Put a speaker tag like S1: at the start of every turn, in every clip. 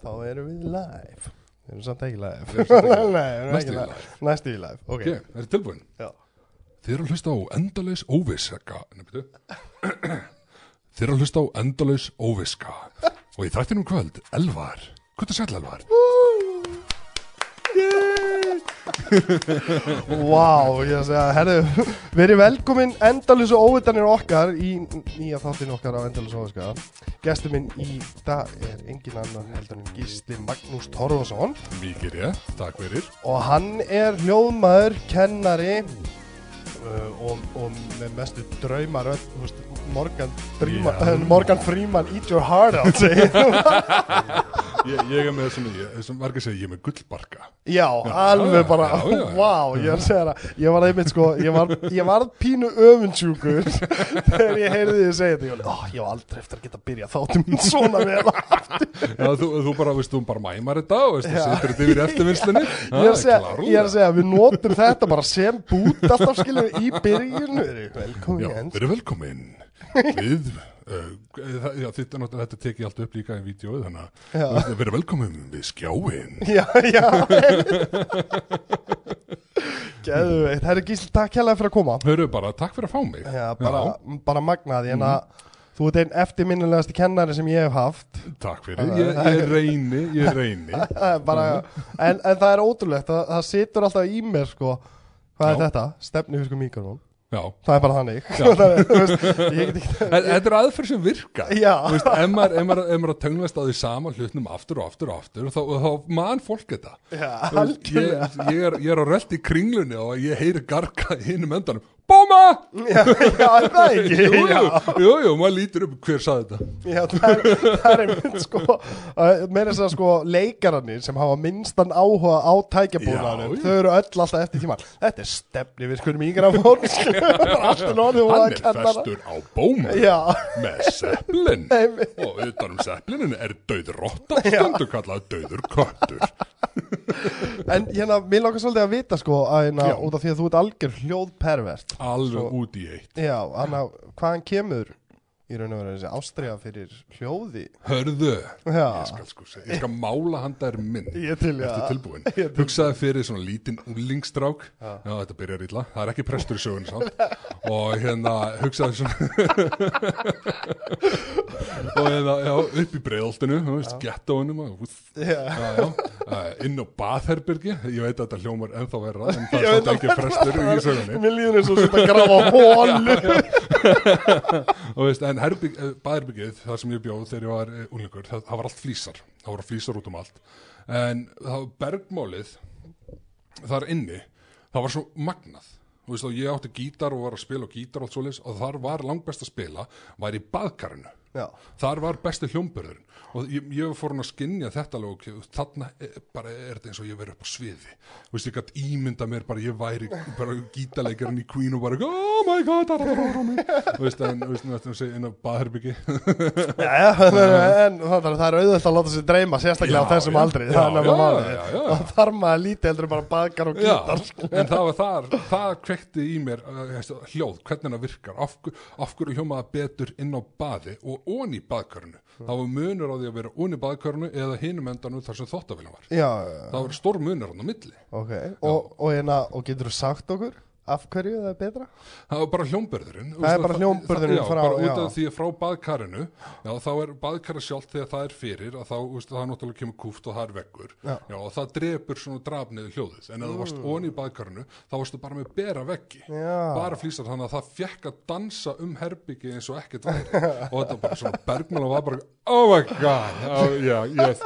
S1: Þá erum við live Við erum samt ekki live
S2: Við erum samt ekki live.
S1: Nei, við erum
S2: Næstu
S1: ekki
S2: í
S1: live. Næstu í live, ok,
S2: Ok, er þið tilbúin?
S1: Já.
S2: Þið eru að hlusta á endalaus óviska. Þið eru að hlusta á endalaus óviska Og í þrættinum í kvöld, Elvar Hvað er sæll Elvar?
S1: Vá, ég að segja, herðu Verið velkomin endalus og óvitanir okkar Í nýja þáttin okkar á endalus og óviska. Gestur minn í dag er engin annan heldur en Gísli Magnús Torfason.
S2: Mikið rétt, takk fyrir.
S1: Og hann er hljóðmaður, kennari uh, og, og með mestu draumar öll, þú veist, Morgan
S2: Já.
S1: Morgan Freeman Eat your heart out segir
S2: Ég, ég er með svona, ég, sem var ekki að segja, ég er með gullbarka.
S1: Já, alveg
S2: já,
S1: bara,
S2: já, já,
S1: vá, ég er að segja það, ég var einmitt sko, ég var, ég var pínu öfundsjúkur þegar ég heyrði þið segja þetta, ég var, oh, ég var aldrei eftir að geta að byrja þáttum svona vel
S2: Já, þú, þú bara, veist, þú bara mæmar þetta og veist, þú setur þetta yfir eftirvinnslunni.
S1: Ég er, að segja, ég er að segja, við notum þetta bara sem bút alltaf skilur í byrjun velkomin Jens.
S2: verið velkomin. Við, já, þetta, er þetta tekið allt upp líka í vídjóið þannig að verið velkomin við skjáin
S1: Já, já. Geðveikt, herri Gísli, takk hérlega fyrir að koma.
S2: Hörru bara, takk fyrir að fá mig.
S1: Já, bara, bara magnaði, en að þú ert einn eftirminnilegasti kennari sem ég hef haft.
S2: Takk fyrir, ég, ég reyni, ég reyni.
S1: Er bara, en, en það er ótrúlegt það, það situr alltaf í mér sko. Hvað er
S2: Já.
S1: þetta? Stefni fyrir mikrofón
S2: Já,
S1: það er bara þannig. Er,
S2: þetta er aðferð sem. Þú veist, ef maður, maður að tenglast á því sama hlutnum aftur og aftur og aftur þá, þá man fólk þetta.
S1: Já,
S2: veist, ég, ég, er, ég er á relt í kringlunni og ég heyri garga í hinum endanum Bóma!
S1: Já, já, er það ekki?
S2: Jú, jú, jú, jú, maður lítur upp hver saði þetta?
S1: Já það, er, það er einmitt sko meira þess að sko leikararnir sem hafa minnstan áhuga á
S2: já.
S1: þau eru öll alltaf eftir tíma þetta er stefni við skulum mikrofón allt er nóðið
S2: Hann er festur á bóma.
S1: Já,
S2: með
S1: Einmitt.
S2: og utan um seplinin er döður rotta stundu kallað döður köttur.
S1: En hérna, mér langar svolítið að vita sko að hérna, út af því að þú ert algjör hljóðpervert
S2: alveg út í eitt.
S1: Já, hann að hvaðan kemur í raun og veru þessi ástriða fyrir hljóði.
S2: Hörðu,
S1: Já.
S2: ég skal sko segja, ég skal mála handa þér mynd
S1: Ég til, já.
S2: Ertu tilbúin?
S1: Ég til.
S2: Hugsaði fyrir svona lítinn úlingstrák Já. þetta byrjar illa, það er ekki prestur í sögun samt. Og hérna hugsaði svona og hérna, já, upp í breiðoltinu þú veist, gettóinum og úff,
S1: Já.
S2: já, já, uh, inn á baðherbyrgi ég veit að þetta hljómar ennþá verra en það er samt ekki prestur í sögunni.
S1: Mér líður eins og þetta grafa hólu
S2: og veist, en herbygg, eh, baðherbyggið þar sem ég bjóð þegar ég var uh, úlingur það, það var allt flýsar, það voru flýsar út um allt. En það var bergmálið þar inni það var svo magnað. Og ég átti gítar og var að spila á gítar og allt svoleiðis og þar var langbest að spila var í baðkarinu
S1: Já,
S2: þar var besti hljómburðurinn. Og ég, ég fór hann að skinja þetta alveg þarna er, bara er þetta eins og ég verið upp á sviði. Veist, ég gætt ímynda mér bara ég væri bara gítarleikarinn í Queen og bara oh my god, það það veist, en þetta er að segja inn á baðherbyggi
S1: já, já en það, það er auðvitað að láta sér dreyma sérstaklega á þessum aldri. Það er nefnilega
S2: já,
S1: málið.
S2: já, já.
S1: og þar maður lítið heldur en bara baðkar og gítar
S2: en það var þar, það kvekti í mér þessi hljóð, hvernig það virkar af, af hverju hljómaða betur inn á baði og ón í baðkörnu. Það var munur á því að vera ón í baðkörnu eða hinum endanum þar sem þóttavillan var.
S1: Já,
S2: það var stór munur á milli.
S1: Ok og, og, hérna, og getur þú sagt okkur af hverju það er betra?
S2: það var bara hljómbörðurinn
S1: Það er bara hljómburðurinn
S2: já,
S1: frá-
S2: bara út
S1: já.
S2: af því að frá baðkarinu já, þá er baðkara sjálft þegar það er fyrir að þá, veist, það er náttúrulega kemur kúft og það er veggur
S1: Já.
S2: og það drepur svona draf niður hljóðið en ef þú varst mm. onni í baðkarinu þá varstu bara með bera veggi
S1: Já.
S2: bara flýsar þannig að það fekk að dansa um herbyggi eins og ekkert væri og þetta var bara svona bergmála var bara oh my god, já, já, yes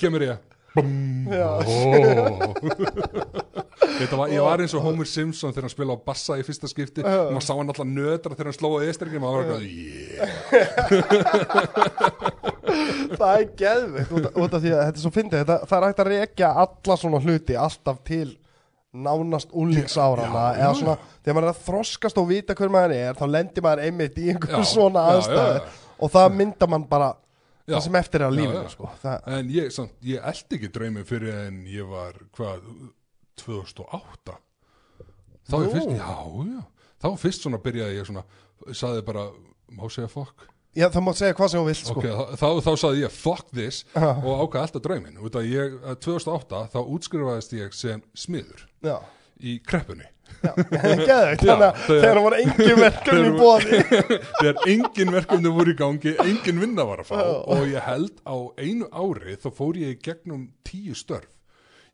S2: kemur ég oh. var, ég var eins og Homer Simpson þegar hann spila á bassa í fyrsta skipti. Og maður sá hann alltaf nötra þegar hann sló á eðstringin og maður var eitthvað, yeah.
S1: það er geðveikt út, út af því að þetta er svo fyndið. Þetta, það er hægt að rekja alla svona hluti alltaf til nánast
S2: já,
S1: eða svona, þegar maður er að þroskast og vita hver maður er þá lendir maður einmitt í einhverju
S2: Já,
S1: svona
S2: já.
S1: og það mynda mann bara
S2: Já.
S1: það sem eftir er á
S2: Já,
S1: lífinu
S2: já.
S1: sko. það,
S2: En ég, samt, ég eldi ekki draumið fyrir en ég var, hvað, 2008 Þá er fyrst, já, já. Þá fyrst svona byrjaði ég svona, saði bara, má segja fokk
S1: Já, það mátt segja hvað sem þú vilt sko.
S2: Ok, þá, þá, þá saði ég fuck this og ákvað alltaf að 2008 þá útskrifaðist ég sem smiður
S1: Já,
S2: í kreppunni.
S1: já, geðveikt. Þannig að
S2: þegar-
S1: það var engin verkefni í bóði
S2: þegar engin verkefni voru í gangi engin vinna var að fá. Og ég held á einu ári þá fór ég gegnum tíu störf.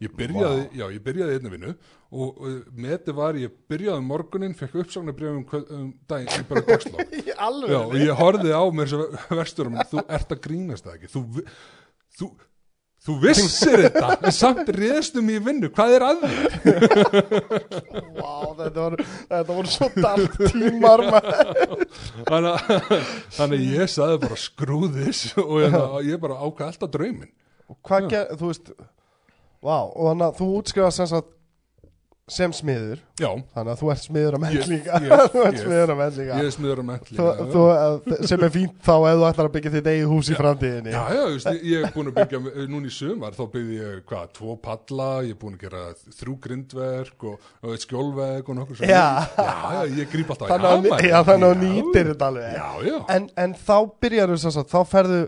S2: Ég byrjaði, já, ég byrjaði í einni vinnu og uh, meti var ég byrjaði um morgunin, fekk uppsagnabrjöf um, kvöld- um daginn, bara dagslá og ég horfði á mér sem versturum þú ert að grínast það ekki? Þú, þú, þú vissir þetta en samt réðstum í vinnu. Hvað er að því?
S1: Vá, þetta voru, þetta voru svo dark tímar
S2: þannig þannig ég saði bara skrúðis og ég, ég bara ákvað alltaf drauminn.
S1: Og Hvað ger, þú veist Vá, og þannig að þú útskrifast sem sagt sem smiður
S2: já,
S1: Þannig að þú ert smiður að menn
S2: Yes,
S1: líka
S2: yes,
S1: Þú ert
S2: yes.
S1: smiður að menn líka
S2: ég er smiður að mentli
S1: þú, þú, að- sem er fínt þá ef þú ætlar að byggja þitt eigið hús í framtíðinni
S2: Já, já, veist, ég, er búin að byggja, núna í sumar þá byggði ég, hvað, tvo palla, ég er búin að gera þrjú grindverk og, og eitt skjólverk og nokkur.
S1: Já.
S2: Já, já, ég gríp alltaf
S1: Þannig að, að
S2: Já.
S1: nýtir þetta alveg
S2: Já, já.
S1: en, en þá byrjar þú sem sagt, þá ferðu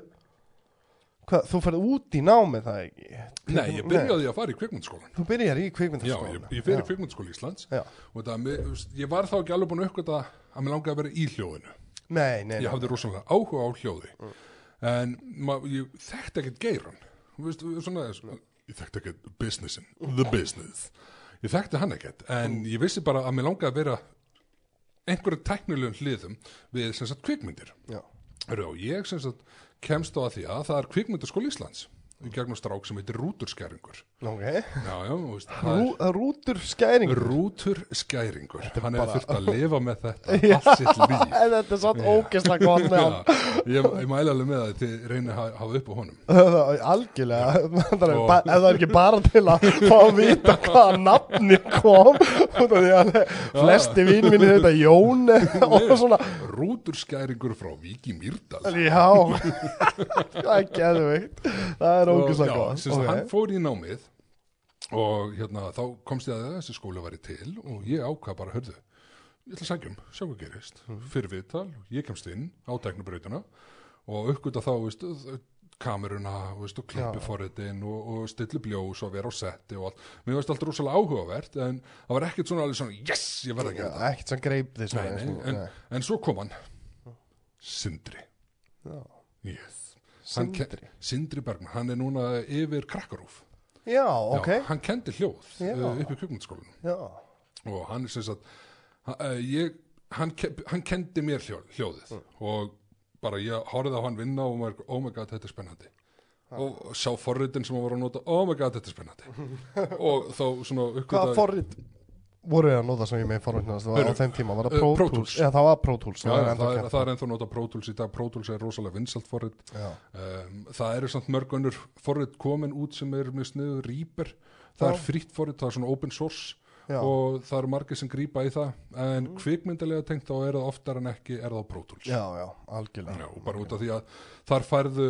S1: hvað, þú ferðu út í námið það ekki
S2: Nei, ég byrjaði að fara í kvikmyndaskólan.
S1: Þú byrjar í
S2: Já,
S1: kvikmyndaskólan
S2: ég, ég fyrir kvikmyndaskóla Íslands
S1: Já.
S2: og það, ég var þá ekki alveg búin að uppgöta að mér langaði að vera í hljóðinu.
S1: Nei, nei,
S2: Ég
S1: nei
S2: hafði rosalega áhuga á hljóði. En ma, ég þekkti ekkert geiran. Þú veist, svona, svona, ég þekkti ekkert businessin, the business. Ég þekkti hann ekkert, en ég vissi bara að mér langaði að vera einhverju tæknilegum hliðum við sem sagt kvikmyndir.
S1: Já.
S2: Hörru, og ég sem sagt kemst á að því að það er kvikmyndaskóla Íslands í gegnum strák sem heitir Rúturskæringur.
S1: Ok,
S2: Já, já, veist, það
S1: Rú,
S2: er Rútur skæringur. Hann hefur
S1: bara-
S2: þurft að lifa með þetta allt sitt líf.
S1: Þetta er satt ógeðslega gott með hann
S2: Já, ég, ég mæli alveg með að þið reynið að hafa upp á honum.
S1: Algjörlega. Það er
S2: Og-
S1: Ef það er ekki bara til að fá að vita hvaða nafni kom flesti vín minni þetta Jón og svona
S2: Rúturskæringur frá Víki Mýrdal.
S1: Já Það er geðveikt Það er ógeðslega
S2: já,
S1: gott
S2: sem sagt,
S1: Ok.
S2: hann fór í námið og hérna, þá komst ég að þessi skóla væri til og ég ákvað bara, hörðu, ég ætla að sækjum, sjá hvað gerist. Fyrir viðtal, ég kemst inn á tæknubrautina og uppgöta þá, veist, kameruna, veist, og klippi forritin og, og stilli bljós og vera á setti og allt. Mér veist alltaf rosalega áhugavert en það var ekkert svona alveg svona, yes, ég verð að gera þetta.
S1: Ekkert sem greip því svona,
S2: nei,
S1: svona,
S2: en,
S1: nei.
S2: en svo kom hann Sindri yes. Hann ke-
S1: Sindri
S2: Sindri Bergman, hann er núna yfir krakkarúf
S1: Já, ok
S2: Já, hann kendi hljóð
S1: Já.
S2: uh, upp í kvikmyndaskólanum
S1: Já,
S2: og hann er sem sagt ha- uh, ég, hann, hann kendi mér hljó, hljóðið
S1: Mm.
S2: og bara ég horfði á hann vinna og maður, oh my god, þetta er spennandi. Og sá forritin sem hann var að nota oh my god, þetta er spennandi. Og þá svona
S1: Hvaða forrið voru að nota sem ég með forritnast á
S2: Heyrðu,
S1: þeim tíma, var það
S2: uh,
S1: Pro
S2: Pro
S1: Tools? Já, það var Pro Tools
S2: Já,
S1: það
S2: það,
S1: ennþá
S2: er, það er ennþá nota Pro Tools í dag. Pro Tools er rosalega vinsalt forrit. Um, það eru samt mörg önnur forrit komin út sem er með sniðu Reaper það
S1: Já.
S2: er frýtt forrit, það er svona open source
S1: Já.
S2: og það eru margir sem grípa í það en kvikmyndilega tengt þá er það oftar en ekki er það Tools.
S1: Já, já, algjörlega.
S2: Já, og bara út af því að þar færðu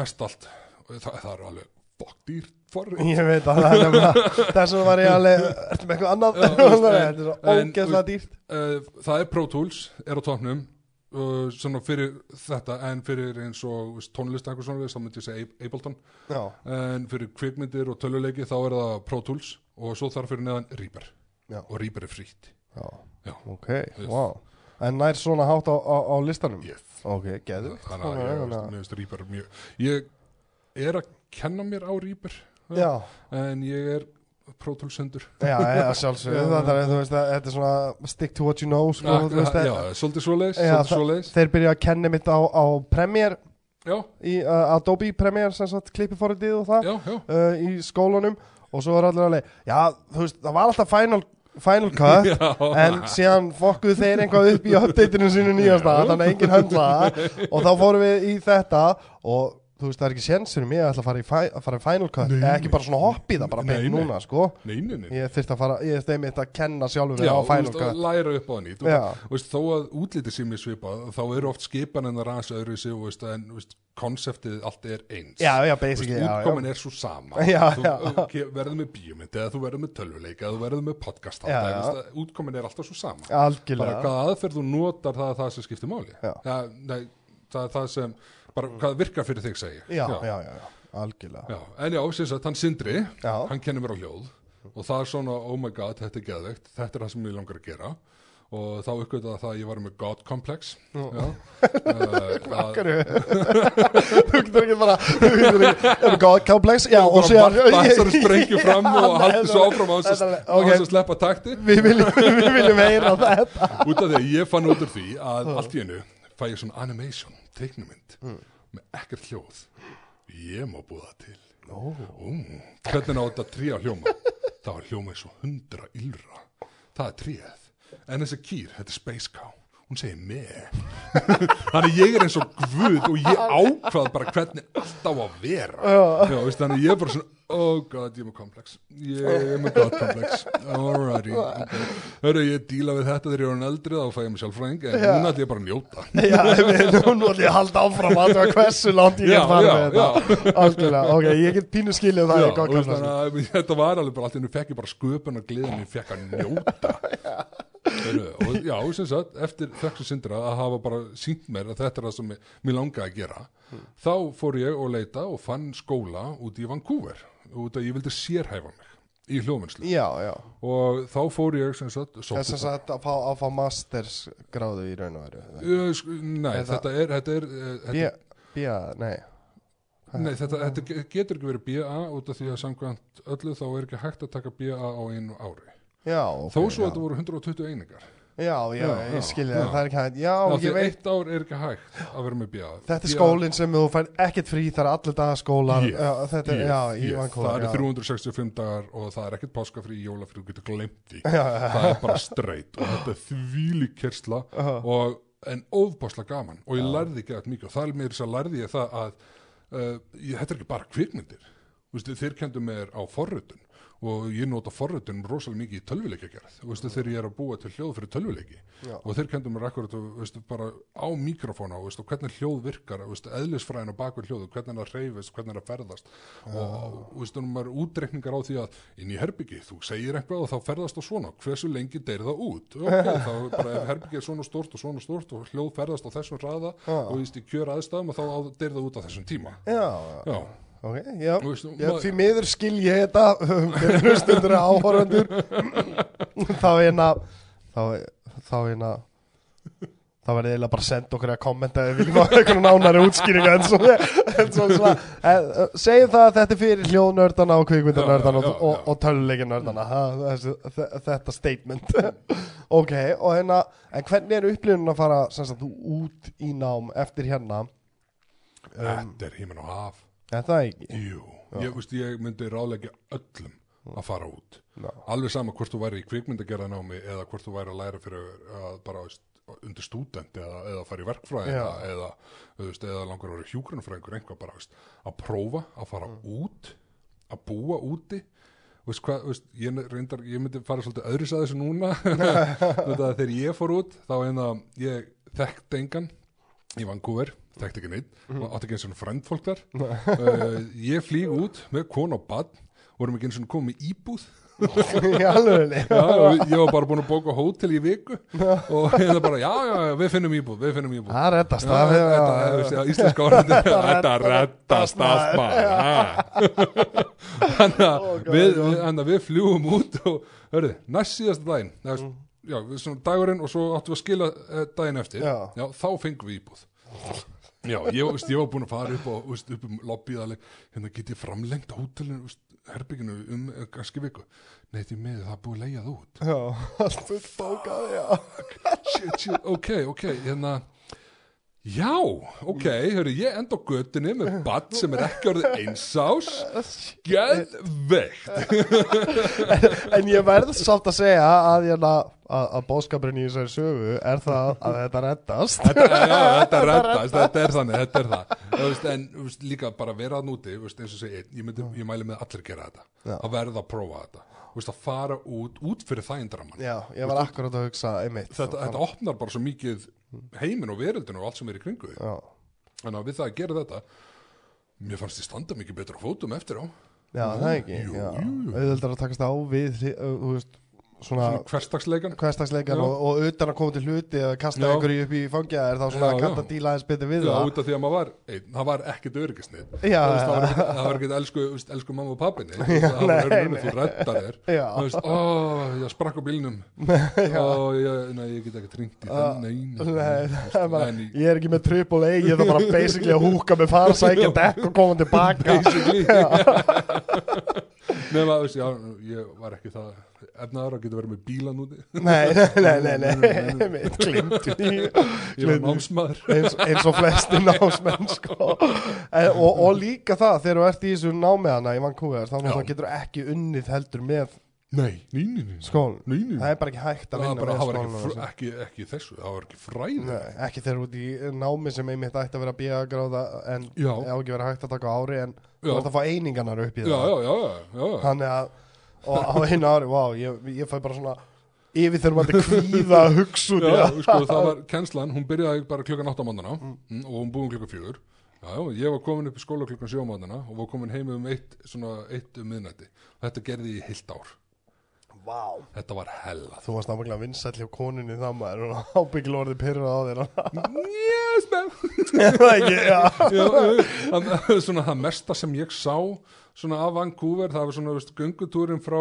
S2: mest allt. Það, það er alveg bokkdýr forrit.
S1: Ég veit að það er nefnilega þess að var ég alveg, ertu með eitthvað annað? Þetta er svo ógeðslega dýrt.
S2: uh, það er Pro Tools, er á tóknum uh, svona fyrir þetta en fyrir eins og tónlist eitthvað svona þá myndi ég segja Ab- Ableton.
S1: Já,
S2: en fyrir kvikmyndir og töluleiki þá er það Pro Tools og svo þarf fyrir neðan Reaper.
S1: Já.
S2: og Reaper er frýtt
S1: ok, wow En nær svona hátt á, á, á listanum?
S2: yes.
S1: Ok, geður
S2: ég veist, ég er að kenna mér á Reaper
S1: Já,
S2: en ég er hundur
S1: já, já, sjálfsögðu.
S2: Já.
S1: Þetta er, veist, er svona stick to what you know sko,
S2: já,
S1: þú veist,
S2: já, svolítið svoleiðis
S1: Já,
S2: svolítið svoleiðis.
S1: Þeir byrja að kenna mitt á, á Premiere. Í uh, Adobe Premiere klippiforritið og það
S2: já,
S1: uh, í skólanum og svo er allir alveg já, þú veist, það var alltaf Final, final Cut
S2: já.
S1: en síðan fokkuðu þeir eitthvað upp í updateinu sínu nýjasta, þannig að enginn höndla það og þá fórum við í þetta og þú veist, það er ekki mér að ætla að fara í, fi- að fara í Final Cut,
S2: Nei,
S1: ekki bara svona hopp í það bara beint núna, sko.
S2: Nei, nei, nei.
S1: Ég þurfti að fara, ég þurfti einmitt að kenna sjálfur
S2: Já,
S1: á Final
S2: að
S1: Cut.
S2: læra upp á það nýtt og það- veist, þó að útlítið sé mér svipað þá eru oft skipan en það ræðs öðru sig veist, en þú veist, konseptið allt er eins.
S1: Já, já,
S2: veist,
S1: basically, já,
S2: útkomin er svo sama. Þú verður með bíómynd eða þú verður með tölvuleik eða þú verður með podcast útkomin er alltaf svo sama. Bara
S1: algjörlega
S2: hvaða aðferð þú notar það er það sem skiptir máli. Það er það sem, bara hvað virkar fyrir þig segi ég.
S1: já, já, já, já, algjörlega.
S2: Já, en já, sem sagt, hann Sindri,
S1: Já.
S2: hann kennir mér á hljóð og það er svona, oh my god, þetta er geðveikt, þetta er það sem ég langar að gera. Og þá uppgötaði það að ég var með God complex já, uh, að,
S1: Hverju? Þú getur ekki bara Þú getur ekki það komplex? Já, og
S2: og bara þessari sprengju fram og
S1: Já,
S2: haldi svo
S1: þetta-
S2: áfram á þess
S1: þetta-
S2: að- sleppa takti.
S1: Við viljum, við viljum heyra þetta.
S2: Út af því að ég fann út úr því að allt í einu fæ ég svona animation, teiknumynd með ekkert hljóð. Ég má búða til. Ó, hvernig á þetta trí að hljóma? Það var hljóma eins og hundra ylra það er tríð en þessi kýr, þetta er Space Cow hún segir með þannig ég er eins og guð og ég ákvað bara hvernig allt á að vera. Já, veist, þannig ég er bara svona oh god, ég er með komplex. Ég er með god komplex. Alrighty okay. Hörru, ég díla við þetta þegar ég er hann eldri þá fæ ég mig sjálfræðing en núna ætlum ég bara að njóta.
S1: Já, við, nú nú ætlum ég að halda áfram að það var hversu langt ég get farið með þetta. Algjörlega, ok, ég get pínu skilið það
S2: Já, veist, þannig þetta var alveg bara allt innu fekk ég bara sköpun og gleðin ég fekk að njóta og já, sem sagt, eftir þeksu syndra að hafa bara sínt mér að þetta er það sem mér langaði að gera þá fór ég og leita og fann skóla út í Vancouver út að ég vildi sérhæfa mig í
S1: já
S2: og þá fór ég sem sagt
S1: Þess að að fá, að fá masters gráðu í raun og veru
S2: Nei,
S1: Eða-
S2: þetta er, þetta er, þetta,
S1: Bía, bía, nei.
S2: Nei, þetta, þetta ge- getur ekki verið BA út af því að samkvæmt öllu þá er ekki hægt að taka BA á einu ári
S1: Já, ok
S2: þó svo
S1: já.
S2: að þetta voru 120 einingar.
S1: Já, já,
S2: Já,
S1: ég skilja það, það er ekki hægt. Já,
S2: Já,
S1: ég veit
S2: eitt ár er ekki hægt að vera með BA
S1: Þetta er skólinn sem þú fær ekkert frí þar allir dagar skólar.
S2: Ég,
S1: já, Þetta er,
S2: Ég-
S1: já,
S2: ég-
S1: Vancouver
S2: það eru 365 dagar og það er ekkert páskafrí, jólafrí, þú getur glemt því. Það er bara straight og þetta er þvíli kersla
S1: Aha.
S2: og en óðbásla gaman. Og ég lærði ekki að mikið. Og það er mér þess að lærði ég það að uh, ég, þetta er ekki bara kvikmyndir. Vistu, þeir kendu mér á forrötun og ég nota forrötun rosalega mikið í tölvuleikja gerð Vistu, þegar ég er að búa til hljóð fyrir tölvuleiki
S1: Já.
S2: og þeir kendu mér akkurat vistu, bara á mikrofóna vistu, hvernig hljóð virkar vistu, eðlisfræðin á bakvið hljóðu hvernig það reyfist, hvernig það ferðast. Og vistu, nú maður útreikningar á því að inn í herbyggi, þú segir eitthvað og þá ferðast það svona, hversu lengi deyr það út? Ok, þá er bara ef herbyggi er svona stort og svona stort og hljóð ferðast á þessum raða og víst í kjör aðstæðum og þá á- deyr það út á þessum tíma.
S1: Já,
S2: já,
S1: ok, já.
S2: Veist,
S1: Já, því miður skil ég þetta fyrir hlustundur áhorfandur þá er hérna þá, er hérna þá verði eiginlega bara að senda okkur að kommenta ef við viljum hafa einhvern nánari útskýringa en svo, en svo svona eh, segjum það að þetta er fyrir hljóðnördana og kvikmyndanördana og, og, og töluleikinördana þetta statement. Ok, og hérna en hvernig er upplifun að fara sagt, út í nám eftir hérna? Um,
S2: þetta er híminn og haf
S1: er það ekki?
S2: Jú, ég, veist, ég myndi ráðleggja öllum að fara út.
S1: Já.
S2: alveg sama hvort þú væri í kvikmyndagerðanámi eða hvort þú væri að læra fyrir að bara undir stúdent eða, eða fara í verkfræðina
S1: Já.
S2: eða, þú veist, eða langar að vera hjúgrunfræðingur einhvað bara veist, að prófa að fara út að búa úti. Veist, hvað, veist, ég, reyndar, ég myndi fara svolítið öðris að þessu núna. Þegar ég fór út þá einna ég þekkti engan í Vancouver, þekkti ekki neitt og átti ekki eins og frendfólk þar? Uh, ég flýg út með konu og badn vorum ekki eins og komið íbúð. Já, ég var bara búin að bóka hótel í viku. Og hérna bara, já, já, við finnum íbúð við finnum íbúð.
S1: Það
S2: veist, já, íslenska orðandi Þetta allt maður. ha. Þannig að við, við, fljúum út og, hörðu, næst síðasta daginn
S1: Mm.
S2: Já, svona dagurinn og svo áttum við að skila uh, daginn eftir.
S1: Já.
S2: þá fengum við íbúð Já, ég, veist, ég var búin að fara upp, og, veist, upp um lobbyið alveg, hérna get ég framlengt hótelinu, veist, herbygginu um eh, kannski viku. Nei, því með það búið að leiða það út.
S1: Já, allt fullt bókað, já.
S2: Shit, shit, ok, ok, hérna. Já, ok, hörru, ég enda á göttinni með badd sem er ekki orðið einsás. Geðveikt.
S1: En ég verð sátt að segja að, ég, að, bóðskapurinn í þessari sögu er það að þetta reddast.
S2: Þetta, já, þetta reddast, þetta er þannig, þetta er það. Veist, En veist, líka bara vera að núti, veist, eins og segi, ég, myndi, ég mæli með allir gera þetta.
S1: Já.
S2: Að verða að prófa þetta. Að fara út, út fyrir þægindraman
S1: Já, ég var akkurat að hugsa einmitt
S2: þetta, þetta opnar bara svo mikið heiminn og veröldinu og allt sem er í kringu Þannig að við það að gera þetta Mér fannst ég standa mikið betur á fótum eftir á.
S1: Já það ekki. Auðvöldar að takast á við þú veist, svona
S2: hverstagsleikan
S1: hverstagsleikan
S2: Já.
S1: og, og utan að koma til hluti eða kasta
S2: Já.
S1: einhverju upp í fangja er þá svona
S2: Já,
S1: að
S2: já.
S1: díla aðeins betur við
S2: Já,
S1: það.
S2: út af því að maður var einn, það var ekkert öryggisnið
S1: Já,
S2: það,
S1: já.
S2: var ekkert- það var ekkert elsku, elsku mamma og pappinni það var
S1: nei,
S2: rauninu, þú reddar þér.
S1: Já.
S2: þú veist, ó, ég sprakk á bílnum. Ó, ég, nei, ég get ekki ringt í nei, nei,
S1: Nei, það
S2: í-
S1: ég er ekki með triple A ég er bara basically að húka með fara sækja dekk og koma tilbaka.
S2: Basically. Veist, já, ég var ekki það efnaður að geta verið með bílan úti
S1: Nei, nei, nei, nei, nei, glimtu því
S2: ég var námsmaður
S1: eins, og flesti námsmenn sko. en, og, líka það þegar þú ert í þessu námi hana í Vancouver þá getur þú ekki unnið heldur með
S2: nei, nei, nei.
S1: það er bara ekki hægt að vinna með
S2: ekki, þessu, það var ekki fræði
S1: Nei, ekki þegar út í námi sem einmitt ætti að vera bíagráða en á ekki vera hægt að taka ári en þú ert að fá einingarnar upp í
S2: já,
S1: það
S2: já, já, já, já.
S1: þannig að og á einu ári, vá, ég, ég fæ bara svona yfir þegar maður kvíða að hugsa út
S2: Já, sko, það var kennslan, hún byrjaði bara klukkan 8 á mánana mm. og hún búin klukkan 4 Já, ég var komin upp í skóla klukkan 7 á mánana og var komin heim um eitt, svona eitt um miðnætti. Þetta gerði ég heilt ár.
S1: Vá.
S2: Þetta var hella.
S1: Þú varst náttúrulega vinsæll hjá koninni það maður og ábyggil orðið pyrrað á þér.
S2: Yes, man
S1: Það ekki, já.
S2: Svona það mesta sem ég sá svona af Vancouver, það var svona veist, göngutúrin frá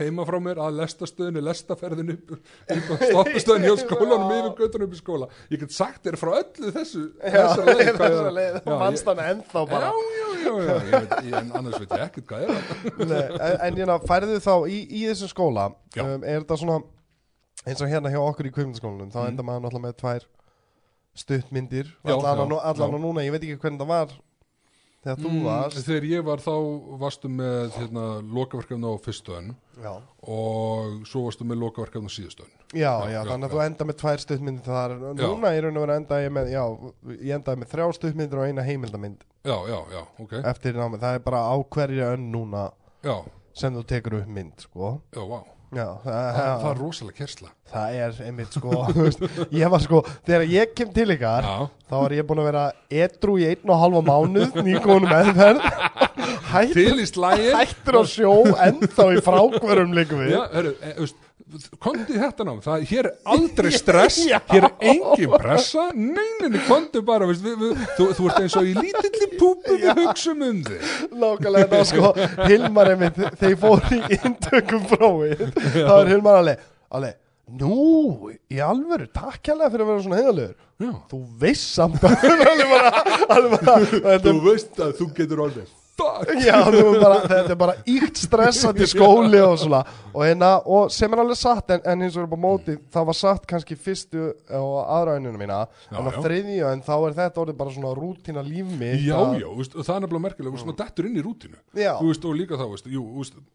S2: heima frá mér að lestastöðinni, lestaferðin upp, upp á stoppastöðinni hjá skólanum yfir göttunum upp í skóla. Ég get sagt þér frá öllu þessu
S1: Já,
S2: þessari leið, hvað
S1: þessa
S2: er-
S1: leið, þú fannst
S2: ég-
S1: hann ennþá bara.
S2: Já, já, já, já, ég veit, ég, annars veit ég ekkert hvað er það.
S1: Nei, En, en hérna, færðu þá í, í þessum skóla um, Er þetta svona eins og hérna hjá okkur í kvimdaskólanum þá
S2: Mm.
S1: enda maður náttúrulega með tvær stuttmyndir allan, og núna, ég veit ekki hvernig það var þegar þú
S2: Mm,
S1: varst
S2: Þegar ég var þá varstu með hérna, lokaverkefni á fyrstu önn.
S1: Já,
S2: og svo varstu með lokaverkefni á síðustu önn.
S1: Já,
S2: Já,
S1: já,
S2: já,
S1: þannig að
S2: já.
S1: þú enda með tvær stuttmyndir þar. Núna í raun og vera enda ég með, já, ég endaði með þrjá stuttmyndir og eina heimildamynd.
S2: Já, já, já, ok.
S1: Eftir námið, það er bara á hverja önn núna
S2: Já,
S1: sem þú tekur upp mynd, sko.
S2: Já, vá
S1: Já, það,
S2: Það, það er rosalega kersla
S1: það er einmitt, sko, ég var sko, þegar ég kem til ykkar þá var ég búin að vera edru í einn og halva mánuð nýgónum meðferð hættur,
S2: til í slægin
S1: hættur á sjó ennþá í frákvörum líka við.
S2: Já, hörru, e, veist Kondi þetta ná, það hér er aldrei stress. Hér er engin pressa Neininni, kondi bara veist, við, við, þú, þú ert eins og í lítilli púpu Við hugsum um þig.
S1: Nákvæmlega þá sko Hilmar einmitt, þegar ég fór í intökum prófið. Þá er Hilmar alveg, alveg nú, í alvöru, takk hérlega fyrir að vera svona heiðalegur þú veist samt að
S2: Þú
S1: er
S2: veist að þú getur alveg Fuck?
S1: Já, er bara, þetta er bara íkt stressandi skóli og svona. Og, hérna, og sem er alveg satt en, en hins vegar upp á móti, það var satt kannski fyrstu og aðra önnuna mína.
S2: Já,
S1: en á þriðju en þá er þetta orðið bara svona rútína líf mitt
S2: Já, já, veist, og það er nefnilega merkilega, veist, maður dettur inn í rútinu veist, og líka veist, jú,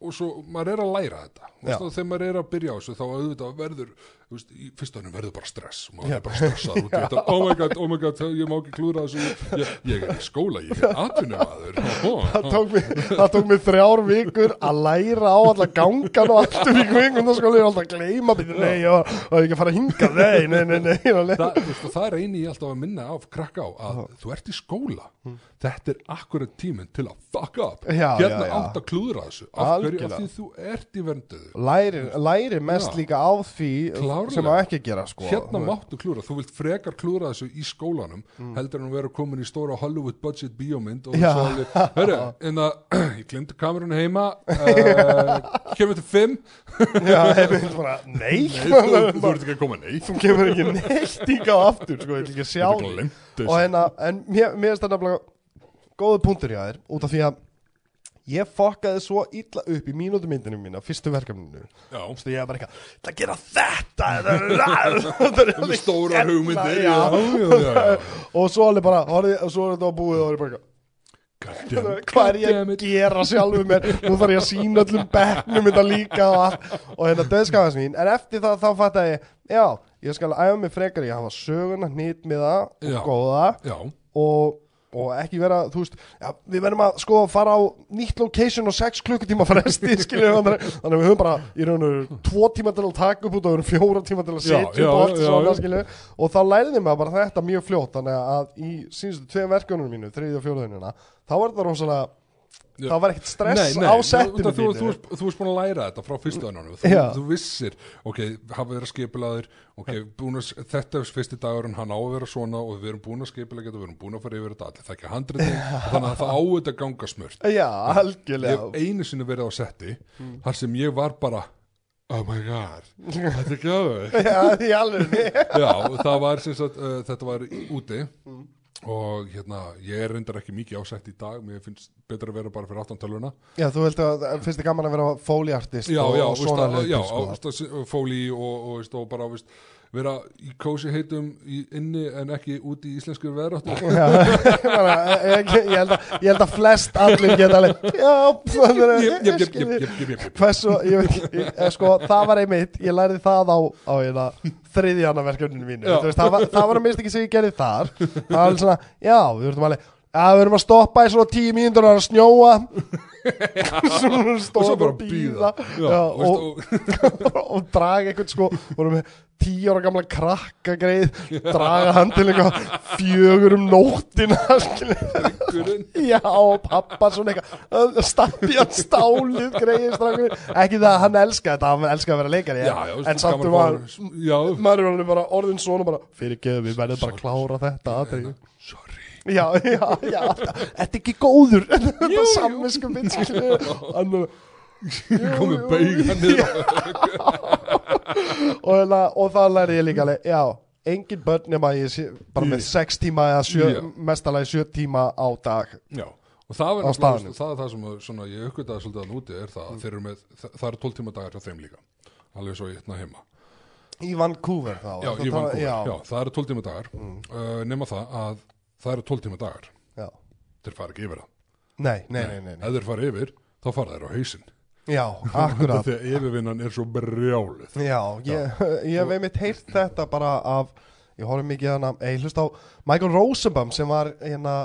S2: og svo maður er að læra þetta. Og þegar maður er að byrja á þessu þá auðvitað verður veist, í fyrstunum verður bara stress og maður er bara stressað út í þetta. Oh my god, oh my god, ég má ekki klúra þessu. Ég, ég er í skóla, ég er atvinnumadur
S1: það tók, mig, það tók mig þrjár vikur að læra á alla gangan og allt um í kvingundaskóli og alltaf gleyma býta, nei, ég var, var ekki að fara að hinga nei, nei, nei, nei, nei, nei.
S2: það, veist, og það er eini ég alltaf að minna á krakka á að þú ert í skóla þetta er akkurat tíminn til að fuck up.
S1: Já,
S2: hérna átt að klúðra þessu af hverju, af því þú ert í vernduðu
S1: læri, læri mest
S2: Já.
S1: líka á því
S2: Klárlega.
S1: sem á ekki að gera sko.
S2: hérna máttu klúra, þú vilt frekar klúra þessu í skólanum,
S1: Mm.
S2: heldur en að vera komin í stóra Hollywood budget bíómynd og
S1: Já.
S2: svo hörru, en að ég glemdi kamerunni heima uh, kemur til fimm
S1: Já, einmitt bara, nei,
S2: Nei, þú, þú ert ekki að koma neitt
S1: þú kemur ekki neitt hingað aftur sko, ég vil ekki sjá
S2: Þú
S1: og hérna, en mér, finnst það nefnilega góðu punktur hjá þér, út af því að ég fokkaði svo illa upp í mínútumyndinu mína, fyrstu verkefninu.
S2: Já,
S1: Þú veist, ég er bara eitthvað, það gera þetta þetta er
S2: stóra hugmyndir
S1: já.
S2: já, já, já.
S1: og svo alveg bara, horfði, og svo er þetta á búið og er bara eitthvað hvað er ég að gera sjálfur mér? Nú þarf ég að sína öllum bekknum þetta líka og, hérna döðskafans mín en eftir það þá fatt að ég já, ég skal æfa mig frekar ég hafa söguna, hnýtt með það og
S2: Já.
S1: góða
S2: Já,
S1: og, og ekki vera, þú veist já, við verðum að sko fara á nýtt location og 6 klukkutíma fresti skilur við þannig að við höfum bara í raun og veru 2 tíma til að taka upp út og við höfum 4 tíma til að setja upp og allt svona
S2: já.
S1: skilur við og þá læriði maður bara þetta mjög fljótt þannig að í síðustu tveim verkefnum mínu, þriðið og fjóruðinina þá er þetta rosalega Það var ekkert stress
S2: Nei, nei,
S1: á settinu
S2: þú, þú, þú, þú varst búin að læra þetta frá fyrstu önunum þú, vissir, ok, hafa verið skipilaður ok, búin að, þetta er fyrsti dagurinn hann á að vera svona og við erum búin að skipilega þetta, við erum búin að fara yfir þetta allir það ekki handritin, þannig að það á þetta að ganga smurt.
S1: Já,
S2: ég
S1: algjörlega.
S2: hef einu sinni verið á setti þar sem ég var bara oh my god, þetta er gæðu
S1: já,
S2: Já, það var sem sagt, uh, þetta var úti og hérna, ég er reyndar ekki mikið ásett í dag, mér finnst betra að vera bara fyrir aftan tölvuna.
S1: Já, þú veist að finnst þið gaman að vera fóliartist
S2: Já,
S1: og,
S2: já,
S1: svona
S2: að,
S1: hlutir,
S2: já, að, fóli og, og, og bara veist, vera í kósi heitum í, inni en ekki út í íslensku veðráttu.
S1: Ég, ég, held að, ég held að flest allir geta ég- sko, það var einmitt, ég lærði það á, á eina, þriðjana verkefninu mínu. Veist, það, var, það var að minnst ekki sem ég gerði þar. Það var alveg svona, já, við verðum alveg Já, við erum að stoppa í svona tíu mínútur og að snjóa.
S2: Og svo bara
S1: og
S2: býða veist,
S1: og,
S2: og,
S1: og draga einhvern sko vorum með tíu ára gamla krakka greið draga hann til eitthvað fjögur um nóttina já pappa svona eitthvað stappi hann stálið greið strákur. ekki það að hann elska þetta hann elska að vera leikari
S2: já, já,
S1: en samt um að maður er bara orðin svona bara fyrir geðu við verðum bara að klára þetta
S2: sorry.
S1: Já já já. Þetta er ekki góður? Þetta samvisku mitt skilur hann
S2: komið bauga niður
S1: og, hérna, og það læri ég líka alveg, já, engin börn nema ég sé, bara með
S2: Ég-
S1: 6 tíma eða sjö,
S2: Já.
S1: mestalagi 7 tíma á dag
S2: Já, og það, var
S1: Á
S2: náttúrulega-
S1: staðnum.
S2: það er það sem að, svona, ég uppgötaði svolítið að núti er það að þeir eru með, það, það eru 12 tíma dagar hjá þeim líka alveg svo ég hérna heima
S1: í Vancouver þá
S2: Já,
S1: Þetta
S2: í
S1: tala-
S2: Vancouver, já.
S1: já,
S2: það eru 12 tíma dagar uh, nema það að það eru 12 tíma dagar
S1: já.
S2: þeir fara ekki yfir það
S1: Nei, nei, nei, nei, nei.
S2: ef þeir fara yfir, þá fara þeir á hausinn
S1: Já, akkurat.
S2: Þegar yfirvinnan er svo brjálið
S1: Já, ég, ég hef einmitt heyrt þetta bara af ég horfði mikið hana, ég hlust á Michael Rosenbaum sem var hérna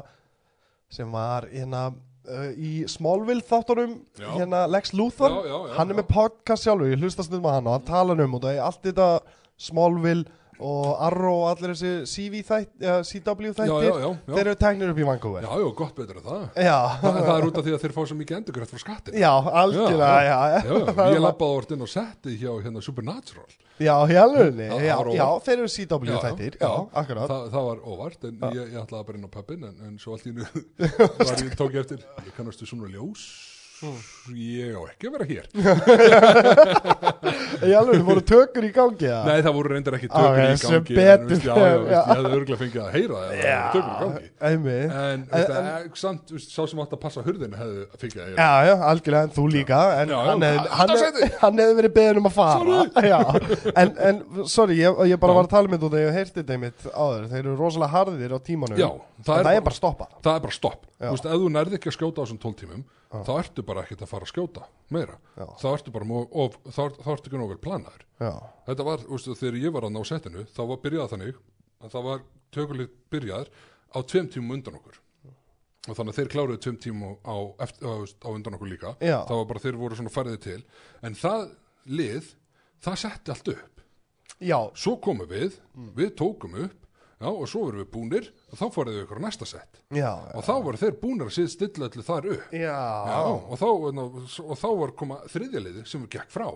S1: sem var hérna uh, í Smallville þáttunum hérna Lex Luthor.
S2: Já, já, já,
S1: hann er með podcast sjálfur, ég hlusta stundum að hann og hann tala um og það er allt þetta Smallville og Arrow og allir þessi CV þætt, ja, CW þættir
S2: já, já,
S1: þeir eru teknir upp í Vancouver.
S2: Já, já, gott betur en það. Það, það er út af því að þeir fá svo mikið endurgrætt frá skattin
S1: já, algjörlega já, já,
S2: Já, já, ég labbaði orðin og setti hjá hérna Supernatural.
S1: Já, hjálfurni
S2: Já,
S1: já,
S2: Arrow.
S1: já, þeir eru CW þættir. já, akkurat.
S2: Þa, það var óvart en ég, ég ætlaði bara inn á pubin en, en svo allt í nú tók ég eftir ég kannastu svona ljós ég á ekki að vera hér.
S1: Í alveg, voru tökur í gangi ja?
S2: Nei, það voru reyndar ekki
S1: Á,
S2: tökur
S1: já,
S2: í gangi en, veist, já, já. veist, ég hefði örgulega fengið að heyra það voru tökur í gangi.
S1: einmitt.
S2: En, veist, en, samt, sá sem átt að passa hurðinu hefði fengið að heyra.
S1: Já, já, algjörlega, en þú líka En
S2: Já, já,
S1: hann
S2: alltaf
S1: hann hef, hann hefði verið beðin um að fara. En, en sorry, ég, ég bara var að tala með þú þegar ég heyrti þetta einmitt áður. Þeir eru rosalega harðir á tímanum. En
S2: það er,
S1: bara stoppa.
S2: það er bara stopp ef þú nærði ekki að skjóta á þessum 12 tímum þá ertu bara ekkert að fara að skjóta meira.
S1: Já.
S2: þá ertu bara of, þá, þá ertu ekki vel planaður
S1: Já,
S2: Þetta var, veist, þegar ég var að ná settinu þá var byrjað þannig að það var tökulegt byrjaður á tveim tímum undan okkur. Og þannig að þeir kláruðu tveim tímum á, eftir, á, á undan okkur líka.
S1: Já.
S2: það var bara þeir voru svona færið til. En það lið, það setti allt upp.
S1: Já,
S2: svo komum við, við tókum upp já, og svo erum við búnir og þá farið við ykkur á næsta sett
S1: já
S2: og þá voru þeir búnir að síð stilla allir þar upp.
S1: Já,
S2: Já, og, þá, og þá var koma þriðjaliði sem við gekk frá.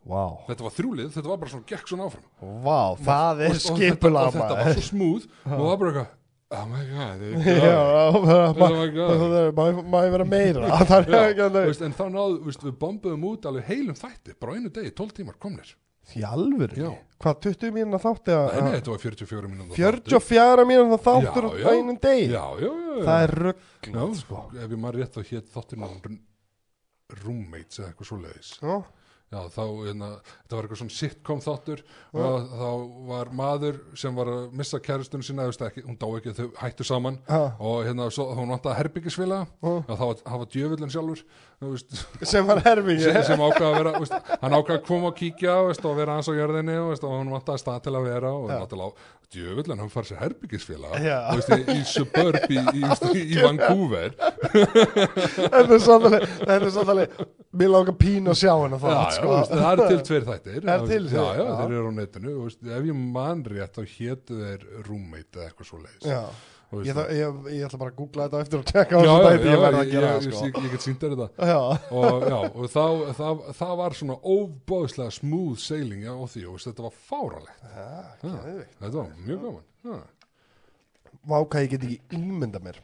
S1: Vá,
S2: þetta var þrjúlið, þetta var bara svona gekk svona áfram.
S1: Vá, það er
S2: og, og, og þetta var svo smúð og það var bara eitthvað oh my god, Oh my God.
S1: má ég vera meira.
S2: En þá náðu, við bombuðum út alveg heilum þætti, bara einu degi, 12 tímar komnir
S1: Í alvöru?
S2: Já.
S1: Hvað, 20 mínúna þátti að
S2: Nei, nei, þetta var 44 mínútur
S1: 44 mínúna þáttur á einum degi
S2: Já, já, já.
S1: Það er
S2: Já, sko, ef ég maður rétt þá hétt þáttirinn roommates eða eitthvað svoleiðis
S1: Já,
S2: Já, þá, hérna, þetta var eitthvað svona sitcom þáttur og þá var maður sem var að missa kæristunum sína, ekki, hún dá ekki þau hættu saman
S1: Já.
S2: og hérna, svo, hún vantaði herbyggisfélaga
S1: Já.
S2: og það var, var djöfullin sjálfur veist,
S1: sem var herfingi
S2: sem, sem ákvað að vera, veist, hann ákvað að koma og kíkja veist, og vera hans á jörðinni og hann vantaði stað til að vera og náttúrulega djöfullin, hann fær sér veist, í, suburb í, í, í, Vancouver.
S1: Þetta er sannlega Mér langar pínu að sjá hennar
S2: Já,
S1: það
S2: já,
S1: sko.
S2: það er til tveir þættir
S1: Er til tveir,
S2: já,
S1: já.
S2: þeir eru á netinu veist, ef ég man rétt þá hétu þeir roommate eða eitthvað svo leiðis
S1: Ég,
S2: það.
S1: það, ég, ég ætla bara að googla þetta eftir og tjekka á þessu dæti, ég verð að gera það sko.
S2: ég, get sínt þér þetta og, já, og það, það, það var svona óbáðslega smooth sailing á því og þetta var fáralegt þetta var mjög gaman já.
S1: Vá hvað ég get ekki ímynda mér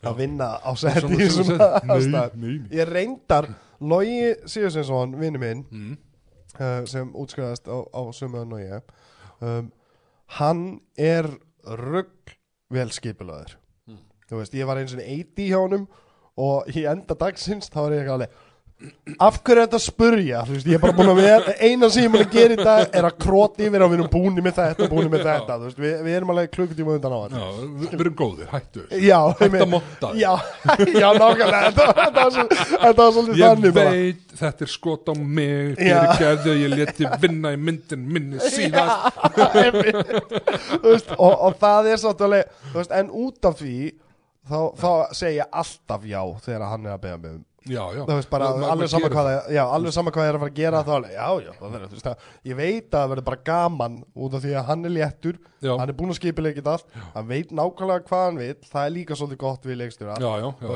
S1: að vinna á seti. Ég reyndar Logi Sigurðsson, vinnu minn
S2: Mm.
S1: uh, sem útskriðast á, á sömuðan og ég um, hann er rugg vel skipulaður
S2: Mm.
S1: þú veist, ég var eins og einn í hjá honum og í enda dagsins þá var ég ekki alveg af hverju er þetta að spurja? Veist, ég er bara búin að vera eina sem ég mun að gera í dag er að króti yfir að við erum búinir með þetta búinir með þetta, veist, við, við erum alveg klukkutíma undan á hann
S2: Já, við, erum góðir, hættu
S1: já,
S2: Hættu að monta
S1: já, já, nákvæmlega. Þetta, þetta var svo- þetta var svolítið
S2: Ég
S1: þannig bara.
S2: Veit, þetta er skot á mig. Fyrir gerðu, ég leti vinna í myndin minni síðast.
S1: veist, og, og það er svolítið en út af því þá, þá segja ég alltaf já þegar hann er að beða mig um
S2: Já, já.
S1: Þú veist bara
S2: ma-
S1: alveg sama hvað það. já, alveg sama hvað það er að fara að gera þá alveg, já, já, það verður, þú veist það, ég veit að það verður bara gaman út af því að hann er léttur hann er búinn að skipa leikit allt hann veit nákvæmlega hvað hann vil það er líka svolítið gott við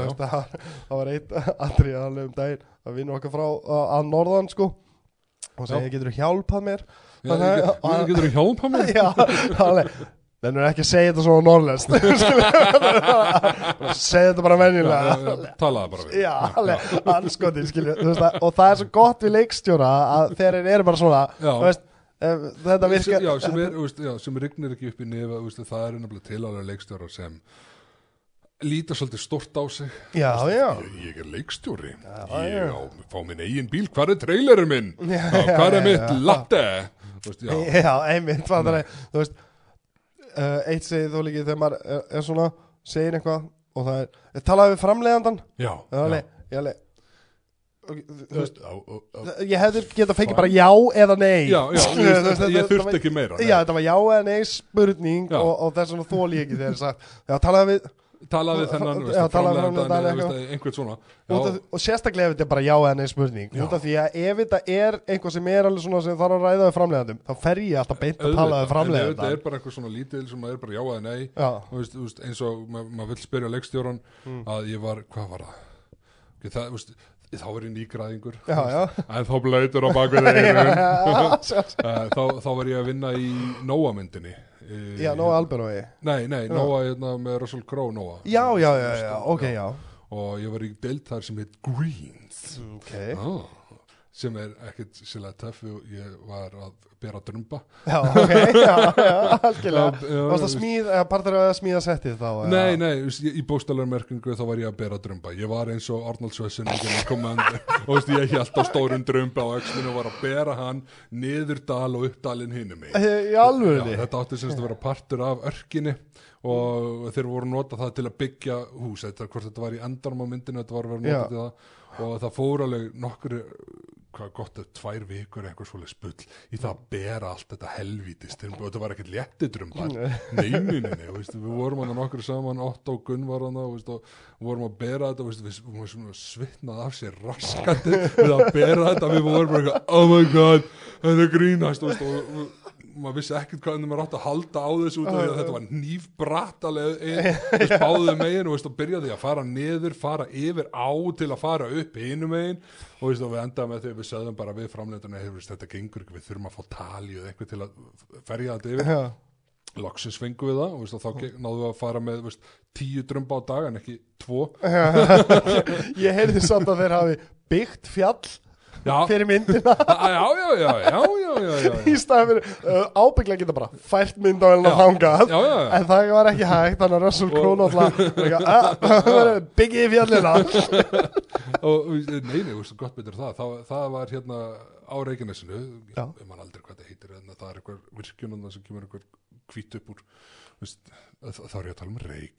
S1: veist, það, það var eitt atrið alveg um daginn að vinna okkar frá að, norðan sko. Og segja, getur þú hjálpað mér?
S2: Já,
S1: Þannig að-
S2: ég- Við getur þú hjálpa mér?
S1: Já, Þannig er ekki að segja þetta svona norrlest Segja þetta bara venjulega.
S2: Talaði bara við.
S1: Já, alveg, anskotin skilju Og það er svo gott við leikstjóra að þeir eru bara svona veist, ef Þetta
S2: sem,
S1: virkar
S2: já, sem, er, veist, já, sem rignir ekki upp í nefa veist, það er nefnilega til alveg leikstjóra sem líta svolítið stort á sig.
S1: Já, já.
S2: Ég, ég er leikstjóri.
S1: Já,
S2: ég á, fá minn eigin bíl, hvað er trailerinn minn? Hvað er mitt latte? Já,
S1: Já, einmitt Þú veist uh, Eitt segir þó líki þegar maður er, er svona segir eitthvað og það er talaði við framleiðandan
S2: já,
S1: Það alveg, ég alveg.
S2: Já, já, já,
S1: ég hefði getað fengið bara já eða nei.
S2: Já, já, ég,
S1: þetta
S2: ekki meira.
S1: Já, þetta var já eða nei spurning
S2: Já.
S1: og, og þess vegna þóli ég ekki þegar Já, talaði við
S2: talaði við þennan veist, einhvern svona. Já,
S1: og sérstaklega ef þetta er bara já eða nei spurning.
S2: Já.
S1: út af því að ef þetta er eitthvað sem er alveg svona sem þarf að ræða við framleiðandum þá fer ég alltaf beint að tala við
S2: auðvitað, en ef þetta er bara eitthvað svona lítil sem er bara já eða nei
S1: Já,
S2: þú veist, veist, eins og ma- maður vill spyrja leikstjóran
S1: Mm.
S2: að ég var, hvað var það? Okay, það, veist, þá er ég
S1: já
S2: en þá blöytur á bakvið
S1: Já,
S2: þá, þá var ég að vinna í Nóa Í-
S1: já, Nóa Alberói
S2: Nei, nei, Nóa hérna, með Russell Crowe Nóa.
S1: Já, já, já, já, ok, já.
S2: og ég var í deild þar sem heit Greens.
S1: Ok,
S2: ah, sem er ekkert sérlega töff ég var að bera drömba
S1: já, ok, já, já, algjörlega
S2: já,
S1: Varst að
S2: veist-
S1: smíð, eða partur að smíða settið þá?
S2: Nei, nei, ég- í bóstalarmerkingu þá var ég að bera drömba Ég var eins og Arnold Schwarzenegger og ég held á stórum drömba og var að bera hann niður dal og upp mig
S1: Eh, Í alvörinni?
S2: þetta átti semst að vera partur af örkinni og þeir voru að nota það til að byggja hús þetta, hvort þetta var í endanum á myndinu þetta var að vera
S1: Já.
S2: nota til það og það fór alveg nokkur hvað gott að tvær vikur eitthvað svoleið spull í það að bera allt þetta helvítist og þetta var ekkert léttidrumbar neyninni, við vorum hann nokkur saman Otto og Gunn var hann og vorum að bera þetta veist, við vorum svitnað af sér raskandi við að bera þetta við vorum bara oh my god þetta er grínast og, og maður vissi ekkert hvað maður átt að halda á þessu út af því að þetta var nýfbratt alveg báðu megin og, og byrjaði að fara niður, fara yfir á til að fara upp hinu megin. Og, veist, og við endaðum með því að við sögðum bara við framleituna, þetta gengur ekki, við þurfum að fá tali eða eitthvað til að ferja þetta yfir.
S1: Já,
S2: loksins fengum við það og, veist, og þá náðum við að fara með veist, tíu drömba á dag en ekki tvo.
S1: Ég heyrði samt að þeir hafi byggt fjall
S2: já,
S1: fyrir myndina.
S2: Já, já, já, já.
S1: í staðan fyrir uh, ábygglega geta bara fært mynd á
S2: Já.
S1: þangað en það var ekki hægt þannig að Russell Crowe náttúrulega byggið í fjallina
S2: og nei, nei, veistu, gott betur það. Það, það var hérna á Reykjanesinu ég man aldrei hvað það heitir en það er eitthvað virkjunum sem kemur eitthvað hvít upp úr veist, þá er ég að tala um Reyk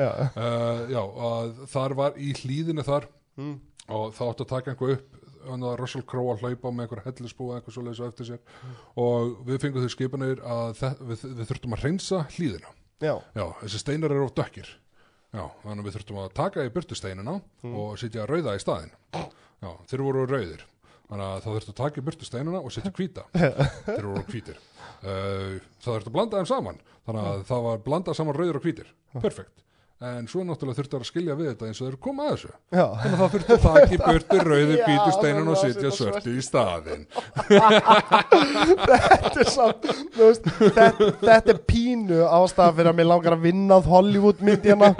S2: uh, þar var í hlýðinu þar
S1: Mm.
S2: og það átti að taka einhver upp hann Russell Crowe að hlaupa með einhver hellisbú eða eitthvað svoleiðis á eftir sér. Og við fengum þau skipanir að við, við þurftum að hreinsa hlýðina
S1: já,
S2: Já, þessi steinar eru of dökkir. Já, þannig að við þurftum að taka í burtu steinina og setja rauða í staðinn. Já, þeir voru rauðir. Þannig að þá þurftu að taka í burtu steinuna og setja hvíta. Þeir eru hvítir. Uh, þá þurftu að blanda þeim saman. Þannig að það var blandað saman rauður og hvítir. Perfekt, en svo náttúrulega þurftu að skilja við þetta eins og þeir koma að þessu.
S1: Já,
S2: þannig að þá þurftu að taka í burtu rauður
S1: Já,
S2: hvítu steinun og setja svörtu í staðinn.
S1: Þetta er samt veist, þetta, þetta er pínu ástæða fyrir að mér langar að vinna að Hollywood myndina.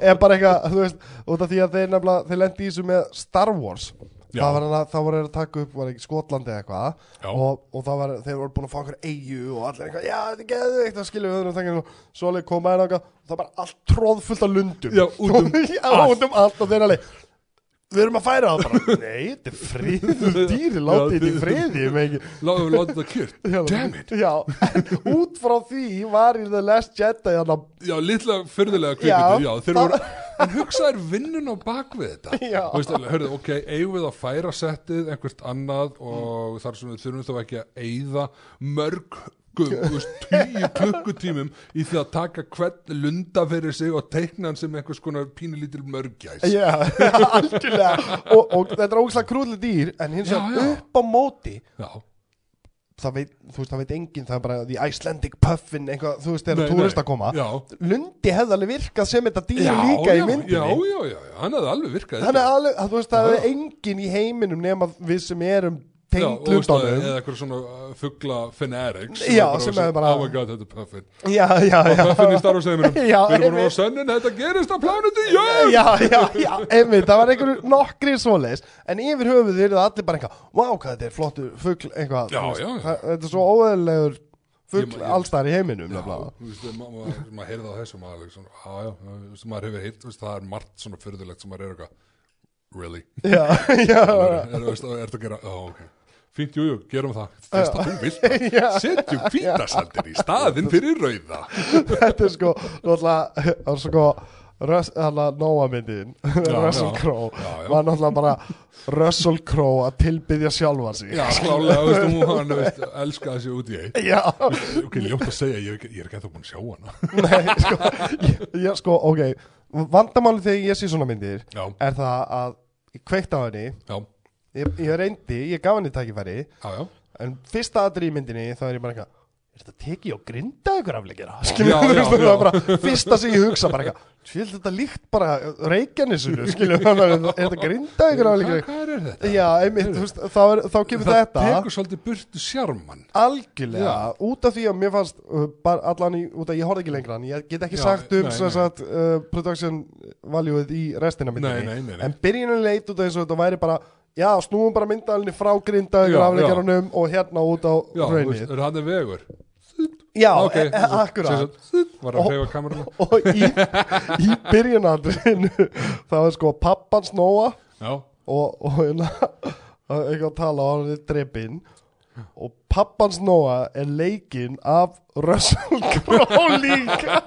S1: Er bara eitthvað, þú veist, út af því að þeir nefnilega, þeir lendi í þessu með Star Wars. það var að, þá voru þeir að taka upp var ekki Skotlandi eða eitthvað. Og, og það var, þeir voru búin að fá einhver eigu og allir eitthvað, já, þetta er geðveikt. Að skilja við öðrum þengið og svo alveg koma einn og það bara allt tróðfullt af lundum.
S2: Já, út um
S1: já, út um allt. og þeir alveg við erum að færa það bara, nei, þetta er friður dýri, látið þetta í friði
S2: láta þetta kjört, damn it.
S1: Já, en út frá því var í The Last Jedi að
S2: Já, litla fyrðulega
S1: Já,
S2: kvikmyndir, já, þeir voru En hugsaðir vinnun á bakvið þetta. Þú veist, hörðu, ok, eigum við að færa settið einhvert annað og þar sem við þurfum þá ekki að eyða mörg þú veist, tíu klukkutímum í því að taka hvern lunda fyrir sig og teikna hann sem einhvers konar pínulítil mörgjæs
S1: Já, algjörlega. Og, og þetta er ógslag krúðlega dýr en hins vegar upp á móti
S2: Já,
S1: það veit, þú veist, það veit enginn það er bara the Icelandic puffin eitthvað, þú veist, þegar túrist að koma.
S2: Já.
S1: Lundi hefði alveg virkað sem þetta dýr líka
S2: já,
S1: í myndinni.
S2: já, já, já, já, hann hefði alveg virkað
S1: Þannig að þú veist, það
S2: já.
S1: enginn í heiminum nema við sem erum tengd
S2: og það,
S1: lundunum
S2: eða eitthvað svona uh, fuggla fanatics
S1: Já,
S2: er
S1: sem er bara-
S2: Oh my god, þetta er puffin
S1: Já, já, já
S2: Puffin í Star Wars heiminum
S1: Já,
S2: Við erum bara á sönnin, þetta gerist á plánutu, já
S1: já, já, já, einmitt, það var einhverju nokkri svoleiðis, en yfir höfuð er það allir bara eitthvað, wow, hvað þetta er
S2: Já, já, já.
S1: það- þetta er svo fugl
S2: ég-
S1: allstar í heiminum,
S2: Já, maður heyrði á þessu maður, já, já, hefur veist, það er margt svona fyrðulegt sem maður er eitthvað, really,
S1: já, já,
S2: er, er, er þetta að gera, já, ok, fínt, jú, jú, gerum það, fyrst að þú vilt setjum hvítasaldir í staðinn fyrir rauða,
S1: þetta er sko, náttúrulega, sko, Nóa myndin, Russell. Crowe, var náttúrulega bara Russell Crowe að tilbyðja sjálfa sig.
S2: já, klálega, veist, hún, hann, elskaði sig út í eitt,
S1: Já,
S2: ok, ljótt að segja, ég, ég er ekki ennþá búin að sjá hana,
S1: nei, sko, ég, sko, ok, vandamáli þegar ég sé svona myndir
S2: já,
S1: er það að ég kveikt á henni,
S2: já,
S1: ég, ég reyndi, ég gaf henni tækifæri,
S2: já, já,
S1: en fyrsta aðri í myndinni þá er ég bara eitthvað, er þetta tekið á grinda ykkur afleikera?
S2: Já,
S1: Skiljum,
S2: já,
S1: það
S2: já.
S1: er bara fyrsta sem ég hugsa bara eitthvað, svíl þetta líkt bara reykjanisunu, skiljum, er þetta grinda ykkur afleikera?
S2: hvað er þetta?
S1: Já, einmitt, veist, þá, er, þá kemur
S2: Það
S1: þetta
S2: tekur svolítið burtu sjarman,
S1: algjörlega, út af því að mér fannst uh, bara allan í, út af ég horfði ekki lengra en ég get ekki
S2: Já,
S1: sagt um
S2: nei.
S1: sagt, uh, production valueið í restina
S2: nei.
S1: en byrjunin leit út af og þetta væri bara já, snúum bara myndalinni frá grinda
S2: Já,
S1: ykkur afleikarunum og hérna út á
S2: já, þú veist,
S1: raunnið
S2: er hann er vegur,
S1: já,
S2: ok,
S1: e e akkurat.
S2: Var kameruna,
S1: og í, í byrjunandrinu þá er sko pappans Nóa
S2: já,
S1: og, og hérna að tala og hann dreipinn og pappans Nóa er leikinn af Russell Crowe líka.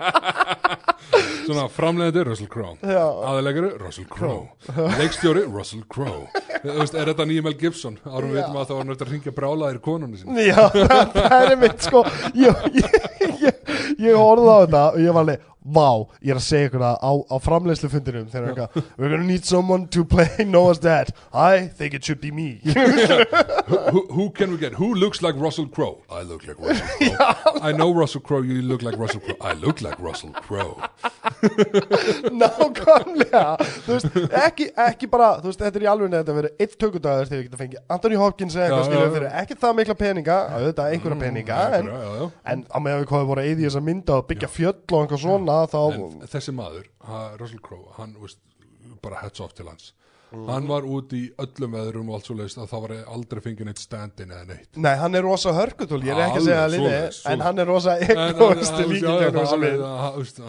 S2: Svona framleiðandi Russell Crowe.
S1: Já.
S2: Aðalegari Russell Crowe. Leikstjóri Russell Crowe. Er þetta nýja Mel Gibson? Árum við veitum að það var náttúrulega að ringja brálaðir konunni sinni.
S1: Já, það, er mitt sko ég, ég, ég, ég horfði á þetta og ég var alveg, vá, ég er að segja ykkur það á, á framleiðslufundinum þegar eitthvað, we're gonna need someone to play Noah's dad I think it should be me.
S2: Who, who can we get? Who looks like Russell Crowe? I look like Russell Crowe. I know Russell Crowe, you look like Russell Crowe. I look like Russell Crowe.
S1: Nákvæmlega. Þú veist, ekki, ekki bara þú veist, þetta er í alveg nefnd að vera eitt tökudagur þegar við getum fengið Anthony Hopkins eða eitthvað
S2: já.
S1: fyrir ekki það mikla peninga, auðvitað einhverja peninga en, en á meðan við komum voru að eyði þess að mynda og byggja fjöll og eitthvað svona þá,
S2: En þessi maður, Russell Crowe Hann, veist, bara heads off til hans. Hann var út í öllum veðrum og allt svo leist að það var aldrei fengið neitt stand-in eða neitt.
S1: Nei, hann er rosa hörgutúl, ég er ekki að segja linni,
S2: svoleiðis,
S1: en hann er rosa
S2: hann-
S1: egoist
S2: hann- já,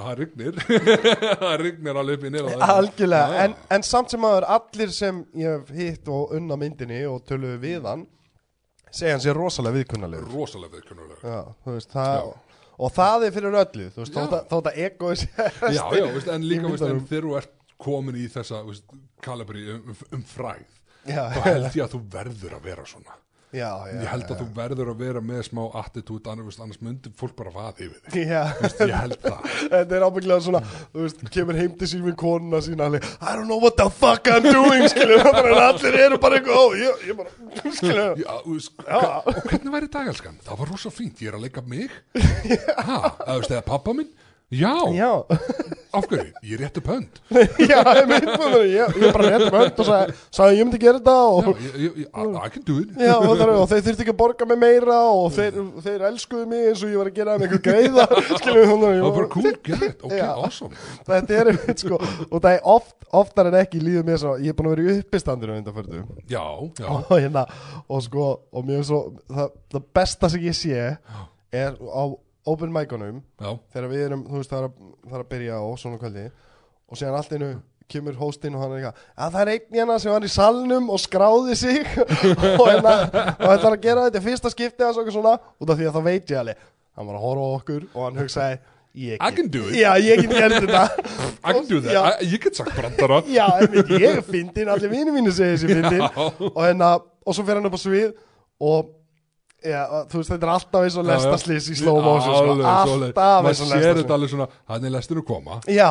S2: já, rignir. Það rignir alveg upp í nýra
S1: Algjörlega, en, en samt sem aður allir sem ég hef hitt og unna myndinni og töluðu við hann segja hann sér rosalega viðkunnalegur
S2: Rosalega viðkunnulega
S1: Já, þú veist, það og það er fyrir öllu, þú veist, þótt að- egoist
S2: Já, já, veist, en líka veist, en þegar þú ert komin í þessa veist, kalibri um, um, um fræð
S1: Já,
S2: þá held ég að þú verður að vera svona
S1: já, já,
S2: ég held að þú verður að vera með smá attitút annars, annars myndir fólk bara vaði yfir þig. Ég held það.
S1: Þetta er ábygglega svona, þú veist, kemur heim til sín við konuna sína I don't know what the fuck I'm doing, allir eru bara eitthvað, ég, ég bara,
S2: Já, veist, og hvernig væri dagelskan? Það var rosa fínt, ég er að leika mig. Ha, þú veist, eða pappa minn já,
S1: já,
S2: af hverju, ég rétt upp hönd.
S1: Já, ég mynd með það, ég, ég bara rétt um hönd og sagði, sagði ég myndi gera þetta
S2: já,
S1: og,
S2: ég, ég, ég, I, I can do it.
S1: Já, og, það, og þeir þurfti ekki að borga mig meira og þeir, þeir elskuðu mig eins og ég var að gera með einhver greiða, skilur, þannig að ég
S2: það var bara cool, get ok,
S1: Já.
S2: awesome.
S1: Þetta er einmitt sko og það er oft, oftar en ekki líður mér svo ég er búin að vera í uppistandinu undanfördu
S2: já, já,
S1: og hérna og sko og mér er svo það, það besta sem ég sé er á open mic-unum þegar við erum, þú veist, það er að, það er að byrja á svona kvöldi og síðan allt einu kemur hóstinn og hann er eitthvað að það er einn hérna sem var í salnum og skráði sig. Og hérna og er að gera þetta fyrsta skipti eða svona út af því að það veit ég alveg. Hann var að horfa okkur og hann hugsaði ég
S2: I can do it.
S1: já, ég get þetta.
S2: I can do that, ég get sagt brandara
S1: Já, ég er fyndin, allir vinni mínu segir þessi fyndin og, hérna, og svo fer hann upp á svið og ja, þú veist, þetta er alltaf eins og lestaslis í slow motion sko. alltaf eins og
S2: maður sér þetta alveg svona hann er lestinu koma.
S1: Já,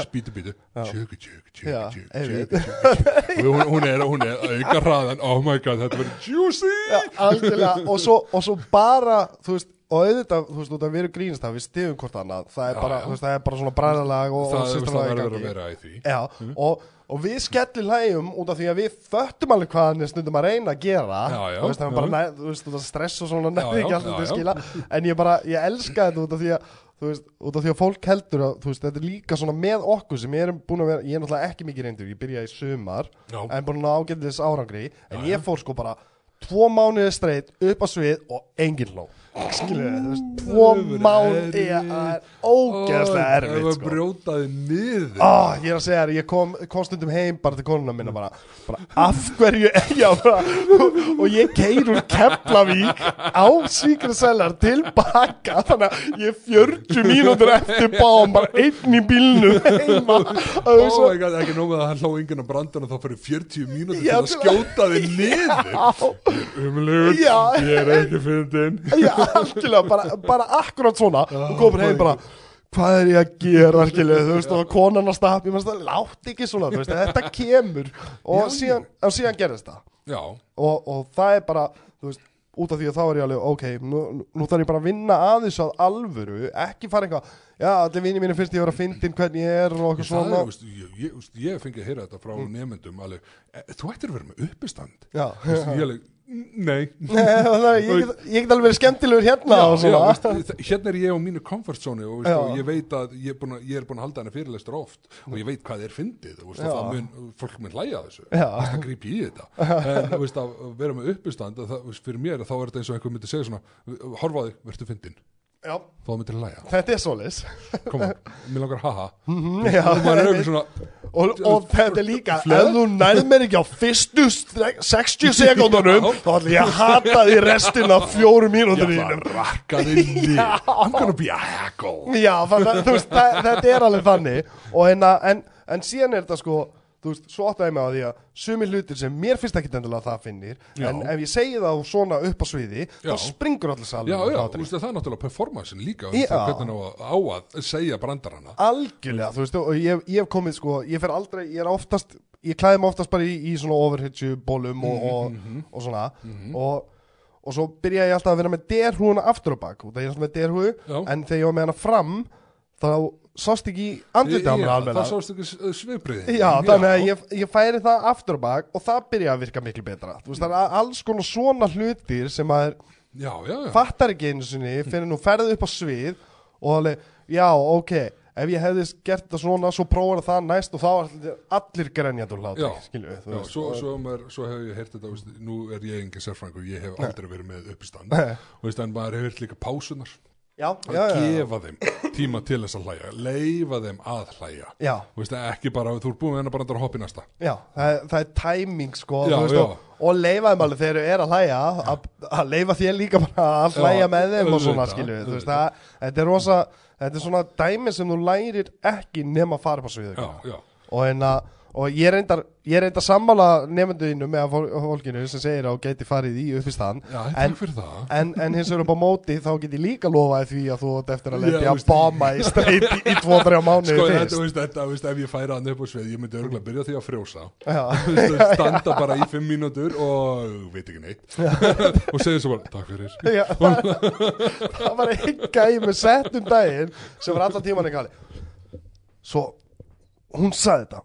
S2: spítu bítu tjöku tjöku
S1: Já,
S2: tjöku tjöku og hún, er hún er auka hraðan. Oh my god þetta verður juicy!
S1: Já, og svo, og svo bara, þú veist og auðvitað, þú veist, við erum grínast við stiðum hvort annað, það er
S2: Já,
S1: bara,
S2: já.
S1: þú veist, það er bara svona bræðalag og, og í
S2: því.
S1: Já, og, og við skellir hlægjum út af því að við föttum alveg hvað hann er stundum að reyna að gera
S2: Já, já,
S1: þú veist, er bara,
S2: já.
S1: næ, þú veist, stress og svona
S2: Já,
S1: nefnir ekki
S2: já,
S1: alltaf
S2: já,
S1: til
S2: já.
S1: skila en ég bara, ég elska þetta út af því að þú veist, út af því að fólk heldur að þú veist, þetta er líka svona með okkur sem ég er búin að vera, ég er náttúrulega ekki mikið reyndur ég byrjaði í sumar,
S2: Já.
S1: en búin að ágætlis árangri, en ég fór sko bara tvo mánuði streit upp á svið og engin hló skilur þú veist, tvo
S2: Öfur
S1: mánuði
S2: erfitt.
S1: það er ógeðslega
S2: það
S1: erfitt
S2: var
S1: sko.
S2: brjótaði niður.
S1: Ah, ég er að segja þér, ég kom, kom stundum heim bara til konuna minna bara, bara af hverju já, bara, og, og ég keir úr Keflavík á Svíkriðsælar tilbaka þannig að ég er 40 mínútur eftir báum bara einn í bílnum heima.
S2: Oh
S1: svo,
S2: god, ekki nóg með að hann hló enginn á brandana þá fyrir 40 mínútur til að
S1: til
S2: skjóta þig niður. Umlugur,
S1: Já.
S2: ég er ekki fyndin
S1: já, algjörlega bara, bara akkurat svona. Og komur heim bara hvað er ég að gera, skilju, þú veist og konan að stappa, ég veist, látt ekki svona þú veist, þetta kemur. Og
S2: Já,
S1: síðan, og síðan gerist það. Og, og það er bara þú veist, út af því að þá er ég alveg ok, nú, nú þarf ég bara að vinna að þessu að alvöru, ekki fara eitthvað já, allir vinni mínu finnst ég að vera fyndin hvernig ég er og
S2: það
S1: svona.
S2: er, veist, ég, ég, ég fengi að heyra þetta frá nefndum alveg, e, þú ættir að vera með uppistand.
S1: Já,
S2: Veist, ég alveg, nei.
S1: Að ég, get, ég get alveg verið skemmtilegur hérna
S2: já,
S1: svona.
S2: veist, hérna er ég á mínu comfort zone og,
S1: Já.
S2: og ég veit að ég er búin að, ég er búin að halda hana fyrirlestur oft og ég veit hvað er fyndið og,
S1: Já.
S2: mun, fólk mun hlæja þessu.
S1: Já.
S2: það gríp í þetta? En veist, að vera með uppistand að það, veist, fyrir mér þá er þetta eins og einhver myndi segja svona horfa á þig, verður fyndin
S1: já,
S2: þá myndir hlæja,
S1: þetta er
S2: koma, mér langar haha.
S1: Já,
S2: og maður er eitthvað svona
S1: og, og þetta er líka ef þú nærð mér ekki á fyrstu stre- 60 sekundunum þá ætlum ég að hata því restina af fjórum
S2: ég
S1: mínútur
S2: ætla að rakka þig niður I'm gonna be a hackle
S1: Já, þannig, að, þú veist, það, þetta er alveg þannig. Og hérna, en, en síðan er þetta sko þú veist, svo áttaði ég mig á því að sumi hlutir sem mér finnst ekki endilega að það finnir
S2: Já.
S1: en ef ég segi það svona upp á sviði
S2: Já.
S1: þá springur allir salum
S2: Já, já, þú veist, það er náttúrulega performancein líka um það hvernig á að, á að segja brandarana.
S1: Algjörlega, þú veist, og ég, ég hef komið sko, ég fer aldrei, ég er oftast ég klæði mig oftast bara í, í svona overhitchu bólum og, og, og svona. Og, og svo byrja ég alltaf að vera með derhúuna aftur á bak, það er alltaf með derhúu en þegar ég var með hana fram þá sást ekki andlita á mér alveg
S2: Það sást ekki svipriði
S1: Já, þannig að ég, ég færi það aftur á bak og það byrja að virka miklu betra. Þú veist, það er alls konar svona hlutir sem maður
S2: Já, já,
S1: fattar ekki einu sinni fyrir nú ferðið upp á svið og alveg, já, ok ef ég hefði gert það svona, svo prófar það næst og þá er allir,
S2: Já.
S1: hlátri, skilju
S2: svo,
S1: og-
S2: svo, maður, svo hef ég heyrt þetta, veist, nú er ég engin sérfræðingur, ég hef aldrei verið með uppistand og veist, en maður hefur líka pásunar
S1: Já,
S2: að
S1: já, já, já,
S2: gefa þeim tíma til þess að hlæja leifa þeim að hlæja. Veist, ekki bara, þú ert búin með hennar bara að hoppa í næsta.
S1: Já það, er- það er tæming sko veist, og, og leifa þeim alveg þegar þeir eru að hlæja að, að leifa þér líka bara að hlæja með þeim og svona skilju þetta er rosa þetta er svona dæmi sem þú lærir ekki nema að fara á sviðu og, hérna, og ég er reyndar, ég er reyndar sammála nefnduðinu með fól- fólkinu sem segir að geti farið í uppistann
S2: Já,
S1: En-
S2: takk fyrir það.
S1: en, en hins vegar upp á móti þá get ég líka lofaði því að þú átt eftir að lendi að bomba í streit í, í 2-3 mánuði
S2: Sko, þetta, veist, þetta, veist, ef ég færa hann upp á svið, ég myndi örgulega byrja á því að frjósa. Standa bara í fimm mínútur og veit ekki neitt. Og segja svo bara, takk fyrir.
S1: Já, það, var einn gæi með sett um daginn sem var allan tíman ekki alveg svo hún sagði þetta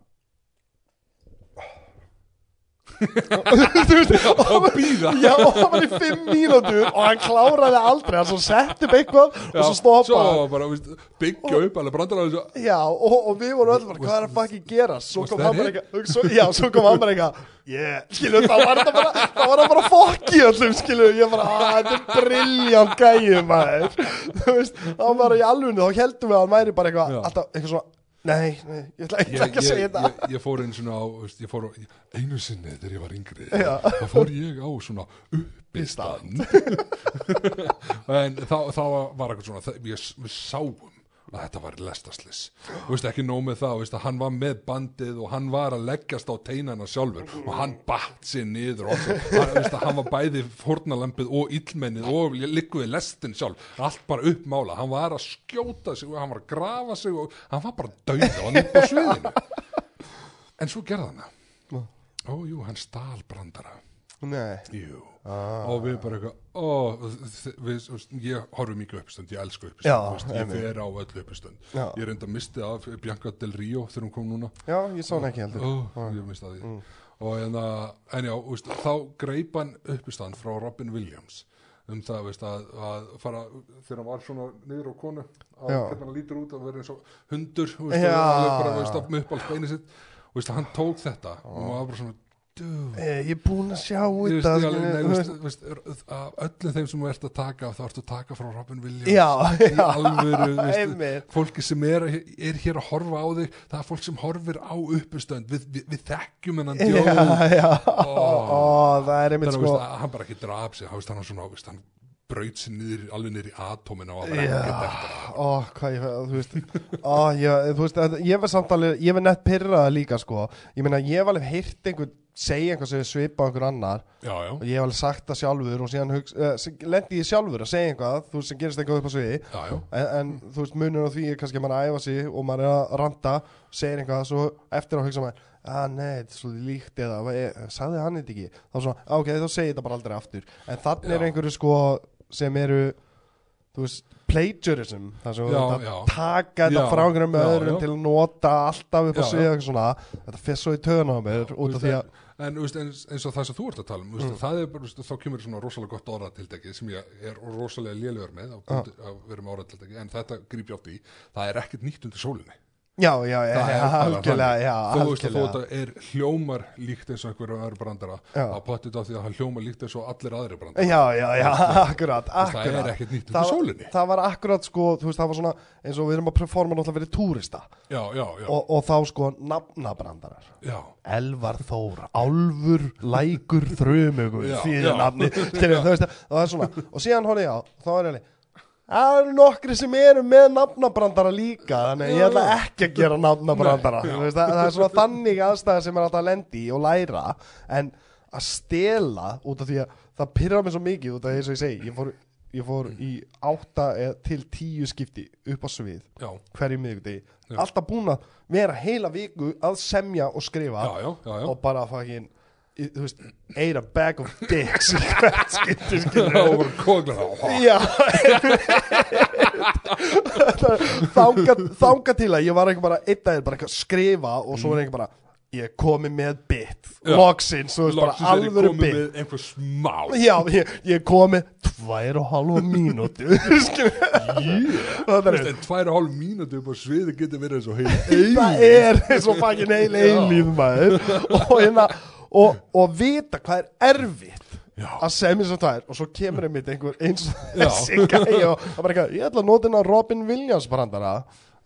S2: og býða
S1: Já, og það var í fimm mínútur og hann kláraði aldrei, hann svo sett upp eitthvað og svo stoppaði.
S2: byggja upp alveg brandar
S1: Já, og, og við vorum öll bara, hvað er að fucking gera? Svo kom hann bara
S2: it?
S1: eitthvað Já, svo kom hann bara eitthvað Yeah, skilu, það var þetta bara Það var það bara fokk í öllum, skilu Ég bara, að þetta er brilljant gæju, maður. Þú veist, það var bara í alvunni Þá heldum við að hann væri bara eitthvað
S2: Já.
S1: Alltaf, eitthvað svona Nei, nei, ég ætla, ég
S2: Ég,
S1: ekki að
S2: ég,
S1: segja þetta
S2: ég, ég fór einu svona á ég fór á, einu sinni þegar ég var yngri
S1: Já.
S2: þá fór ég á svona uppistand en þá, þá var eitthvað svona það, við sáum að þetta var lestaslis og veist ekki nóg með það veist, að hann var með bandið og hann var að leggjast á teinana sjálfur og hann batt sér niður og hann, veist, að hann var bæði fórnalampið og illmennið og likkuði lestin sjálf. Allt bara uppmála, hann var að skjóta sig og hann var að grafa sig og hann var bara döið og hann upp á sviðinu. En svo gerði hann það. Ójú, hann stál brandara.
S1: Nei,
S2: Jú,
S1: Ah.
S2: og við bara eitthvað þ- við, ég horfi mikið uppstönd, ég elsku uppstönd ég fer á öllu uppstönd ég reynda að misti af Bianca Del Rio þegar hún kom núna.
S1: Já, ég sá hann ekki heldur.
S2: Ó, ég misti af því.
S1: Mm.
S2: og en, að, en já, veist, þá greip hann uppistand frá Robin Williams um það veist, að, að fara þegar hann var svona niður á konu að hann lítur út að vera eins og hundur veist,
S1: Já.
S2: og alveg bara veist, á speinu sitt. Og veist, hann tók þetta og hann var bara svona
S1: Ég er búinn að sjá þetta
S2: öllum þeim sem þú ert að taka þá ertu að taka frá Robin Williams.
S1: Já, já,
S2: alvöru veist, fólki sem er, er hér að horfa á þig það er fólk sem horfir á uppustönd við, við, við þekkjum hennan djóð
S1: það er einmitt sko
S2: hann bara ekki draf sig hann, hann, var braut sér niður, alveg niður í atómin og var bara
S1: Já.
S2: ekkert eftir það.
S1: Ó, hvað ég, þú veist Ó, ég, þú veist, að- ég var samt alveg Ég var nett pyrraða líka, sko Ég meina, ég var alveg heyrt einhvern segja einhver sem svipa á einhver annar
S2: já, já,
S1: og ég hef alveg sagt það sjálfur og síðan uh, lendi ég sjálfur að segja eitthvað þú veist, sem gerist eitthvað upp á sviði
S2: já, já,
S1: en, en þú veist, munur á því er kannski að að æfa sig og maður er að ranta segir eitthvað, svo eftir að hugsa maður að nei, þetta er svolítið líkt eða "Va, eh, sagði hann þetta ekki, þá svona, "Ah, ok, þá segi ég þetta bara aldrei aftur, en þannig er
S2: Já.
S1: einhverju sko sem eru þú veist, plagiarism þar sem þú
S2: Já,
S1: að taka þetta frá einhverjum öðrum
S2: já.
S1: til að nota alltaf upp á og eitthvað svona, þetta fer svo í töðuna á mér út af því að
S2: en eins, eins og það sem þú ert að tala um,
S1: Mm.
S2: það er bara, þá kemur svona rosalega gott orðatildegi sem ég er rosalega lélugur með að, að vera með orðatildegi, en þetta grípi átt í, það er ekkert nýtt undir sólinni.
S1: Já, já, já,
S2: Það
S1: algjörlega já,
S2: Þú veist að
S1: algjörlega
S2: þetta er hljómar líkt eins og einhverju öðru brandara,
S1: Já.
S2: að potið á því að hann hljómar líkt eins og allir aðri brandara.
S1: Já, já, já, akkurat, akkurat
S2: Það er ekkert nýtt
S1: það,
S2: sólinni.
S1: það var akkurat sko, þú veist, það var svona eins og við erum að performa náttúrulega fyrir túrista
S2: Já, já, já,
S1: og, og þá sko nafnabrandarar
S2: já,
S1: Elvar Þór, Álfur, Lækur, Þrumugur,
S2: Já,
S1: því
S2: já.
S1: er nafni þú veist, það er svona og síðan horfði ég á, þá er ég Það eru nokkri sem eru með nafnabrandara líka þannig að ég ætla ekki að gera nafnabrandara.
S2: Nei,
S1: það, það er svona þannig aðstæða sem er alltaf að lendi í og læra en að stela út af því að það pyrra mig svo mikið út af því og ég segi ég fór, ég fór í átta til tíu skipti upp á svið
S2: já,
S1: hverju miðvikudegi.
S2: Já.
S1: alltaf búin að vera heila viku að semja og skrifa
S2: já, já,
S1: og bara fucking þú veist, ate a bag of dicks. Hvert skipti
S2: og bara koglar á.
S1: Já. Þanga, þanga til að ég var ekki bara einn daginn bara eitthvað að skrifa og svo er ekki bara ég komi með bit. Loksins, þú veist bara
S2: er ég
S1: alvöru
S2: komið
S1: bit.
S2: með einhver smá.
S1: Já, ég, ég komi tvær og halva
S2: en tvær og hálf mínúti upp á sviði getur verið svo heil
S1: það er eins og fucking heil eilíð og, hérna, og, og vita hvað er erfitt
S2: Já.
S1: að semja svo tvær og svo kemur einmitt einhver eins og
S2: Já.
S1: þessi gæi og það bara eitthvað, ég ætla að nota hérna Robin Williams brandara.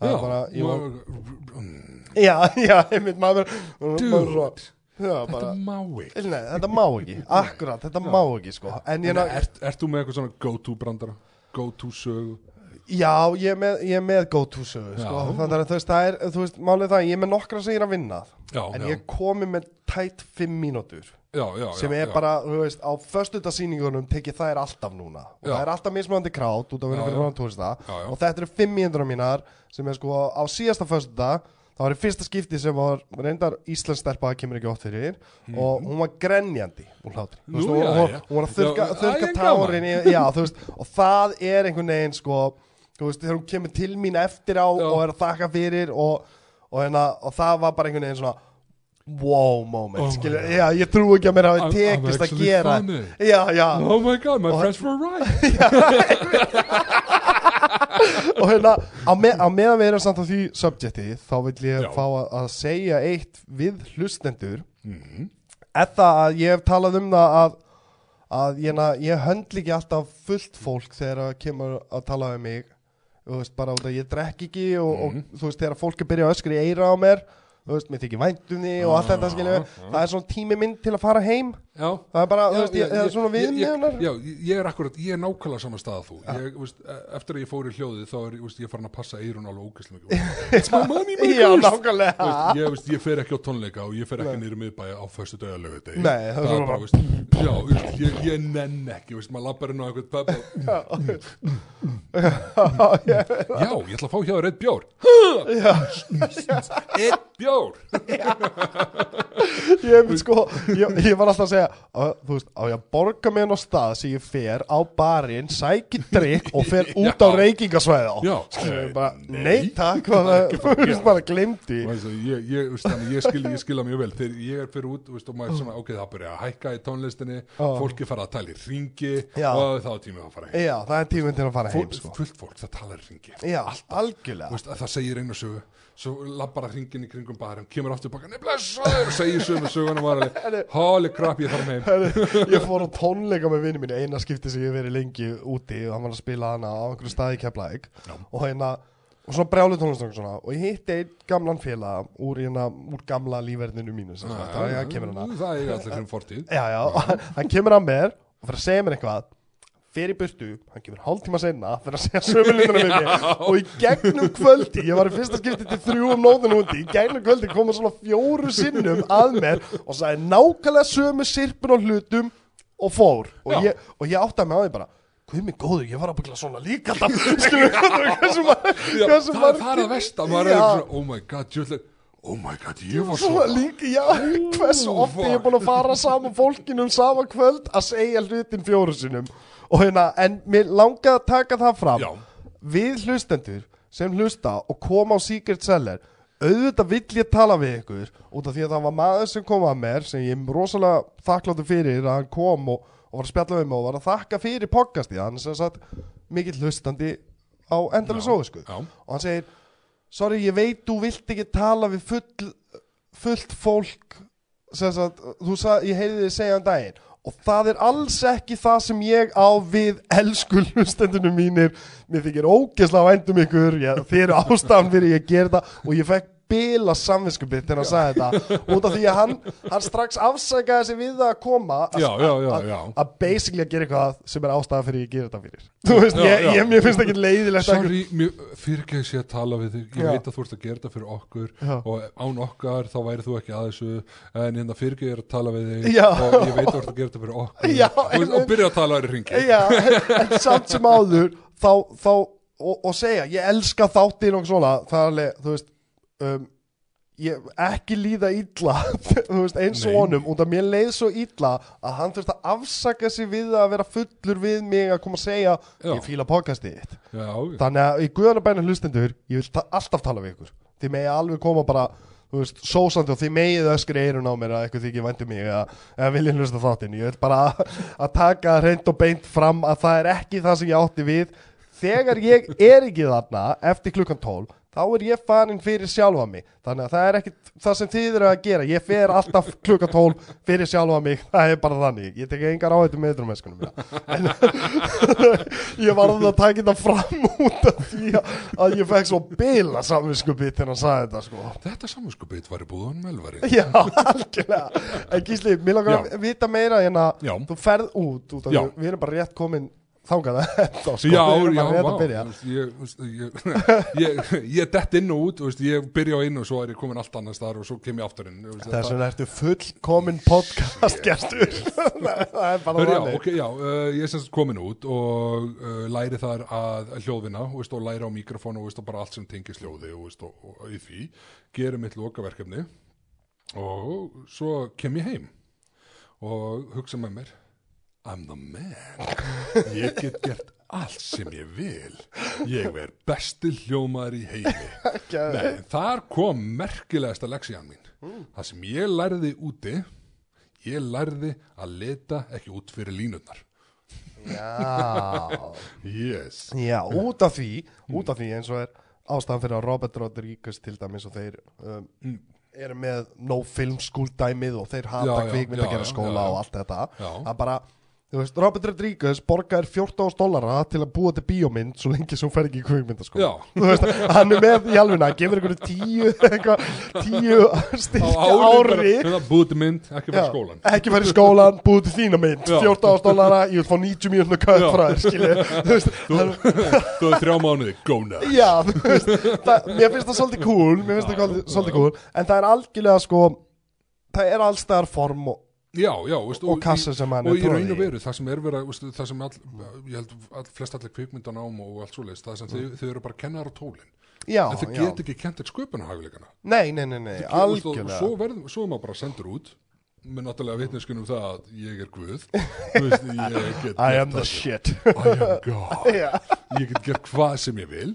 S1: Það er bara, ég var, já, já, einmitt maður
S2: Dude,
S1: já,
S2: þetta má ekki.
S1: Nei, þetta má ekki. Akkurat, þetta má ekki sko. En ég
S2: En
S1: ná,
S2: ert, þú með eitthvað svona go-to brandara? Go-to sögu?
S1: Já, ég er með, ég er með go-to sögu sko. Þannig að þú veist, það er, þú veist, málið er það Ég er með nokkra sem ég er að vinna
S2: Já,
S1: En
S2: já,
S1: ég komi með tætt fimm mínútur.
S2: Já, já,
S1: sem er bara, þú veist, á föstudasýningunum tekið þær alltaf núna. Og það er alltaf mismunandi krát út af verið fyrir túrista.
S2: Já, já.
S1: og þetta eru fimm mínútur mínar sem er sko á síðasta föstudag það var í fyrsta skipti sem var reyndar Íslands stelpa, það kemur ekki ótt fyrir og hún var grenjandi úr hlátri. Þú veist.
S2: Nú,
S1: og, hún var að þurka, tárin og það er einhvern veginn sko, þú veist, þegar hún kemur til mín eftir á
S2: Já.
S1: og er að þakka fyrir og, og, hérna, og það var bara einhvern veginn svona wow moment,
S2: Oh God.
S1: já, ég trú ekki að mér hafi tekist að gera
S2: funny.
S1: já, já,
S2: Oh my god, my friends were right
S1: og hérna á, me, á meðan við erum samt á því subjecti þá vil ég
S2: Já.
S1: fá að, að segja eitt við hlustendur
S2: Mhm.
S1: er það að ég hef talað um það að að ég, na, ég höndl ekki alltaf fullt fólk þegar það kemur að tala um mig þú veist, bara út að ég drekk ekki og, og
S2: Mhm.
S1: þú veist, þegar fólk er byrjað að öskra í eira á mér þú veist, mér þykir væntum því og allt þetta skilju, það er svona tími minn til að fara heim
S2: Já.
S1: Það er bara,
S2: Já,
S1: þú veist, ég, er svona
S2: ég- ég-
S1: viðmjöðunar
S2: Já, ég er akkurat, ég er nákvæmlega sama stað að þú. Ég, veist, e- Eftir að ég fór í hljóðið þá er veist, ég farin að passa eirun alveg ógæslega mikið. It's my money
S1: nákvæmlega.
S2: Veist, ég, fer ekki á tónleika og ég fer ekki í miðbæja á föstu döða lögudegi
S1: Nei, það er svona
S2: bara, veist, já, ég, ég nenn ekki veist, maður lappar inn á eitthvað og, já, ég ætla að fá hjá þér eitt bjór. Eitt bjór.
S1: Sko, ég var alltaf að segja að, þú veist, á ég að borga mig inn á stað sem ég fer á barinn, sæki drikk og fer út á
S2: Já.
S1: reykingasvæða
S2: Já.
S1: Skilur, bara,
S2: Nei.
S1: takk þú veist, bara glimti
S2: veist, ég, ég, veist, ég, skil, ég skila mjög vel þegar ég er fyrir út veist, og maður svona, ok, það byrja að hækka í tónlistinni fólki fara að tala í ringi
S1: Já.
S2: og þá er tímið að fara heim
S1: já, það er tíminn til að fara heim sko.
S2: fullt fólk, það talar í ringi
S1: já, algjörlega
S2: veist, að það segir einu sögu svo labbar að ringin í kringum barinn kemur aftur baka, og segir sömu söguna og var alveg, holy crap, ég þarf
S1: Herri, ég fór á tónleika með vinnu mínu eina skipti sem ég verið lengi úti og hann var að spila hana á einhverju staði
S2: Já.
S1: og hérna og svona brjálu tónlistöng svona og ég hitti einn gamlan félag úr, hérna, úr gamla lífverðinu mínu sem sagt, það er kemur hana
S2: það er allir hrein fortíð.
S1: Já, hann kemur að mér og fyrir að segja mér eitthvað fyrir burtu, hann kemur hálftíma senna fyrir að segja sömulinduna við mér og í gegnum kvöldi, ég var í fyrsta skipti til þrjú um nóðun úti, í gegnum kvöldi koma svona fjóru sinnum að mér og sagði nákvæmlega sömu sirpun og hlutum og fór. Og
S2: Já.
S1: ég, og ég átti að með á því bara Guð mig góður, ég var að byggla svona líka alltaf. Skilur, hversu
S2: Já,
S1: hversu
S2: það er
S1: margir-
S2: farað vest að maður er oh my god, jöfnlega oh my god, ég var
S1: Svona líka, já, hversu oft ég er búin að fara saman fólkinu um sama kvöld að segja hlutin fjóru sinum og hérna, en mér langaði að taka það fram.
S2: Já.
S1: við hlustendur sem hlusta og koma á Secret Seller auðvitað vill ég tala við ykkur út af því að það var maður sem kom að mér sem ég er rosalega þakkláttur fyrir að hann kom og, og var að spjalla við mig og var að þakka fyrir podcasti, hann sem sagt mikill hlustandi á endalega sóðusku
S2: já,
S1: og hann segir sorry, ég veit þú vilt ekki tala við full, fullt fólk. Sem sagt, þú sagði, ég heyrði þið segja um daginn og það er alls ekki það sem ég á við elsku hlustendunum mínir. Mér þykir ógeðslega vændum ykkur. Ég, þið eru ástafan fyrir ég ger það. Og ég fekk bila samvinskubitt þegar hann sagði þetta. Út af því að hann, hann strax afsækaði sig við að koma að- að- að basically að gera eitthvað sem er ástæða fyrir ég ger þetta fyrir. Þú veist,
S2: Já,
S1: ég,
S2: já.
S1: ég, mér finnst ekki leiðilegt að
S2: sorry, mér- fyrir ekki að að tala við þig. Ég
S1: Já.
S2: veit að þú ert að gera þetta fyrir okkur og án okkar þá væri þú ekki að þessu. En hérna fyrir ekki er að tala við þig og ég veit að þú ert að gera þetta fyrir okkur. Og, og byrja að tala þér í ringi
S1: Já, en, en samt sem áður þá, þá og, og segja, ég elska þáttin og svona, það er alveg, þú veist um, ég, ekki líða veist, eins og honum af mér leið svo illa að hann þurft að afsaka sig við að vera fullur við mig að koma að segja
S2: Já.
S1: ég fíla podcastið þitt. Þannig að í guðanabæna hlustendur ég vil ta alltaf tala við ykkur. Þið megi alveg koma bara veist, sósandi og þið megið öskri eirun á mér að eitthvað þykir vændi mig eða, eða viljið hlusta þáttinn. Ég vil bara að taka reynd og beint fram að það er ekki það sem ég átti við. Þegar ég er ekki þarna eftir klukkan 12 þá er ég farin fyrir sjálfa mig. Þannig að það er ekki það sem þið eru að gera. Ég fer alltaf klukkan 12 fyrir sjálfa mig, það er bara þannig. Ég tek engar áhættu með drömeskunum en ég var að taka þetta fram út af því að, að ég fekk svo bila samvinskupið þegar hann sagði þetta sko.
S2: Þetta samanskupið var í búðunum elvari.
S1: Já, algjörlega. En Gísli, mér langar að vita meira en að
S2: Já.
S1: þú ferð út, út því, við erum bara rétt komin enda sko.
S2: já, já, þú veist, ég, ég, ég, ég dett inn og út veist, ég byrja á einu og svo er ég komin allt annars þar og svo kem ég aftur inn veist,
S1: Þess vegna ertu fullkomin podcast gestur. Það er bara
S2: Hör, já,
S1: þannig.
S2: ok, já, uh, ég er semst komin út og uh, læri þar að hljóðvinna og, læri á mikrofón og, og bara allt sem tengis hljóði og, og, og í því. Gerir mitt lokaverkefni og svo kem ég heim og hugsa með mér I'm the man. Ég get gert allt sem ég vil. Ég verð besti hljómaður í heimi. Nei, þar kom merkilegasta leksían mín. Það sem ég lærði úti ég lærði að leta ekki út fyrir línurnar.
S1: Já,
S2: yes.
S1: Já, út af því út af því eins og er ástæðan fyrir að Robert Rodriguez til dæmis og þeir um,
S2: Mm.
S1: eru með no film school dæmið og þeir hata
S2: Já, já,
S1: kvikmyndagerða
S2: já, já,
S1: skóla
S2: já, já.
S1: og allt þetta. Það bara, þú veist, Robert Rodriguez borgar 14 dólara til að búa til bíómynd svo lengi sem hún fer ekki í kvikmyndaskóla.
S2: Já.
S1: þú veist, hann er með í alvegna gefur einhverju tíu eitthvað, tíu styrkja ári
S2: það búið mynd, ekki fyrir
S1: Já,
S2: skólan
S1: ekki fara í skólan, búið til þína mynd.
S2: Já.
S1: 14 dólara, ég vil fá 90 mínútinu kött
S2: Já.
S1: frá þér, skilju þú veist,
S2: þú er þrjá mánuði, now
S1: Já, þú veist, það, mér finnst það svolítið cool, mér finnst það svolítið cool, en það er algjörlega sko, það er allstæðar form og,
S2: já, já, veist,
S1: og kassa sem hann
S2: og
S1: er
S2: í raun og veru, það sem er verið veist, það sem all, ég held all, flest allir kvikmyndanám og allt svoleiðist, það sem þau, þau eru bara kennar á tólin.
S1: Já,
S2: en þau get ekki kentir sköpunahæfileikana
S1: nei, nei, nei, nei, algjörlega.
S2: svo, verðum, svo er maður bara sendur út með náttúrulega vitneskunum það að ég er guð. Veist, ég
S1: I am the shit.
S2: I am God.
S1: Já,
S2: ég get gert hvað sem ég vil.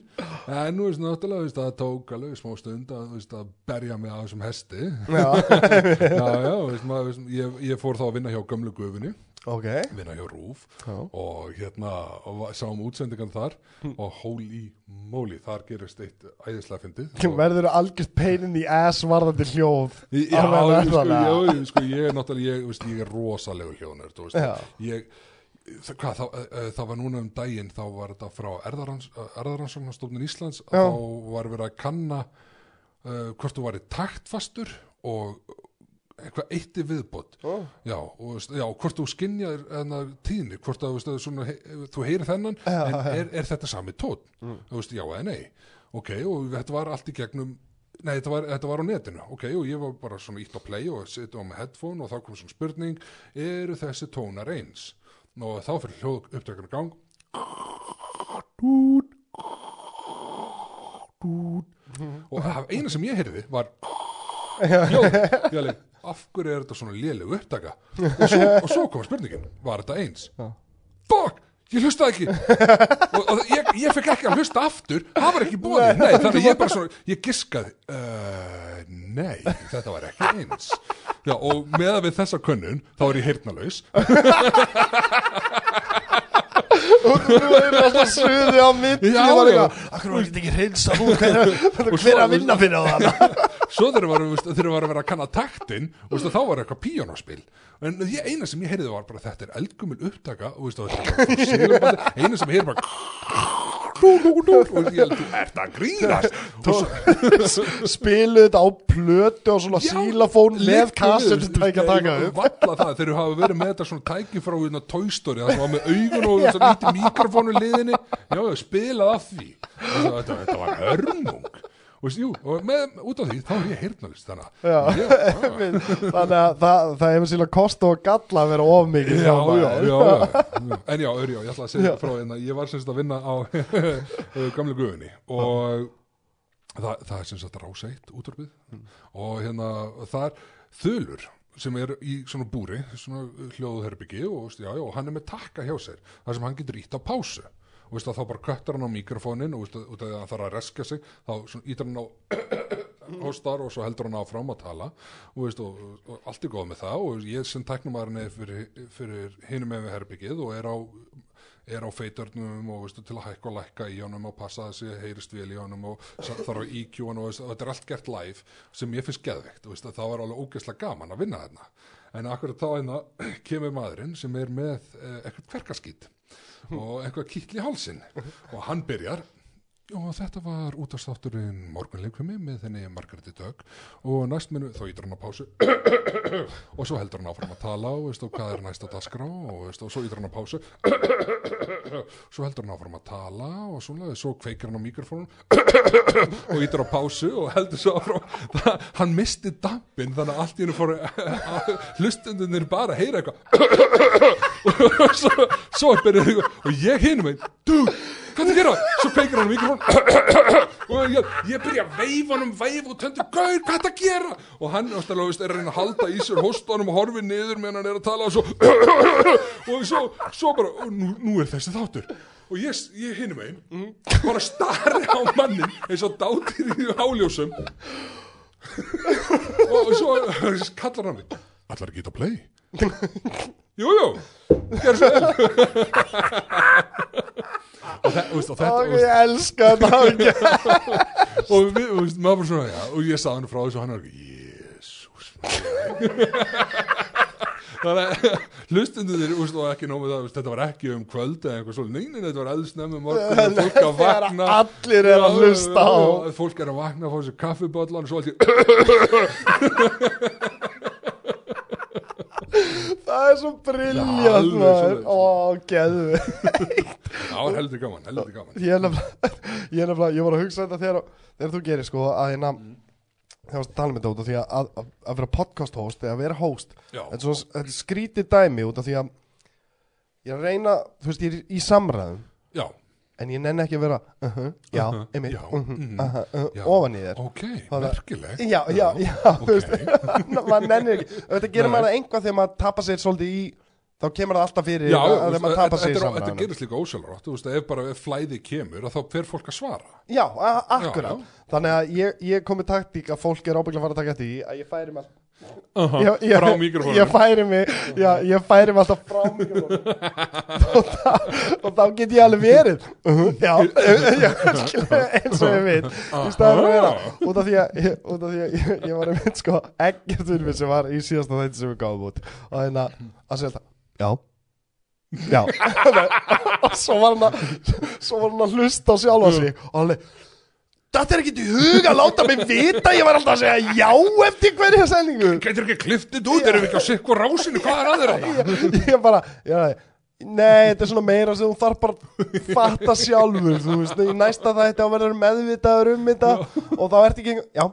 S2: En nú veist náttúrulega veist, það tók alveg smá stund að, veist, að berja mig á þessum hesti.
S1: Já,
S2: já, já, veist, maður, ég, ég fór þá að vinna hjá gömlu gufunni
S1: ok,
S2: vinna hjá Rúf
S1: Já.
S2: og hérna og sáum útsendingan þar og holy moly, þar gerist eitt æðislega fyndið
S1: verður algjört pain in the ass varðandi hljóð.
S2: Já, ég, sko, ég, sko, ég er náttúrulega, ég, ég er rosalegur hljóðnör, þú veist,
S1: Já.
S2: ég, hvað, það, uh, það var núna um daginn, þá var þetta frá Erðarans, Erðaransóknarstofnun Íslands,
S1: Já.
S2: þá var verið að kanna uh, hvort þú væri taktfastur og eitthvað eitt í viðbót.
S1: Ó.
S2: já, og já, hvort þú skinjar ennar tíðni, hvort að, veist, svona, þú heyrir þennan,
S1: Já,
S2: en.
S1: Mm.
S2: er, er þetta sami tótt, þú veist, já eða nei. Ok, og þetta var allt í gegnum nei, þetta var, þetta var á netinu, ok, og ég var bara svona ítt á play og setja á með headphone og þá kom svona spurning, eru þessi tónar eins, og þá fyrir hljóð upptökun í gang. Dút dút og það eina sem ég heyrði var hljóð, af hverju er þetta svona léleg upptaka? Og svo, og svo kom spurningin, var þetta eins? Fuck, ég hlustaði ekki. Og, og ég, ég fekk ekki að hlusta aftur það var ekki bóði, nei, þannig að ég bara svona ég giskaði, uh, nei þetta var ekki eins. Já, og meða við þessa könnun þá er ég heyrnalaus
S1: Og þú er alltaf suði á milli
S2: Já,
S1: og
S2: já.
S1: Akkur var þetta ekki reynsa þú Hver, hver að vinna fyrir það
S2: svo þegar var, veist, þegar var að vera að kanna taktin og veist, þá var eitthvað píjónaspil en því eina sem ég heyrði var bara þetta er eldgumul upptaka og veist, og þetta er bara frá segurbandi, eina sem ég heyrði bara og ég held þú ert að grínast og svo,
S1: Spiluðu þetta á plötu og svona sílafón með kassetu tækja taka
S2: Valla það, þeir hafa verið með þetta svona tæki frá hérna, Toy Story, það sem var með augun og svona lítið mikrofónu liðinni. Já, já, spilað af því. Þetta, var hörmung og, jú, og með, út af því, þá er ég heyrnalist þannig að
S1: Já.
S2: já,
S1: Þannig að það, það hefur síðan kost og galla að vera of mikið
S2: Já, já, já, já, en já, Örjá, ég ætla að segja frá hérna, ég var semst að vinna á gamle guðunni og það, það er semst að ráseitt útvarpið og hérna það er þulur sem er í svona búri, svona hljóðherbyggi og, já, já, og hann er með takka hjá sér þar sem hann getur ítt á pásu og veist, þá bara köttar hann á mikrofónin og veist, út af því að hann þarf að reska sig þá ítar hann á hóstar og svo heldur hann áfram að tala. Og, veist, og, og allt er góð með það. Og ég sem tæknumæðurinn er fyrir, fyrir hinum með herbyggið og er á er á feitörnum og veistu, til að hækka og lækka í honum og passa að þessi heyrist vel í honum og þarf að EQ hann og, og þetta er allt gert live sem ég finnst geðveikt. Veistu, það var alveg ógeðslega gaman að vinna þarna. En akkurat þá einna kemur maðurinn sem er með eh, eitthvað kverkaskít og eitthvað kýtl í hálsin og hann byrjar og þetta var útastátturinn morgunleikvimi með þenni Margréti Dögg. Og næst minu, þá ítur hann á pásu og svo heldur hann áfram að tala og veist, og hvað er næst á dagskrá og, veist, og svo ítur hann á pásu svo heldur hann áfram að tala og svona, svo kveikir hann á mikrofónum og ítur á pásu og heldur svo áfram. Það, hann misti dampin þannig að allt í hennu fór hlustundunir bara að heyra eitthvað. Og svo, svo byrjar eitthvað. Og ég hinum einn, du, hvað það gera? Svo kveikir hann á mikrofón. Og ég, ég byrja að veifa hann um veif og töndu, gaur, hvað það gera? Og hann ástæðlega veist, er að reyna að halda í sér hóstanum og horfi niður meðan hann er að tala og svo og svo, svo bara, nú, nú er þessi þáttur og ég, ég hinum einn bara starri á mannin eins og dátir í háljósum. Og svo kallar hann mig. Allar ekki að play? Jú, jú, gerð svo og, þe og, og þetta
S1: og ég elska þetta
S2: og við, maður bara svona, já, og ég sagði hann frá þessu og hann var ekki, jésús hlustundu þér, veist, og ekki nómið það, þetta var ekki um kvöld eða eitthvað svo, neinin, þetta var eðsnefnum morgun og fólk að vakna.
S1: allir er að hlusta á.
S2: fólk er að vakna, fá sér kaffibotlan og svo allir
S1: það er svo maður.
S2: svoleiðis.
S1: ó, geðu
S2: Já, heldur gaman, heldur gaman.
S1: Ég nefnilega, ég nefnilega, ég var að hugsa þetta þegar, þegar þú gerir sko að hérna þegar tala með þetta út af því að, að, að, að vera podcast host eða að vera host þetta er svona, þetta er skrítið dæmi út af því að ég er að reyna, þú veist, ég er í samræðum.
S2: Já,
S1: en ég nenni ekki að vera uh -huh, já,
S2: Uh-huh,
S1: einmitt,
S2: já,
S1: uh -huh,
S2: mhm,
S1: uh -huh, uh,
S2: já.
S1: ofan í þér.
S2: Ok,
S1: Það er-
S2: merkileg
S1: já, já, já, þú veist maður nennir ekki, þetta gerir maður einhvað þegar maður tapar sér svolítið í þá kemur það alltaf fyrir
S2: Já,
S1: að
S2: já,
S1: þegar
S2: veist,
S1: maður
S2: þetta,
S1: tapar sér í
S2: þetta, er- þetta gerist líka ósjálfrátt. Þú veist, ef bara ef flæði kemur að þá fer fólk að svara.
S1: Já, akkurat.
S2: Já,
S1: Þannig að ég, ég komi taktík að fólk er ábygglega að fara að taka eftir því að ég færi mig ég,
S2: frá mikrofónum.
S1: Ég færi mig, já, ég færi mig alltaf frá mikrofónum. Og, þá- og þá get ég alveg verið. Uh -huh, Já, já eins og ég veit. Í staðan að vera út af því að, ég- út af því að ég, ég var einmitt sko ekkert fyrir sem var í síðasta þetta sem við gáðum út. Og hérna að segja alltaf Já. Já. Og svo var hann að svo var hann að hlusta á sjálfa sig. Og hann leið Þetta er ekki í huga að láta mig vita? Ég var alltaf að segja já eftir hverja sendingu.
S2: Gætir ekki kliftið út, erum við ekki á sikku rásinu, hvað er að þeirra?
S1: Ég, ég bara já, Nei, þetta er svona meira sem þú þarf bara að fatta sjálfur Þú veist, í næsta þætti á verður meðvitaður um þetta Og þá ertu ekki Já,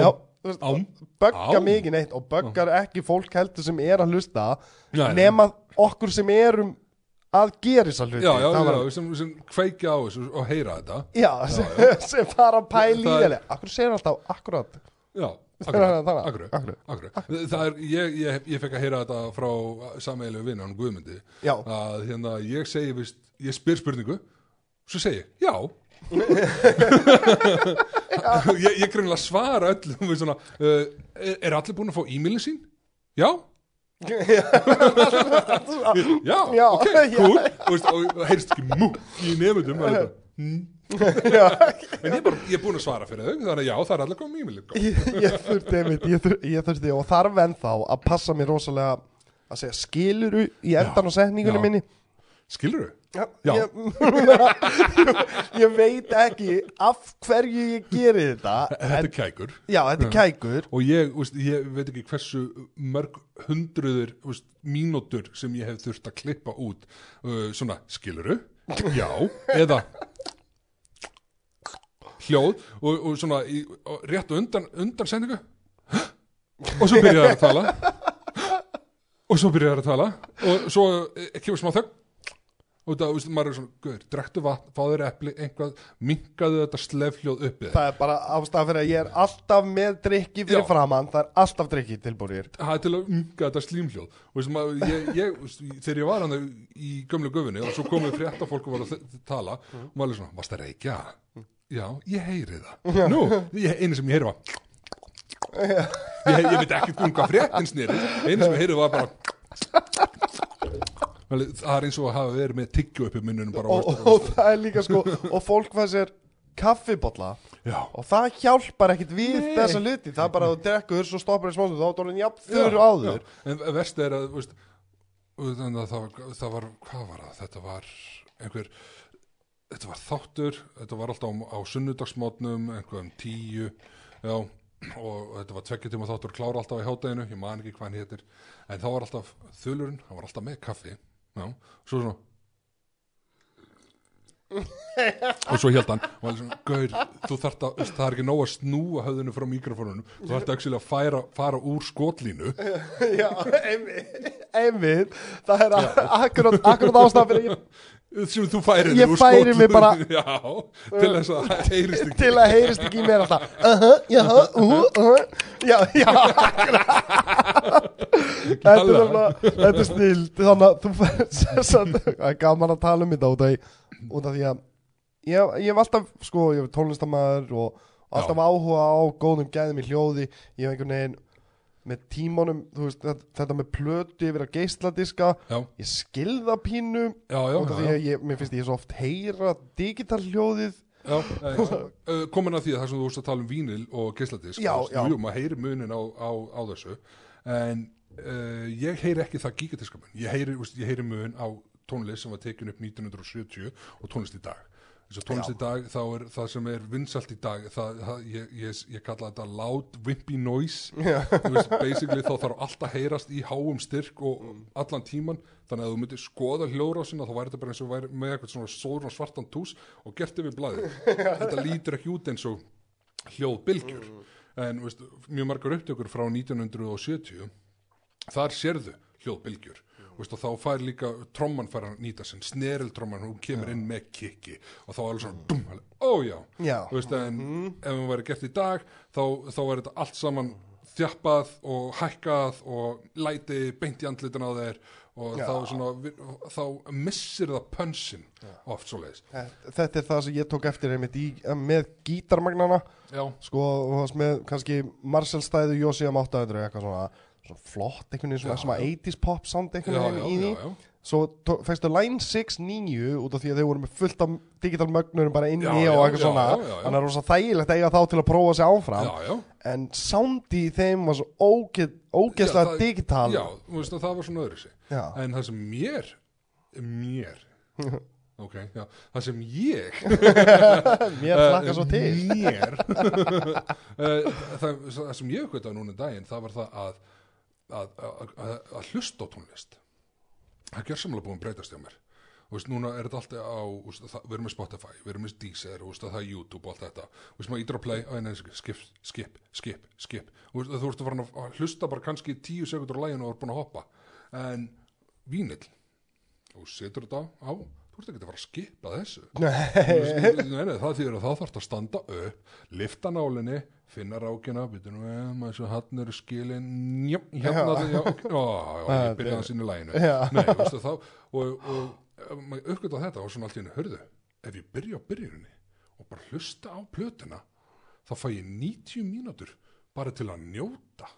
S1: já þú veist,
S2: Ám,
S1: Bögga
S2: Á.
S1: mikið neitt Og böggar ekki fólk heldur sem er að hlusta
S2: Nei.
S1: Nema okkur sem erum að gera þessa hluti.
S2: Já, já,
S1: Það var-
S2: já, sem, sem kveikja á þessu og heyra þetta.
S1: Já, sem, sem fara að pæla í
S2: það
S1: Akkur segir alltaf akkurat.
S2: Já, akkurat, Það er, ég, ég, ég fekk að heyra þetta frá sameiginlegu vinnan Guðmundi
S1: Já,
S2: að hérna, ég segi, vist, ég spyr spurningu svo segi ég, já ég, ég greinlega svara öllum svona, uh, er, allir búin að fá e-mailin sín? Já. Já,
S1: Já,
S2: ok, cool. Og, og heyrst ekki múk í nefndum
S1: já,
S2: en ég er bara, ég er búin að svara fyrir þau þannig að já, það er allir komið e-mailin
S1: ég, ég þurfti og þarf ennþá að passa mér rosalega að segja skiluru í endan á setningunni minni
S2: skilur þau?
S1: Já,
S2: Já.
S1: Ég, ég veit ekki af hverju ég geri þetta
S2: Þetta er kækur.
S1: Já, þetta er kækur.
S2: Og ég, veist, ég veit ekki hversu mörg hundruður veist, mínútur sem ég hef þurft að klippa út uh, svona, skiluru já, eða hljóð og, og svona í, og rétt undan, undan sendingu. Og svo byrjaði það að tala. Og svo byrjaði það að tala. Og svo eh, kemur smá þögn og það, veist, maður er svona, guður, drektu vatn, fáður epli, einhvað, minkaðu þetta slefhljóð uppið
S1: Það er bara ástæða fyrir að ég er alltaf með drikki fyrir
S2: Já.
S1: framann Það er alltaf drikki tilbúrir
S2: það er til að unga þetta slímhljóð. Og veist, maður, ég, ég, veist, þegar ég var hann í gömlu gufinni og svo komið frétta fólk og var að tala og maður er svona, varst það reykja? Já, ég heyri það. Nú, ég, einu sem ég heyri var ég, ég veit ekki um hvað fréttin snýri einu sem ég heyri var bara það er eins og að hafa verið með tyggju upp í munnunum bara
S1: og, og, og það er líka sko Og fólk fæði sér kaffibolla
S2: já,
S1: Og það hjálpar ekkit við
S2: Nei.
S1: þessa hluti. Það er bara að þú drekkur, svo stoppar í smástu Þá er það jafn þurr áður.
S2: Já. en verst er að veist, að það, það var hvað var það, þetta var einhver þetta var þáttur, þetta var alltaf á, á sunnudagsmótnum, einhvað um tíu, já, og þetta var tvekkja tíma þáttur, klára alltaf í hátæðinu, ég man ekki hvað hann hétir, en þá var alltaf þulurinn, hann var alltaf með kaffi, 嗯，说说。Og svo held hann og hann svona, gaur, þú þarft að það er ekki nóg að snúa höfðinu frá mikrofónunum þú þarft ekki að færa, fara úr skotlínu.
S1: Já, einmitt, einmitt. Það er ég
S2: sem þú færir
S1: Ég
S2: úr
S1: færi mig bara-
S2: já, til þess að það heyrist ekki
S1: til að heyrist ekki mér alltaf. Uh -huh, já, uh -huh, uh -huh. já, já, Þetta er snild. Þannig að þú fær sem sagt, það er gaman að tala um þetta út af út af því að ég, ég hef alltaf, sko, ég hef tónlistamæður og alltaf áhuga á góðum gæðum í hljóði, ég hef einhvern veginn með tímanum, þú veist, þetta, þetta með plötu yfir að geisladiska
S2: já,
S1: ég skilða pínu.
S2: Já, já,
S1: af því
S2: já,
S1: að ég, mér finnst ég svo oft heyra digital hljóðið.
S2: Já, já, já. Uh, komin að því að það sem þú vorst að tala um vínil og geisladisk
S1: Já,
S2: þú veist,
S1: já.
S2: maður heyri munin á, á, á þessu. En uh, ég heyri ekki það gigadiska mun. Ég heyri, veist, ég heyri mun á tónlist sem var tekin upp 1970 og tónlist í dag. Þess að tónlist
S1: Já.
S2: í dag þá er það sem er vinsalt í dag það, það, ég, ég, ég kalla þetta loud wimpy noise. Þú veist, basically þá þarf allt að heyrast í háum styrk og allan tíman þannig að þú myndir skoða hljóðrásina þá væri þetta bara eins og væri með eitthvað svona sóður svartan tús og gert yfir blæði þetta lítur ekki út eins og hljóðbylgjur. En veist, mjög margar upptökur frá 1970 þar sérðu hljóðbylgjur Veist, og þá fær líka tromman fær að nýta sinn, sneriltromman, hún kemur inn með kikki og þá er alveg svona dum, alveg, ó já,
S1: Já.
S2: Þú veist, en ef hún væri gert í dag þá, þá er þetta allt saman þjappað og hækkað og læti beint í andlitin á þeir og
S1: Já.
S2: þá, svona, þá missir það pönsin oft svo leiðis
S1: þetta er það sem ég tók eftir einmitt í, með gítarmagnana.
S2: Já,
S1: sko, með kannski Marcel stæðu Jósi am 800 eitthvað svona, svona flott einhvern veginn svona,
S2: Já,
S1: svona
S2: já.
S1: 80s pop sound einhvern veginn í því. svo fækstu line 6 9 út af því að þeir voru með fullt af digital mögnurum bara inni
S2: Já,
S1: og eitthvað svona. þannig að rosa þægilegt að eiga þá til að prófa sig áfram.
S2: Já,
S1: en soundi í þeim var svo ógeð, ógeðslega
S2: það-
S1: digital.
S2: Já, þú veist að það var svona öðru sig. En það sem mér Mér Ok, já, það sem ég
S1: mér flakka svo til.
S2: Mér Eh, það, það sem ég hvita núna um daginn Það var það að að, að, að, hlusta á tónlist. Það gjör samlega búin breytast hjá mér. Þú veist, núna er þetta alltaf á veist, það, Við erum með Spotify, við erum með Deezer veist, Það er YouTube og allt þetta. Þú veist, maður ítur að play, að neina, skip, skip, skip, skip veist, þú veist að fara að hlusta bara kannski tíu sekundur á læginu og er búin að hoppa. En vínill Þú setur þetta á Þú ert ekki að fara að skipa þessu. Nei, nei, nei, það þýðir að þá þarf að standa upp lifta nálinni, finna rákina svo hann eru skilin njá, hérna já, já, ok, ó, já, ég byrjaði að sinni læginu
S1: Já.
S2: nei, veistu þá og, og ef maður uppgötta þetta og svona allt í henni, hörðu ef ég byrja á byrjuninni og bara hlusta á plötuna þá fæ ég 90 mínútur bara til að njóta.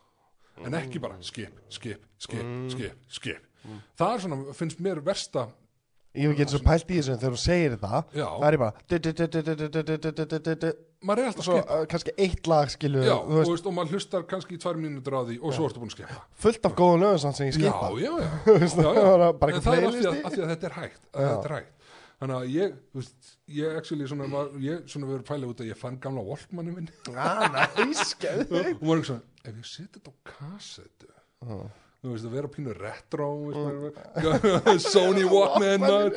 S2: En ekki bara skip, skip, skip, skip, skip. Það er svona, finnst mér versta
S1: ég hef ekki eins og pælt í þessu en þegar þú segir þetta það er bara
S2: maður er alltaf skipa
S1: kannski eitt lag skilu
S2: já, og,
S1: veist,
S2: og maður hlustar kannski í tvær mínútur á því og svo ertu búin að skipa
S1: fullt af góða lögum sem ég skipa
S2: já, já, en það er af því að þetta er hægt þannig að ég ég actually svona verið pæla út að ég fann gamla volkmanni minn og maður er ekki svona ef ég setja þetta á kassetu þú veist, að vera pínu retro veist, Sony Walkman maður.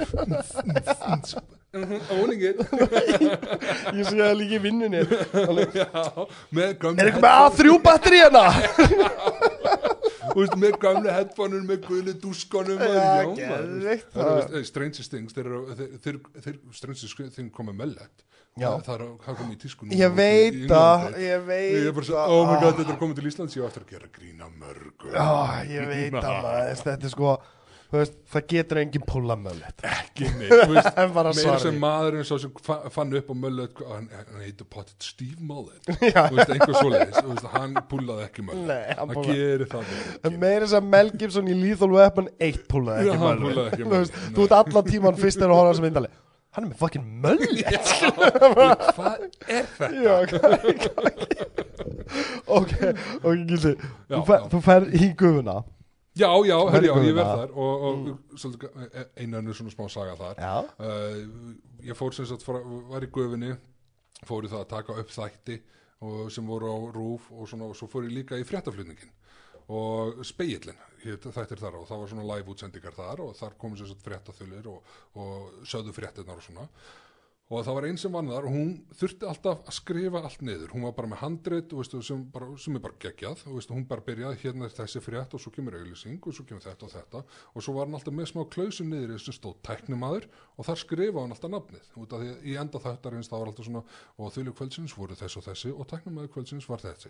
S2: Mhm, owning it
S1: ég sé það líka í vinnunni. Er
S2: gamla
S1: eitthvað með A3 batteri hérna
S2: úst, með gamle headphone-un með guðlu dúskonum Stranger Things Stranger Things kom með
S1: mellett
S2: það er að koma í tískunum
S1: ég veit
S2: að
S1: ég veit að
S2: oh my god þetta er komið til Íslands ég ætti að gera grína
S1: mörg ég veit að þetta er sko veist, það getur engin púla möllet
S2: ekki neitt, veist, meira sem maðurinn svo sem fa- fann upp á Mullet hann, hann heitir pottet Steve Mullet. Veist, einhver svoleiðis þú veist, hann púlaði ekki Mullet
S1: Nei, hann
S2: hann gerir það ekki.
S1: meira sem Mel Gibson í Lethal Weapon eitt púlaði
S2: Já,
S1: ekki möllet þú veist, þú ert allan tíman fyrst þegar að horfa þessu myndali hann er með fucking möllet
S2: hvað er þetta?
S1: Já, ok, ok, Gildi,
S2: Já,
S1: þú, fer,
S2: já.
S1: þú fer í gufuna
S2: Já, já, herri, já, ég verð þar og, og mm. einu önnur svona smá saga þar. Uh, ég fór sem sagt frá, var í gufinni fór í það að taka upp þætti sem voru á rúf og, svona, og svo fór ég líka í fréttaflutningin og speillin þættir þar og það var svona live útsendingar þar og þar komu sem sagt fréttaþulir og, og sögðu fréttirnar og svona og það var einn sem vann þar og hún þurfti alltaf að skrifa allt niður. Hún var bara með handrit og veistu, sem, bara, sem er bara geggjað. Og veistu, hún bara byrjaði hérna þessi frétt og svo kemur auðlýsing og svo kemur þetta og þetta. Og svo var hann alltaf með smá klausum niður sem stóð tæknimaður og þar skrifa hann alltaf nafnið. Út af því í enda þáttarins það var alltaf svona og þjóðlu kvöldsins voru þess og þessi og tæknimaður kvöldsins var þessi.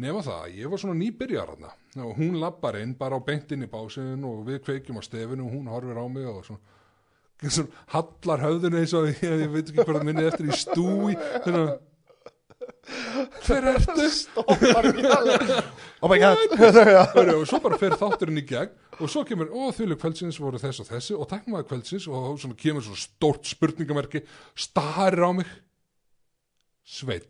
S2: Nema það, ég var svona nýbyrjar og hún lappar inn bara á beintinn í básin og við kveikjum á stefinu og hún horfir á mig og svona hallar höfðinu eins og ég, ég veit ekki hvað minni eftir í stúi. Svona hver ertu?
S1: stoppar ekki alveg Oh my god.
S2: Og svo bara fer þátturinn í gegn og svo kemur, ó þjóðlu kvöldsins voru þess og þessi og tekmaði kvöldsins. Og svona kemur svona stórt spurningamerki starir á mig. Sveinn.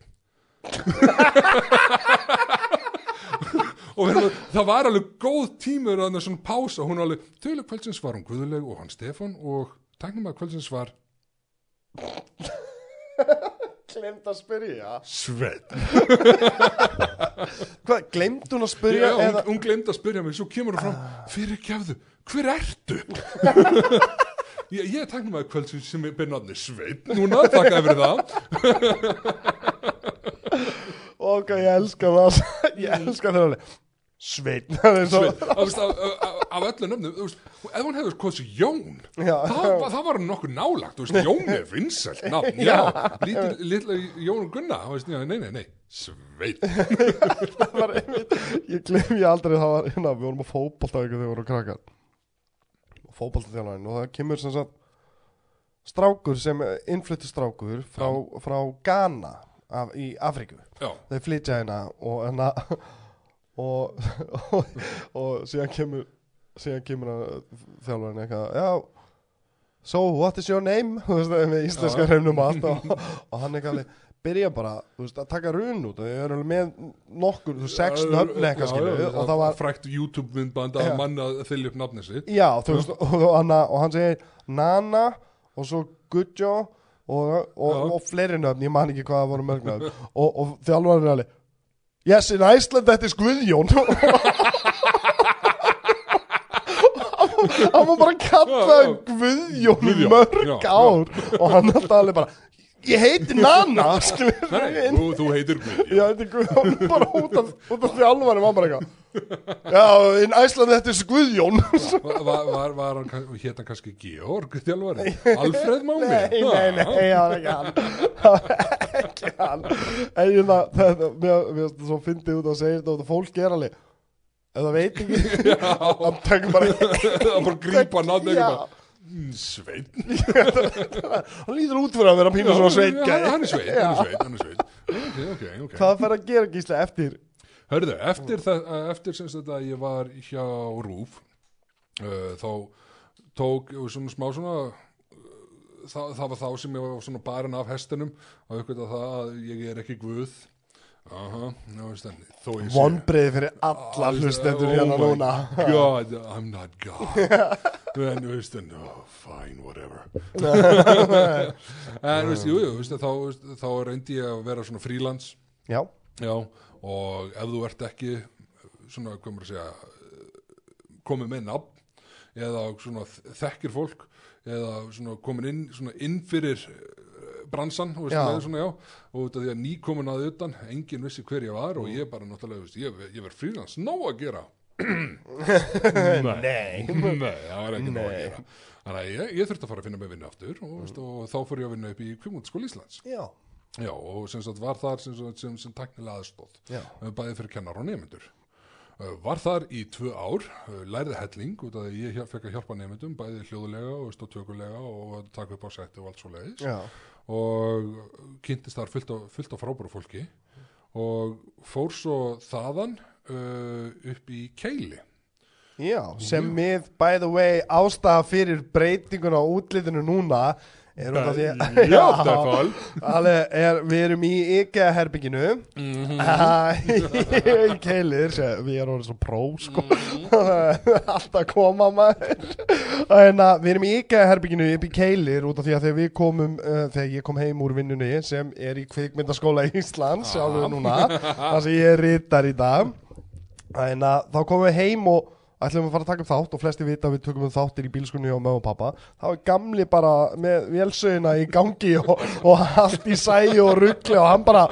S2: Og hérna, það var alveg góð tímur að svona pása, hún alveg þjóðlu kvöldsins var hún Guðuleg og hann Stefán og tekmaði kvöldsins var
S1: Glemt að spyrja.
S2: Sveinn
S1: Hvað, glemt hún að
S2: Já,
S1: spyrja
S2: hún,
S1: eða
S2: hún glemdi að spyrja mig, svo kemur hún fram fyrir kefðu, hver ertu? ég, ég teknum að kvöldsins sem er byrnaðni Sveinn, núna, þakka fyrir það.
S1: Ok, ég elska það. Ég elska það alveg Sveinn,
S2: af, öllu nöfnum ef hún hvað sér Jón það, var- nokkuð nálagt, Jón er vinsælt nafn, lítil Jón og Gunna, nei, nei, nei
S1: einmitt Ég glem ég aldrei það var hérna Við vorum á fótbolta ykkur þegar við vorum krakkar. Fótbolta þjálfarinn Og það kemur sem sagt Strákur sem innflyttu strákur Frá, frá Ghana af, Í Afríku.
S2: Já,
S1: þeir flytja hérna og hérna og, og, og síðan kemur síðan kemur að þjálfarinn eitthvað já so what is your name þú veist með íslenska
S2: Já.
S1: hreimnum allt og, hann eitthvað alveg byrja bara þú veist að taka run út og þau eru alveg með nokkur þú veist, sex nöfn eitthvað
S2: já,
S1: og það var
S2: frækt YouTube-myndband
S1: Já.
S2: að manna þylja upp nafni sitt
S1: já þú veist og, hann, og hann segir Nana og svo Gudjo og, og,
S2: Já.
S1: og fleiri nöfn ég man ekki hvað það voru mörg nöfn og, og þjálfarinn er alveg Yes, in Iceland þetta er Guðjón. Hann var bara að kalla. Guðjón mörg ár. Og hann alltaf alveg bara Ég heiti Nana skilur
S2: Nei, þú, þú heitir Guðjón
S1: Já, þetta er Guðjón bara út af, því alvarum var bara eitthvað. Já, in Iceland þetta er Guðjón.
S2: Var, var, var, hann, kann- hét hann kannski Georg þjálfari? Alfred Máni?
S1: Nei, nei, nei, það var ekki hann. Það var ekki hann. En ég það, þetta, mér finnst það svo fyndið út og segir þetta og það fólk er alveg ef það veit ekki. Hann tekur bara
S2: Það bara grípa Mm, Sveinn.
S1: Hann lítur út fyrir að vera pínu svona gæi.
S2: Hann er Sveinn, hann er Sveinn, hann er Sveinn. Ok, ok, ok.
S1: Hvað fer að gera gísla eftir.
S2: Hörðu, eftir, það, eftir sem þetta ég var hjá Rúf uh, þá tók ég svona smá svona uh, það, það var þá sem ég var svona barinn af hestinum og aukvitað það að ég er ekki guð Aha,
S1: vonbreiði fyrir alla hlustendur hérna
S2: Oh
S1: núna.
S2: God, I'm not God. En þú veist, en, oh, fine, whatever. En þú veist, jú, jú, veist, þá, þá reyndi ég að vera svona frílands
S1: Já,
S2: Já, og ef þú ert ekki svona, hvað maður að segja komið með nafn eða svona þekkir fólk eða svona komin inn svona inn fyrir bransan og, veist, svona, já, og af því að ný komin að utan enginn vissi hver ég var og ég bara náttúrulega, veist, ég, ég verð frílans nóg að gera.
S1: Nei.
S2: Nei, það var ekki nóg að
S1: Nei.
S2: gera. Þannig að ég, ég þurfti að fara að finna mig vinnu aftur og, veist, og þá fór ég að vinna upp í Kvimundskóla Íslands.
S1: Já,
S2: Já, og sem sagt var þar sem, sem, sem, sem tæknilega aðstóð
S1: já.
S2: bæði fyrir kennar og nefnendur var þar í tvö ár uh, lærði helling út af því ég hjá- fekk að hjálpa nefndum bæði hljóðulega og veist, og taka upp á setti og allt svo leiðis
S1: Já,
S2: og kynntist þar fullt fullt af frábæru fólki. Og fór svo þaðan uh, upp í keili.
S1: Já sem við, by the way, ástæða fyrir breytingun á útlitinu núna er því
S2: Já,
S1: Alveg, er, við erum í IKEA-herbygginu
S2: Mhm.
S1: í keilir við erum orðið svo pró sko. Alltaf koma maður. En að við erum í IKEA-herbygginu upp í keilir út af því að þegar við komum uh, þegar ég kom heim úr vinnunni sem er í kvikmyndaskóla Íslands sjálfur núna þar sem ég er rittar í dag. En að þá komum við heim og ætlum að fara að taka upp þátt og flesti vita að við tökum um þáttir í bílskunni og mög og pappa þá er gamli bara með vélsögina í gangi og, og allt í sæi og ruggli og hann bara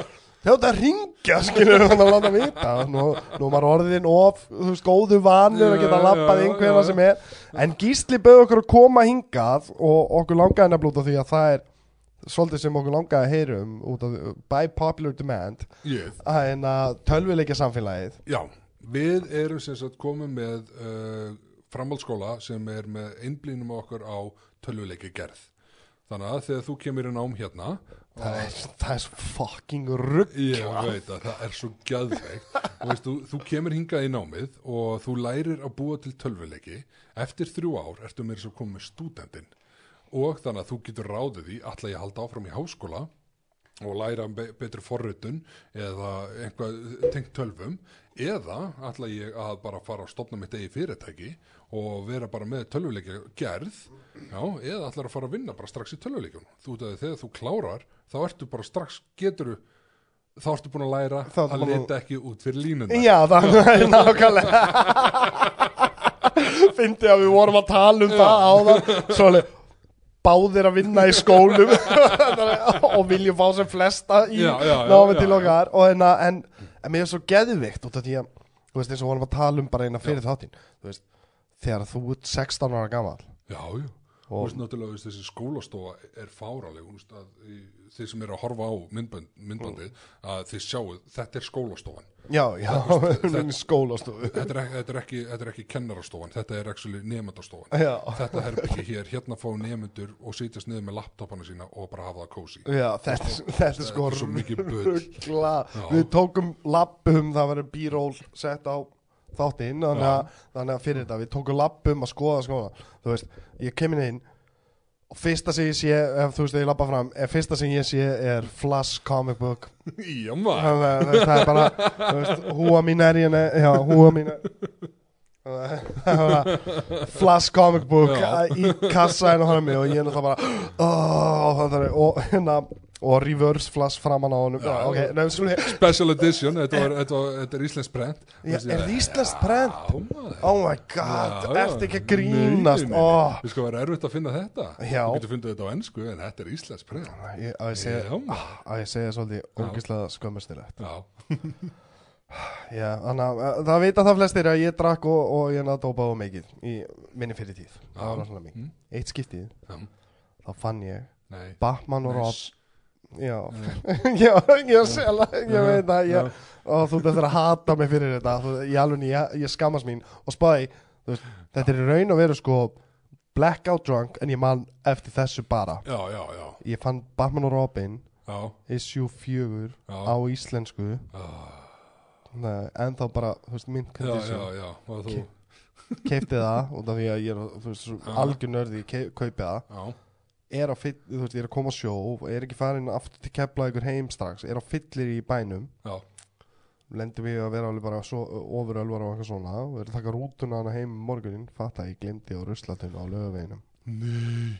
S1: þjótt að ringja skilur hann að láta vita. Nú, nú maður orðin of þú veist góðu vanur að geta lappað einhverja sem er. En Gísli bauð okkur að koma hingað og okkur langaði af því að það er svolítið sem okkur langaði að heyrum út af by popular demand. En að tölvileikja samfélagið
S2: já, við erum sem sagt komið með uh, framhaldsskóla sem er með einblínum okkur á tölvuleiki gerð þannig að þegar þú kemur í nám hérna
S1: það er, það er svo fucking rugg
S2: Ég veit að það er svo gæðveikt þú, þú kemur hingað í námið og þú lærir að búa til tölvuleiki. Eftir þrjú ár ertu meira svo komið með stúdentinn. Og þannig að þú getur ráðið því ætla ég halda áfram í háskóla og læra be betri forritun eða einhvað tengt tölvum eða ætla ég að bara fara að stopna mitt eigi fyrirtæki og vera bara með tölvuleikja gerð já, eða ætla að fara að vinna bara strax í tölvuleikjum þú veit að þegar þú klárar þá ertu bara strax getur þá ertu búin að læra
S1: ertu
S2: að
S1: búin að-
S2: ekki út fyrir línuna.
S1: Já, það er nákvæmlega. Fyndi að við vorum að tala um það áðan. Svo alveg báðir að vinna í skólum. Og viljum fá sem flesta í
S2: Já, já, já,
S1: námi
S2: já,
S1: til okkar. Og en, að- en, en mér er svo geðvikt út af því að þú veist eins og vorum að tala um bara eina fyrir þáttinn. Þú veist, þegar þú ert 16 ára gammal
S2: já, já Þú veist náttúrulega veist, þessi skólastofa er fáraleg að, þeir sem eru að horfa á myndband, myndbandið að þið sjáu þetta er skólastofan.
S1: Já, já, þetta, skólastofu.
S2: þetta er, ekki- þetta, er ekki, þetta er ekki kennarastofan þetta er nefndastofan þetta herbyggi hér, hérna fá nefndur og sitjast niður með laptopana sína og bara hafa það kósi
S1: já þetta, þetta er sko
S2: er bull.
S1: ruggla. Við tókum lappum, það var bíról sett á þáttinn þannig, að- þannig að fyrir þetta, við tókum lappum að skoða skóla Þú veist, ég kemur inn og fyrsta sem ég sé, ef þú veist, þegar ég lappa fram er fyrsta sem ég sé er Flash Comic Book.
S2: Já maður.
S1: Það, er bara, þú veist, húa mín er hérna, já, húa mín er er Flash Comic Book
S2: Já.
S1: í kassaðinu hann mig og ég er náttúrulega bara oh, er, og hérna og reverse flash framan á honum. Já,
S2: Já.
S1: ok, nefnum
S2: special edition, þetta, var, þetta, var, þetta er Íslands brent
S1: Já, er?
S2: Já, maður.
S1: Oh my god,
S2: Já,
S1: ertu ekki að grínast? oh.
S2: Við sko vera erfitt að finna þetta.
S1: Já.
S2: Þú getur fundið þetta á ennsku en þetta er Íslands brent
S1: að ég ég segja svolítið ógislega skömmustilegt
S2: Já,
S1: já, þannig að uh, það vita það flestir að ég drakk og, og ég nátt dópaði mikið í minni fyrir tíð. Það var náttúrulega mikið.
S2: Mm.
S1: eitt skiptið, þá fann ég Batman og Rob Já, já, ég sela ég veit að
S2: Já.
S1: ég, og þú ert eftir að hata mig fyrir þetta. Þú, ég alveg, ég, ég skammast mín. Og veist, þetta er raun og veru sko blackout drunk en ég man eftir þessu bara.
S2: Já, já, já,
S1: ég fann Batman og Robin
S2: já,
S1: issue 4
S2: Já.
S1: á íslensku.
S2: Já,
S1: Nei, en þá bara, þú veist, mynd
S2: já, já, já, og
S1: það því að ég er
S2: Já.
S1: algjör nörði, ke- kaupi það.
S2: Já,
S1: er á fyll, þú veist, ég er að koma á sjó er ekki farin aftur til kepla ykkur heim strax er á fyllir í bænum.
S2: Já,
S1: lendir við að vera alveg bara svo, ofurölvar og eitthvað svona og er að taka rútuna hana heim um morgunin fatta að ég glemdi á ruslatunum á lögaveginum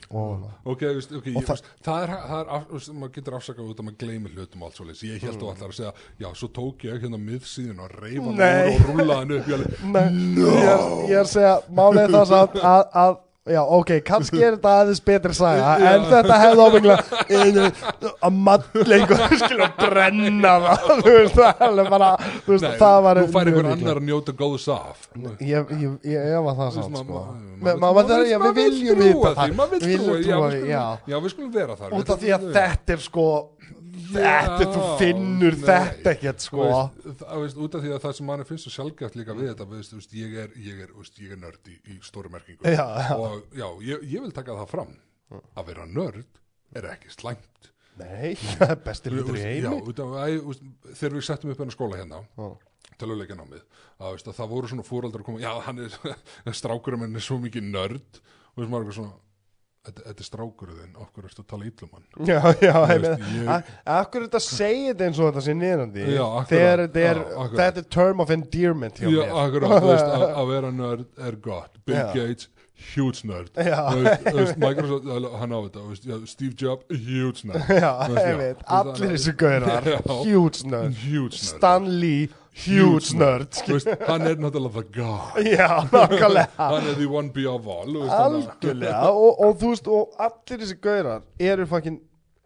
S1: og
S2: Ok, veist, ok,
S1: Og
S2: ég,
S1: það-
S2: það er, það er af, veist, maður getur afsakað út að maður gleymir hlutum og allt svo ég held þú allar að segja, já, svo tók ég hérna miðsíðin og reyfa hann og rúlaði hann upp, ég alveg,
S1: Nei, ég, er, ég að segja málið það að já, ok, kannski er þetta aðeins betri saga en þetta hefði ábygglega að matlengur skilja brenna það þú veist, það alveg bara þú veist,
S2: nei,
S1: það var
S2: nú fær
S1: mjög
S2: einhver
S1: líklegt.
S2: annar að njóta góðs af
S1: ég, ég, ég það
S2: Þú veist,
S1: samt
S2: ma-
S1: sko.
S2: ma-
S1: Ma-
S2: maður
S1: það viljum
S2: trúa því,
S1: það
S2: maður
S1: Við
S2: trúa því, já.
S1: já,
S2: við skulum vera þar
S1: út af því að þetta er sko þetta, þú finnur
S2: nei.
S1: þetta ekkert sko
S2: veist, veist, út af því að það sem mann finnst svo sjálfgæft líka við þetta veist, ég er, er, er nörd í, í stóri merkingu
S1: Já, já.
S2: og já, ég, ég vil taka það fram að vera nörd er ekki slæmt
S1: nei, besti hlutur í heimi
S2: þegar við settum upp hennar skóla hérna
S1: Já.
S2: töluleikjanámið að, veist, að það voru svona fóreldrar að koma já, hann er, strákurum henni er svo mikið nörd og veist, maður er svona þetta, er strákurðin, okkur ertu að tala illum hann?
S1: Já, já,
S2: veist, ég-
S1: a- Akkur er þetta að segja þetta eins og þetta sé
S2: akkurat,
S1: Þegar þetta er, er term of endearment hjá
S2: Já,
S1: mér.
S2: akkurat, veist, að, að vera nörd er gott. Bill
S1: Já.
S2: Gates, huge nörd. Veist, Microsoft, hann á þetta Steve Jobs, huge nörd.
S1: Já, ég veit, allir. Huge nerd
S2: huge nörd.
S1: Stan Lee, huge nerd.
S2: veist, hann er náttúrulega the god.
S1: Já, nákvæmlega.
S2: Hann er the one be of all
S1: Algjörlega. Og, og þú veist, og allir þessi gaurar eru fucking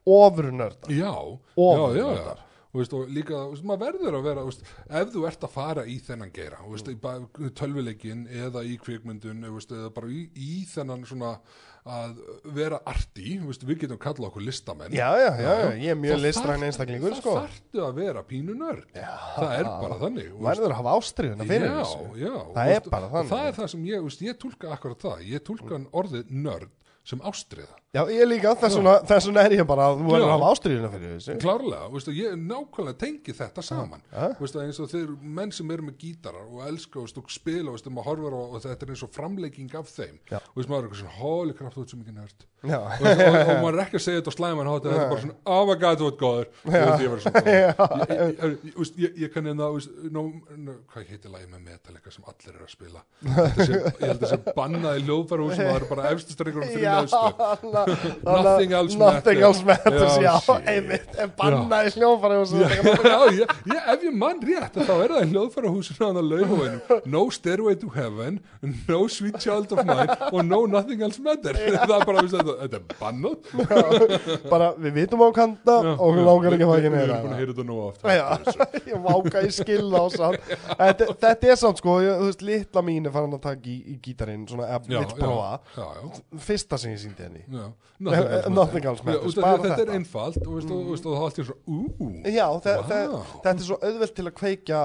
S1: ofurnördar
S2: Já,
S1: Ofur
S2: já, já, já. Veist, og líka, veist, maður verður að vera veist, ef þú ert að fara í þennan geira veist, í tölvuleikin eða í kvikmyndun eða bara í, í þennan svona að vera arti við getum kallað okkur listamenn.
S1: Já, já, já, ég er mjög listræn einstaklingur,
S2: þá
S1: sko.
S2: þarftu að vera pínu nörd. Það er bara þannig.
S1: Verður að hafa ástriðuna fyrir þessu. Það er bara þannig.
S2: það er það sem ég, ég tólka akkurat það. Ég tólka orðið nörd sem ástriða
S1: Já, ég líka, þess vegna, þess er ég bara að þú
S2: Já.
S1: að hafa ástriðuna fyrir þessu.
S2: Klárlega, veistu, ég nákvæmlega tengi þetta saman.
S1: Ja.
S2: veistu, eins og þeir menn sem eru með gítarar og elska veistu, og spila veistu, maður horfir á, og þetta er eins og framleiking af þeim.
S1: Já.
S2: og maður er eitthvað svona holy kraft, þú ert svo mikið nörd.
S1: Já,
S2: og, og, og maður er ekki að segja þetta á slæman hátt þetta er bara svona, oh my god, þú ert góður. Þú veist, ég, var svona, no, hvað heitir lagi með Metallica sem allir eru að spila? Ég held að það
S1: já
S2: Nothing else
S1: Nothing
S2: matters.
S1: else matters,
S2: Já,
S1: já, einmitt En bannaði svo
S2: já, ég, ef ég mann rétt þá er það hljóðfærahúsinu á laugavænum no stairway to heaven no sweet child of mine og no nothing else matter það er bara, þetta, er bannað.
S1: Bara, við vitum á kanta og við langar ekki að fá ekki
S2: við
S1: meira
S2: erum búin að heyra þetta nú
S1: Já, ég váka í skilða og samt. Þetta, er samt sko, þú veist, litla mín er farin að taka í, gítarinn svona, ef
S2: já,
S1: vill prófa.
S2: já, já,
S1: Fyrsta sem ég síndi henni
S2: já.
S1: Eh,
S2: þetta er einfalt og, það er alltaf svona
S1: þetta er svo auðvelt til að kveikja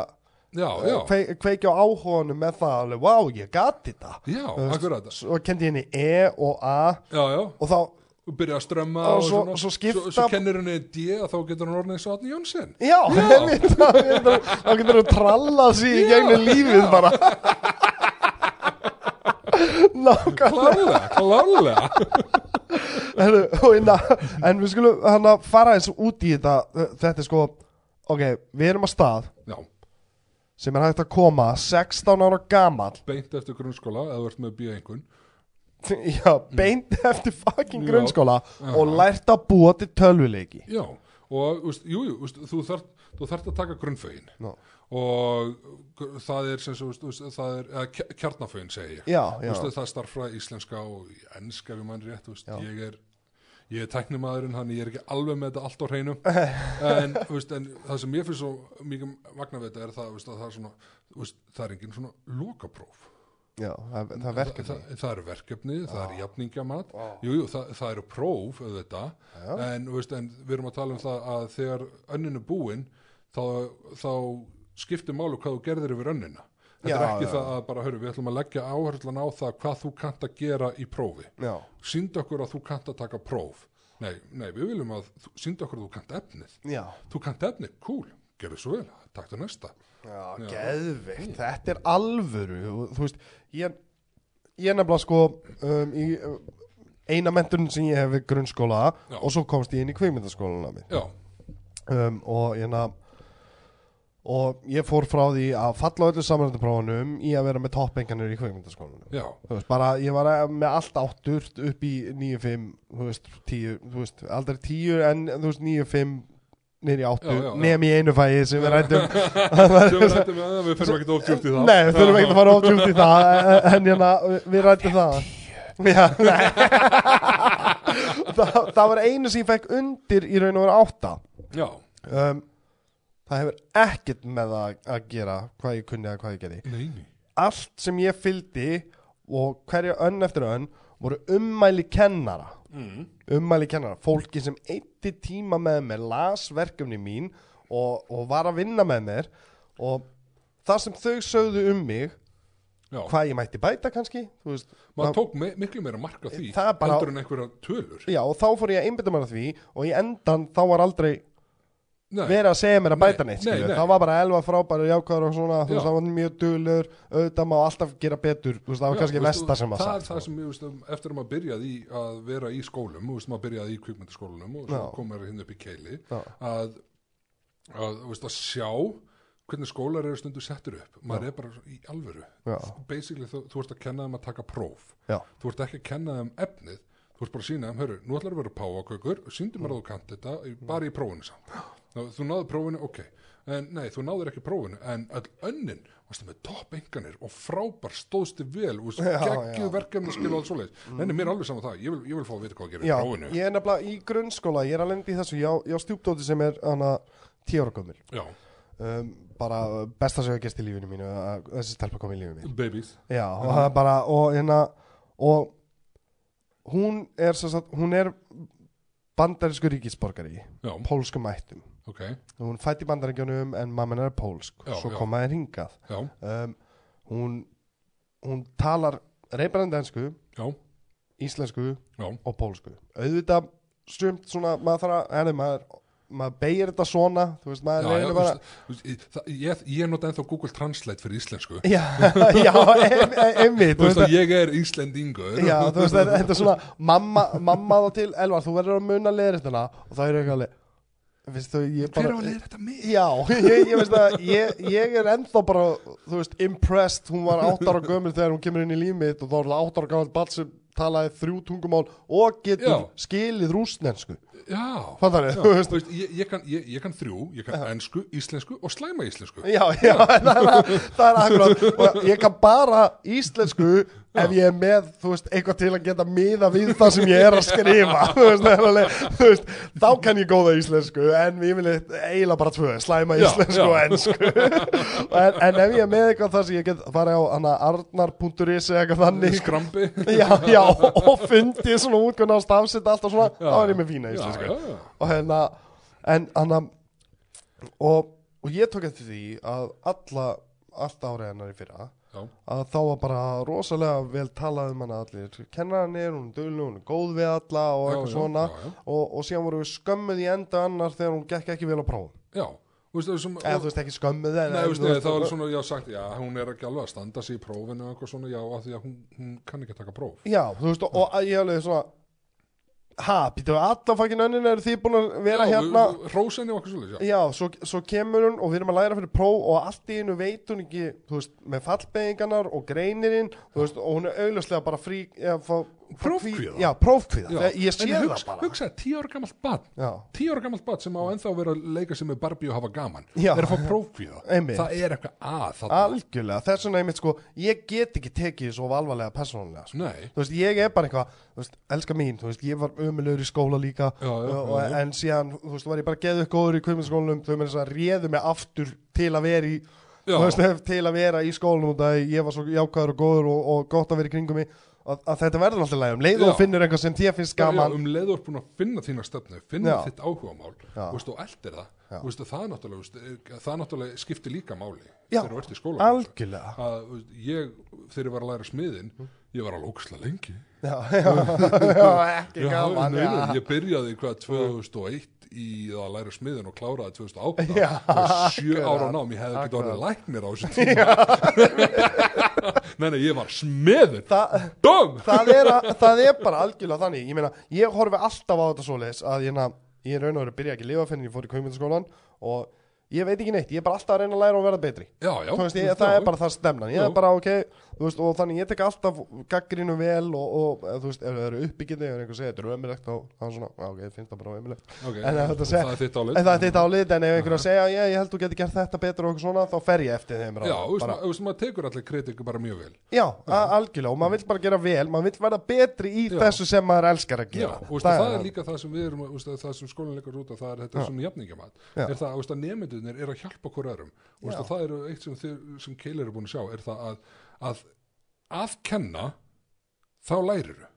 S2: já, já,
S1: kveik, kveikja á áhuganum með það alveg, vá, ég gati þetta.
S2: Já, akkurat.
S1: Svo kendi henni E og A.
S2: Já, já,
S1: og þá,
S2: og byrja að strömma
S1: Og
S2: og,
S1: svo-
S2: svona,
S1: svo skipta-
S2: svo, svo kennir henni D og þá getur eins og Átni Jónsson.
S1: Já, þá getur- þú trallað sér í gegnum lífið bara.
S2: Klálega, klálega
S1: En við skulum hann að fara eins út í þetta. Þetta er sko Ok, við erum að stað.
S2: Já,
S1: sem er hægt að koma 16 ára gamall.
S2: Beint eftir grunnskóla eða ert með bíða einhvern
S1: Já, beint eftir fucking
S2: Já.
S1: grunnskóla og lært að búa til tölvuleiki.
S2: Já, og úst, jú, jú, úst, þú þarft þú þarft að taka grunnfögin
S1: Já.
S2: Og það er er, eða kja- kjarnafögin segi ég.
S1: Já, já,
S2: Úst, það starffræði íslenska og í enska við mann rétt,
S1: Já.
S2: ég er er tæknimaðurinn, hann ég er ekki alveg með þetta allt á hreinu. En, úst, en það sem ég finnst svo mikið magna við þetta er það, það er svona það er engin svona lokapróf.
S1: Já það, það verkefni.
S2: það, það, eru verkefni, það er jafningjamat
S1: Vá.
S2: jú, jú, það, það eru próf auðvitað,
S1: Já.
S2: en, veist, en við erum að tala um það að þegar önninu búin þá, þá skiptir málu hvað þú gerðir yfir önnina. Þetta
S1: Já,
S2: er ekki
S1: já.
S2: það að bara, hörru, við ætlum að leggja áherslan á það hvað þú kannt að gera í prófi.
S1: Já,
S2: sínd okkur að þú kannt að taka próf. Nei, nei, við viljum að sínd okkur að þú kannt efnið.
S1: Já,
S2: þú kannt efnið, cool, gerðu svo vel taktu næsta.
S1: Já, geðvikt Þetta er alvöru. Þú veist, ég ég nefnilega sko um, í eina menturinn sem ég hef við grunnskóla og svo komst ég inn í
S2: já,
S1: um, og hérna og ég fór frá því að falla öllu samanlættuprófunum í að vera með toppenganir í kveikmyndaskólanum bara ég var með allt áttur upp í 9-5, þú veist, 10 þú veist, aldrei 10 en þú veist 9-5 niður í áttu, nefn í einu fæði sem við rættum
S2: sem við rættum við fyrir ekki ofdjúpt í það.
S1: Nei, við þurfum ekki að fara ofdjúpt í það en- hérna, við rættum það. Já, það, það var einu sem ég fekk undir í raun og vera átta.
S2: Já,
S1: um, Það hefur ekkert með það að gera hvað ég kunni eða hvað ég gerði.
S2: Nei, nei.
S1: Allt sem ég fylgdi og hverja önn eftir önn voru ummæli kennara.
S2: Mm.
S1: ummæli kennara, fólki sem eitti tíma með mér, las verkefni mín og, og var að vinna með mér og það sem þau sögðu um mig,
S2: já,
S1: hvað ég mætti bæta kannski, veist
S2: maður tók me miklu meira marka því
S1: bara-
S2: heldur en einhverja tölur.
S1: Já, og þá fór ég að einbytta mér að því og í endan þá var aldrei. Verið að segja mér að bæta
S2: Nei,
S1: neitt
S2: nei,
S1: skilur.
S2: nei.
S1: það var bara elva frábæri jákvæður og svona, þú
S2: Já.
S1: veist, það var mjög duglur auðvitað má alltaf gera betur veist, það var
S2: Já,
S1: kannski
S2: veist,
S1: versta sem
S2: það
S1: sagt
S2: er það
S1: sko.
S2: sem ég veist, eftir að maður byrjaði að vera í skólum, þú veist, maður byrjaði í kvikmyndaskólanum og svo
S1: Já.
S2: kom maður hinn upp í keili
S1: Já.
S2: að, að, veist, að sjá hvernig skólar eru stundu settur upp maður er bara í alvöru
S1: Já.
S2: basically þú, þú ert að kenna þeim að taka próf
S1: Já.
S2: þú ert ekki að kenna þeim efnið þú ert bara að sína þeim, hörru, nú ætlar að vera páfakökur síndu mér að þú kannt þetta, bara í prófinu samt Þá, þú náður prófinu, ok. En nei, þú náður ekki prófinu en öll önnin, varstu með topp enganir og frábær stóðstu vel og
S1: já.
S2: verkefni skil og alls svoleiðis. Nei, nei, mér er alveg saman það, ég vil, ég vil fá að vita hvað að gera í
S1: Já,
S2: prófinu.
S1: ég er nefnilega í grunnskóla ég er að lendi í þessu, já, já stjúpdóti sem er
S2: já,
S1: um, bara besta sem ég gest í lífinu mínu þessi stelpa kom í lífinu mínu
S2: babies.
S1: Já, og það er bara og hérna og hún er sagt, hún er bandarísku ríkisborgari
S2: já,
S1: pólskum ættum
S2: ok,
S1: hún fætt í bandaríkjunum en mamma er pólsk.
S2: Já,
S1: svo koma þeir hingað. Um, hún hún talar reybrandi ensku
S2: já,
S1: íslensku
S2: já.
S1: og pólsku. Auðvitað sumt svona maður þarf að, henni, maður, maður beigir þetta svona veist, maður
S2: Já, já,
S1: bara
S2: það- ég, ég nota ennþá Google Translate fyrir íslensku.
S1: Já, já, em, em, emmi
S2: Þú veist að ég er Íslendingur.
S1: Já, þú veist, þetta þetta er svona mamma, mamma þá til, Elvar, þú verður að muna leðréttina og það er eitthvað ég
S2: Hver á
S1: bara
S2: að leiða þetta mig?
S1: Já, ég, ég að ég, ég er ennþá bara, veist, impressed. Hún var átt ára gömul þegar hún kemur inn í líf mitt og þá er það átt ára gammal ball sem talaði þrjú tungumál og getur
S2: Já.
S1: skilið rúsnensku
S2: Já, já,
S1: veist
S2: ég, ég, kann, ég, ég kann þrjú, ég kann ensku, íslensku og slæma íslensku.
S1: Já, já, það er, það er akkurat og ég kann bara íslensku ef ég er með, þú veist, eitthvað til að geta miða við það sem ég er að skrifa þú veist, alveg, þú veist þá kann ég góða íslensku, en ég vil eiginlega bara tvö, slæma
S2: Já,
S1: íslensku
S2: já.
S1: og ensku en, en ef ég er með eitthvað þar sem ég get farið á arnar.is eða eitthvað þannig
S2: Skrambi
S1: já, já, og fundið svona útgönda á stafsett allt og svona,
S2: Já.
S1: þá er ég með fína
S2: Já,
S1: íslensku
S2: já, já.
S1: og hérna en hann og, og ég tók eftir því að alla allt árið hennar í fyrra
S2: Já,
S1: að þá var bara rosalega vel talað um hana allir. Hún er dugleg, hún er góð við alla og eitthvað
S2: já,
S1: svona.
S2: já.
S1: Og, og síðan voru við skömmuð í enda annar þegar hún gekk ekki vel á prófum.
S2: Já. Veist, sem,
S1: eða þú veist ekki skömmuð en,
S2: Nei,
S1: en
S2: veist,
S1: veist,
S2: það var svona, já, sagt, já, hún er ekki alveg að standa sig í prófinu og eitthvað svona, já, af því að hún, hún kann ekki að taka próf.
S1: já, þú veist, og, og ég alveg svona ha, býtum við alla fakkin önnin eru þið búin að vera
S2: já,
S1: hérna
S2: Rósenni og okkur svolítið, já.
S1: Já, svo, svo kemur hún og við erum að læra fyrir próf og allt í einu veit hún ekki, þú veist, með fallbeigingarnar og greinirinn, þú veist, og hún er augljóslega bara frí, fá, fá
S2: Prófkvíða?
S1: Já, prófkvíða,
S2: Já.
S1: Ég sé það
S2: hugsa,
S1: bara.
S2: Hugsa, tíu ára gammalt barn,
S1: Já,
S2: tíu ára gammalt barn sem á ennþá vera að leika sig með Barbie og hafa gaman,
S1: Já.
S2: er að fá prófkvíða.
S1: Einmitt.
S2: Það er eitthvað að þarna.
S1: algjörlega, þess vegna sko, ég get ekki tekið svo alvarlega persónulega, sko. Veist, ég er bara eitthvað, þú veist, elska mín, þú veist, ég var ömulegur í skóla líka og, en síðan, þú veist, var ég bara geðu góður í kvömminskólanum, þau með þess að réðu mig aftur til að vera í, veist, til að vera í skólanum og það ég var svo jákvæður og góður og, og gott að vera í kringum mig, að, að þetta verður alltaf lægum, leið og finnur eitthvað sem þér finnst gaman,
S2: um leið og er búin að finna þína stefnu, finna
S1: Já.
S2: þitt þú veist, og eldir það, veist, það náttúrulega, veist, það náttúrulega skiptir líka máli
S1: Já.
S2: þegar þú ert í skóla.
S1: algjörlega,
S2: að ég, þegar ég var að læra smiðin ég var alveg óksla lengi
S1: já, já, ekki gaman, já.
S2: ég byrjaði hvað 2001 í að læra smiðin og kláraði 2008
S1: Já,
S2: og sjö ára nám, ég hefði
S1: akkurat.
S2: orðið læknir á þessu tíma. Nei, nei, ég var smiður.
S1: Það,
S2: Dum!
S1: það, er að, það er bara algjörlega þannig. Ég meina, ég horfi alltaf á þetta svoleiðis að ég, na, ég raun og veru að byrja ekki að lifa fyrir ég fór í kveimyndaskólan og ég veit ekki neitt, ég er bara alltaf að reyna að læra og verða betri.
S2: Já, já,
S1: Þú veist, ég, það
S2: já,
S1: er bara það stemnan ég er bara ok, þú veist, og þannig ég tek alltaf gaggrinu vel og, og þú veist, ef það eru uppbyggjandi ef einhver segir þetta er ömulegt þá er svona, já, ok, ég finnst það bara ömulegt
S2: ok,
S1: en segja-
S2: það er þitt álit.
S1: en það álið, en ef einhver að segja já, ég held þú getur gert þetta betur og eitthvað svona þá fer ég eftir þeim
S2: já, þú veist, maður tekur allir kritik bara mjög vel.
S1: Já, algjörlega og maður vill bara gera vel, maður vill verða betri í þessu sem maður elskar að gera
S2: það er að hjálpa hver öðrum. Og veist, það eru eitt sem, sem Keilir er búin að sjá er það að að, að kenna þá læriru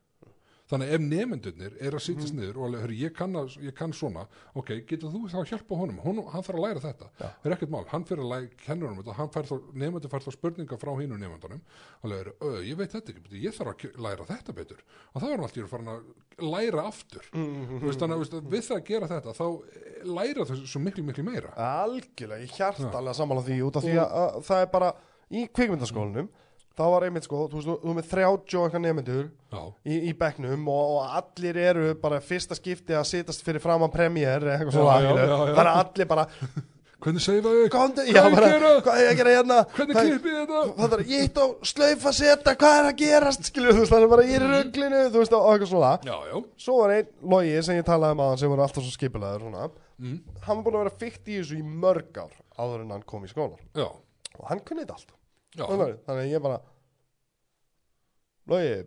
S2: þannig ef nemendurnir er að sitjast niður og alveg, ég, kann að- ég kann svona. Ok, getur þú þá að hjálpa honum? Hún, hann þarf að læra þetta, það er ekkert mál. Hann fyrir að læra, kennur honum þetta, hann fær þá spurninga frá hinu nemendunum alveg, "Ö, ég veit þetta ekki, ég þarf að læra þetta betur. Og það var alltaf farin að læra aftur. Þú veist, þannig að þú veist, við það að gera þetta þá eh, læra þessu svo miklu, miklu meira.
S1: Algjörlega, ég hjartalega sammála því út af því að, að það er bara í kvikmyndaskólanum þá var einmitt sko, þú veist, þú þú er með 30 og eitthvað nefnendur í, í bekknum og, og allir eru bara fyrsta skipti að sitast fyrir framan premjér eitthvað svona það er allir bara
S2: hvernig segir það þig Hvað er að
S1: bara,
S2: gera?
S1: hvað er ég að gera hérna?
S2: Hvernig klippið þetta?
S1: Það er ég og slaufa seta, hvað er að gerast skilur, þú veist, það er bara í rugglinu þú veist, og eitthvað svona.
S2: Já, já,
S1: svo var einn logi sem ég talaði um aðan sem var alltaf svo skipulegur svona.
S2: Mm,
S1: hann var búin að vera fyrt í þessu í mörg ár áður en hann kom í skólan
S2: já,
S1: og hann kunni þetta allt. Þannig að ég bara Logi,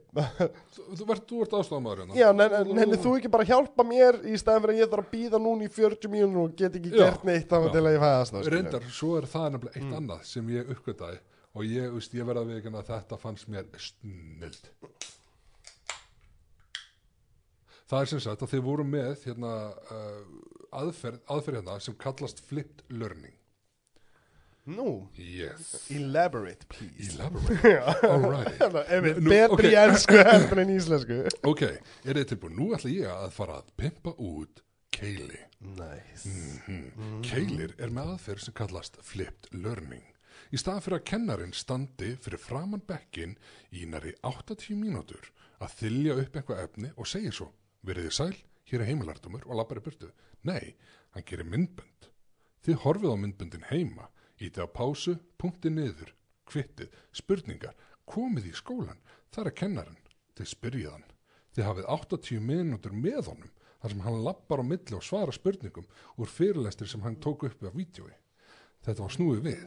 S2: Þú, þú, ert- aðstofamæður hérna.
S1: Já, nenni þú ekki bara hjálpa mér í staðin fyrir að ég þarf að býða núna í 40 mínútur og get ekki gert neitt þá
S2: já.
S1: til að ég fæðast það
S2: reyndar, svo er það nefnilega eitt annað sem ég uppgötaði og ég, ég verða við ekki að þetta fannst mér snild það er sem sagt að þið voru með hérna, uh, aðferð, aðferð hérna sem kallast flipped learning
S1: Nú,
S2: yes,
S1: elaborate please.
S2: Elaborate. Alright. Nú,
S1: Betri
S2: ok.
S1: í ennsku heldur en íslensku.
S2: Ok, er þið tilbúin, nú ætla ég að fara að pimpa út keili
S1: Nice.
S2: Mm. Keilir er með aðferð sem kallast flipped learning. Í stað fyrir að kennarin standi fyrir framann bekkin í næri 80 mínútur að þylja upp eitthvað efni og segir svo, verið þið sæl, hér er heimalærdumur og lappar í burtu. Nei, hann gerir myndbönd. Þið horfið á myndböndin heima, ítið á pásu, punkti niður, kvittið, spurningar, komið í skólan, það er kennarin. Þið spyrjið hann. Þið hafið 80 mínútur með honum þar sem hann lappar á milli og svara spurningum úr fyrirlestir sem hann tók upp af vídjói. Þetta var snúið við.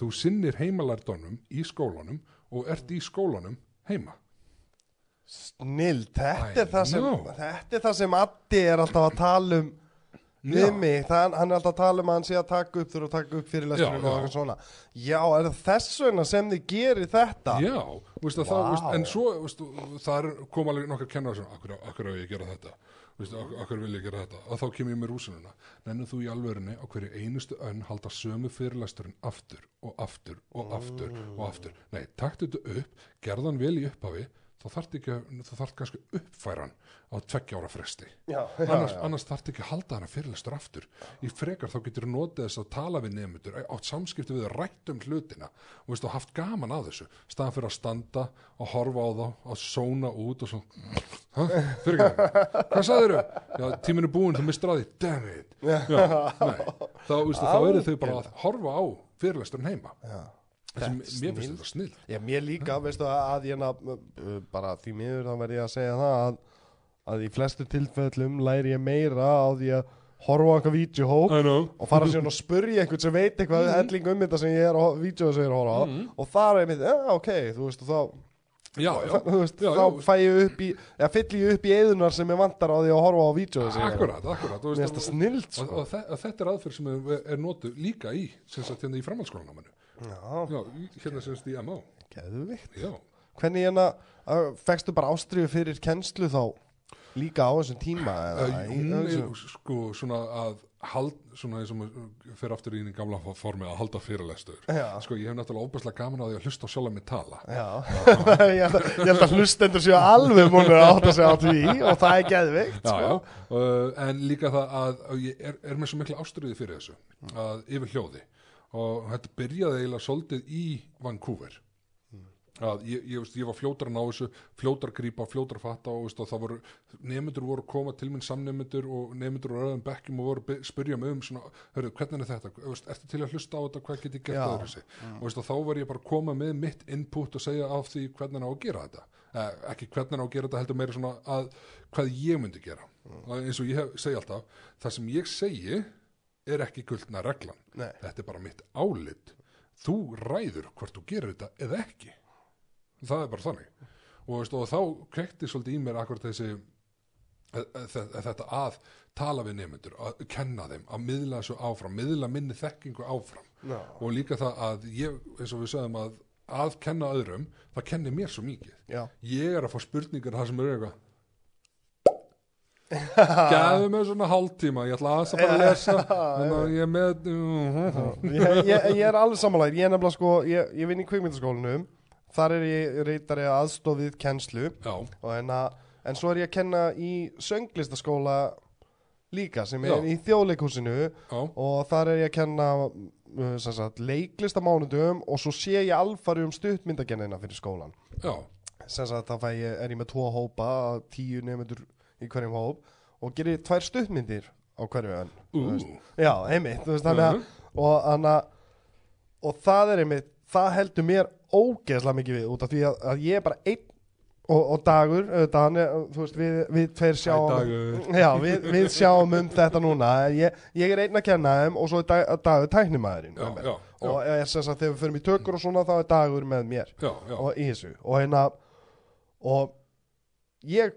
S2: Þú sinnir heimalærdónum í skólanum og ert í skólanum heima.
S1: Snill, þetta
S2: I
S1: er það sem
S2: know.
S1: Þetta er það sem Addi er alltaf að tala um. Við mig, það, hann er alltaf að tala um að hann sé að taka upp þurfa að taka upp fyrir
S2: Já,
S1: lesturinn og eitthvað svona. Já, er það þess vegna sem þið gerir þetta?
S2: Já, veistu, það,
S1: Vá.
S2: veistu, en svo veistu, það er, kom alveg nokkar kennar sem, akkur, akkur á ég að gera þetta? Akkur, vil ég gera þetta? Og þá kem ég með rúsinuna nennum þú í alvörinni á hverju einustu önn halda sömu fyrirlesturinn aftur og aftur og aftur og aftur? Nei, taktu þetta upp, gerðan vel í upphafi þá þarf ekki, að- þú þarf kannski að uppfæra hann á tveggja ára fresti.
S1: Já, já,
S2: annars, annars þarf ekki að halda hana fyrirlestur aftur. Í frekar þá getur þú notið þess að tala við nefndur átt samskipti við rætt um hlutina og veist, haft gaman að þessu. Staðan fyrir að standa og horfa á þá að sóna út og svo fyrir ekki, hvað sagðir Já, tíminn er búinn, þú mistur að því. Damn it. Já, þá, veist, þá eru þau bara að horfa á fyrirlesturinn heima.
S1: Já.
S2: Mér finnst þetta snill.
S1: Já, mér líka, veistu að, að ég bara því miður þá verð ég að segja það að, að í flestu tilfellum læri ég meira á því að horfa
S2: I know.
S1: og fara síðan að spurja einhvern sem veit eitthvað
S2: Mhm.
S1: helling um þetta sem ég er á vídeo sem ég er að horfa á. Og þar er mitt, já, ok, þú veist, og þá
S2: Já, já,
S1: veist,
S2: Já,
S1: þá fæ ég upp í eða fyll ég upp í eðunar sem ég vantar á því að horfa á
S2: veist,
S1: finnst það snilt,
S2: og,
S1: sko.
S2: og, þe- og þetta er aðferð sem er, er notuð líka í sem sagt hérna í framhaldsskólanámanu
S1: Já,
S2: hérna sem sagt í MO
S1: geðvikt
S2: Já,
S1: Hvernig hérna, uh, fegstu bara ástriðu fyrir kennslu þá líka á þessum tíma
S2: uh, hún er sko svona að hald, svona eins og maður fer aftur í einu gamla formi að halda fyrirlestur.
S1: Já,
S2: Sko, ég hef náttúrulega óbærslega gaman á því að hlusta á sjálf mig tala.
S1: Já. ég, held að, að hlustendur séu alveg múnur átt að segja á því og það er geðvikt
S2: Já,
S1: sko.
S2: uh, en líka það að, að ég er, er með svo mikla ástriði fyrir þessu að yfir hljóði og þetta byrjaði eiginlega svolítið í Vancouver. Að ég, ég, veist, ég var fljótar að ná þessu fljótar að grípa, fljótar að fatta og, veist, og það voru, nefndur voru að koma til minn samnefndur og nefndur voru öðum bekkjum og voru að spyrja mig um svona, hörru, hvernig er þetta, veist, ertu til að hlusta á þetta? Hvað get ég gert
S1: Já.
S2: öðru sig og og þá var ég bara að koma með mitt input og segja af því hvernig á að gera þetta. Eh, ekki hvernig á að gera þetta heldur meira svona að hvað ég myndi gera. Og eins og ég hef, segi alltaf það sem ég segi er ekki guldna reglan
S1: Nei.
S2: þetta er bara mitt álit þú ræður hvort þú gerir þetta eða ekki það er bara þannig og, veist, og þá kveikti svolítið í mér akkurat þessi e- e- þe- þetta að tala við nefnendur, að kenna þeim að miðla þessu áfram, miðla minni þekkingu áfram
S1: Já.
S2: og líka það að ég, eins og við sögum að að kenna öðrum, það kennir mér svo mikið
S1: Já.
S2: ég er að fá spurningar það sem er eitthvað Gæðu mig svona hálftíma, ég ætla aðeins að bara lesa ég er með
S1: ég, ég, ég er alveg samanlæg ég er nefnilega sko, ég, ég vinn í kvikmyndaskólanum þar er ég reytari aðstofið kennslu en, að, en svo er ég að kenna í sönglistaskóla líka sem er
S2: Já.
S1: í þjóðleikhúsinu
S2: já,
S1: og þar er ég að kenna uh, sagt, leiklist á mánudum og svo sé ég alfari um stuttmyndagennina fyrir skólan
S2: já,
S1: sem sagt þá ég, er ég með tvo hópa tíu nefndur í hverjum hóp og gerir tvær stuttmyndir á hverju önn
S2: ú,
S1: já, einmitt, veist að
S2: Mhm.
S1: og, anna, og það er einmitt það heldur mér ógeðslega mikið við út af því að, að ég er bara einn og, og dagur, auðvitað, er, veist, við, við tveir sjáum já, við, við sjáum um þetta núna. Ég, ég er einn að kenna þeim og svo er dag, dagur tæknimæðurinn
S2: já, já,
S1: og
S2: já,
S1: er sem sagt þegar við förum í tökur og svona þá er dagur með mér
S2: já, já,
S1: og í þessu. Og hérna og ég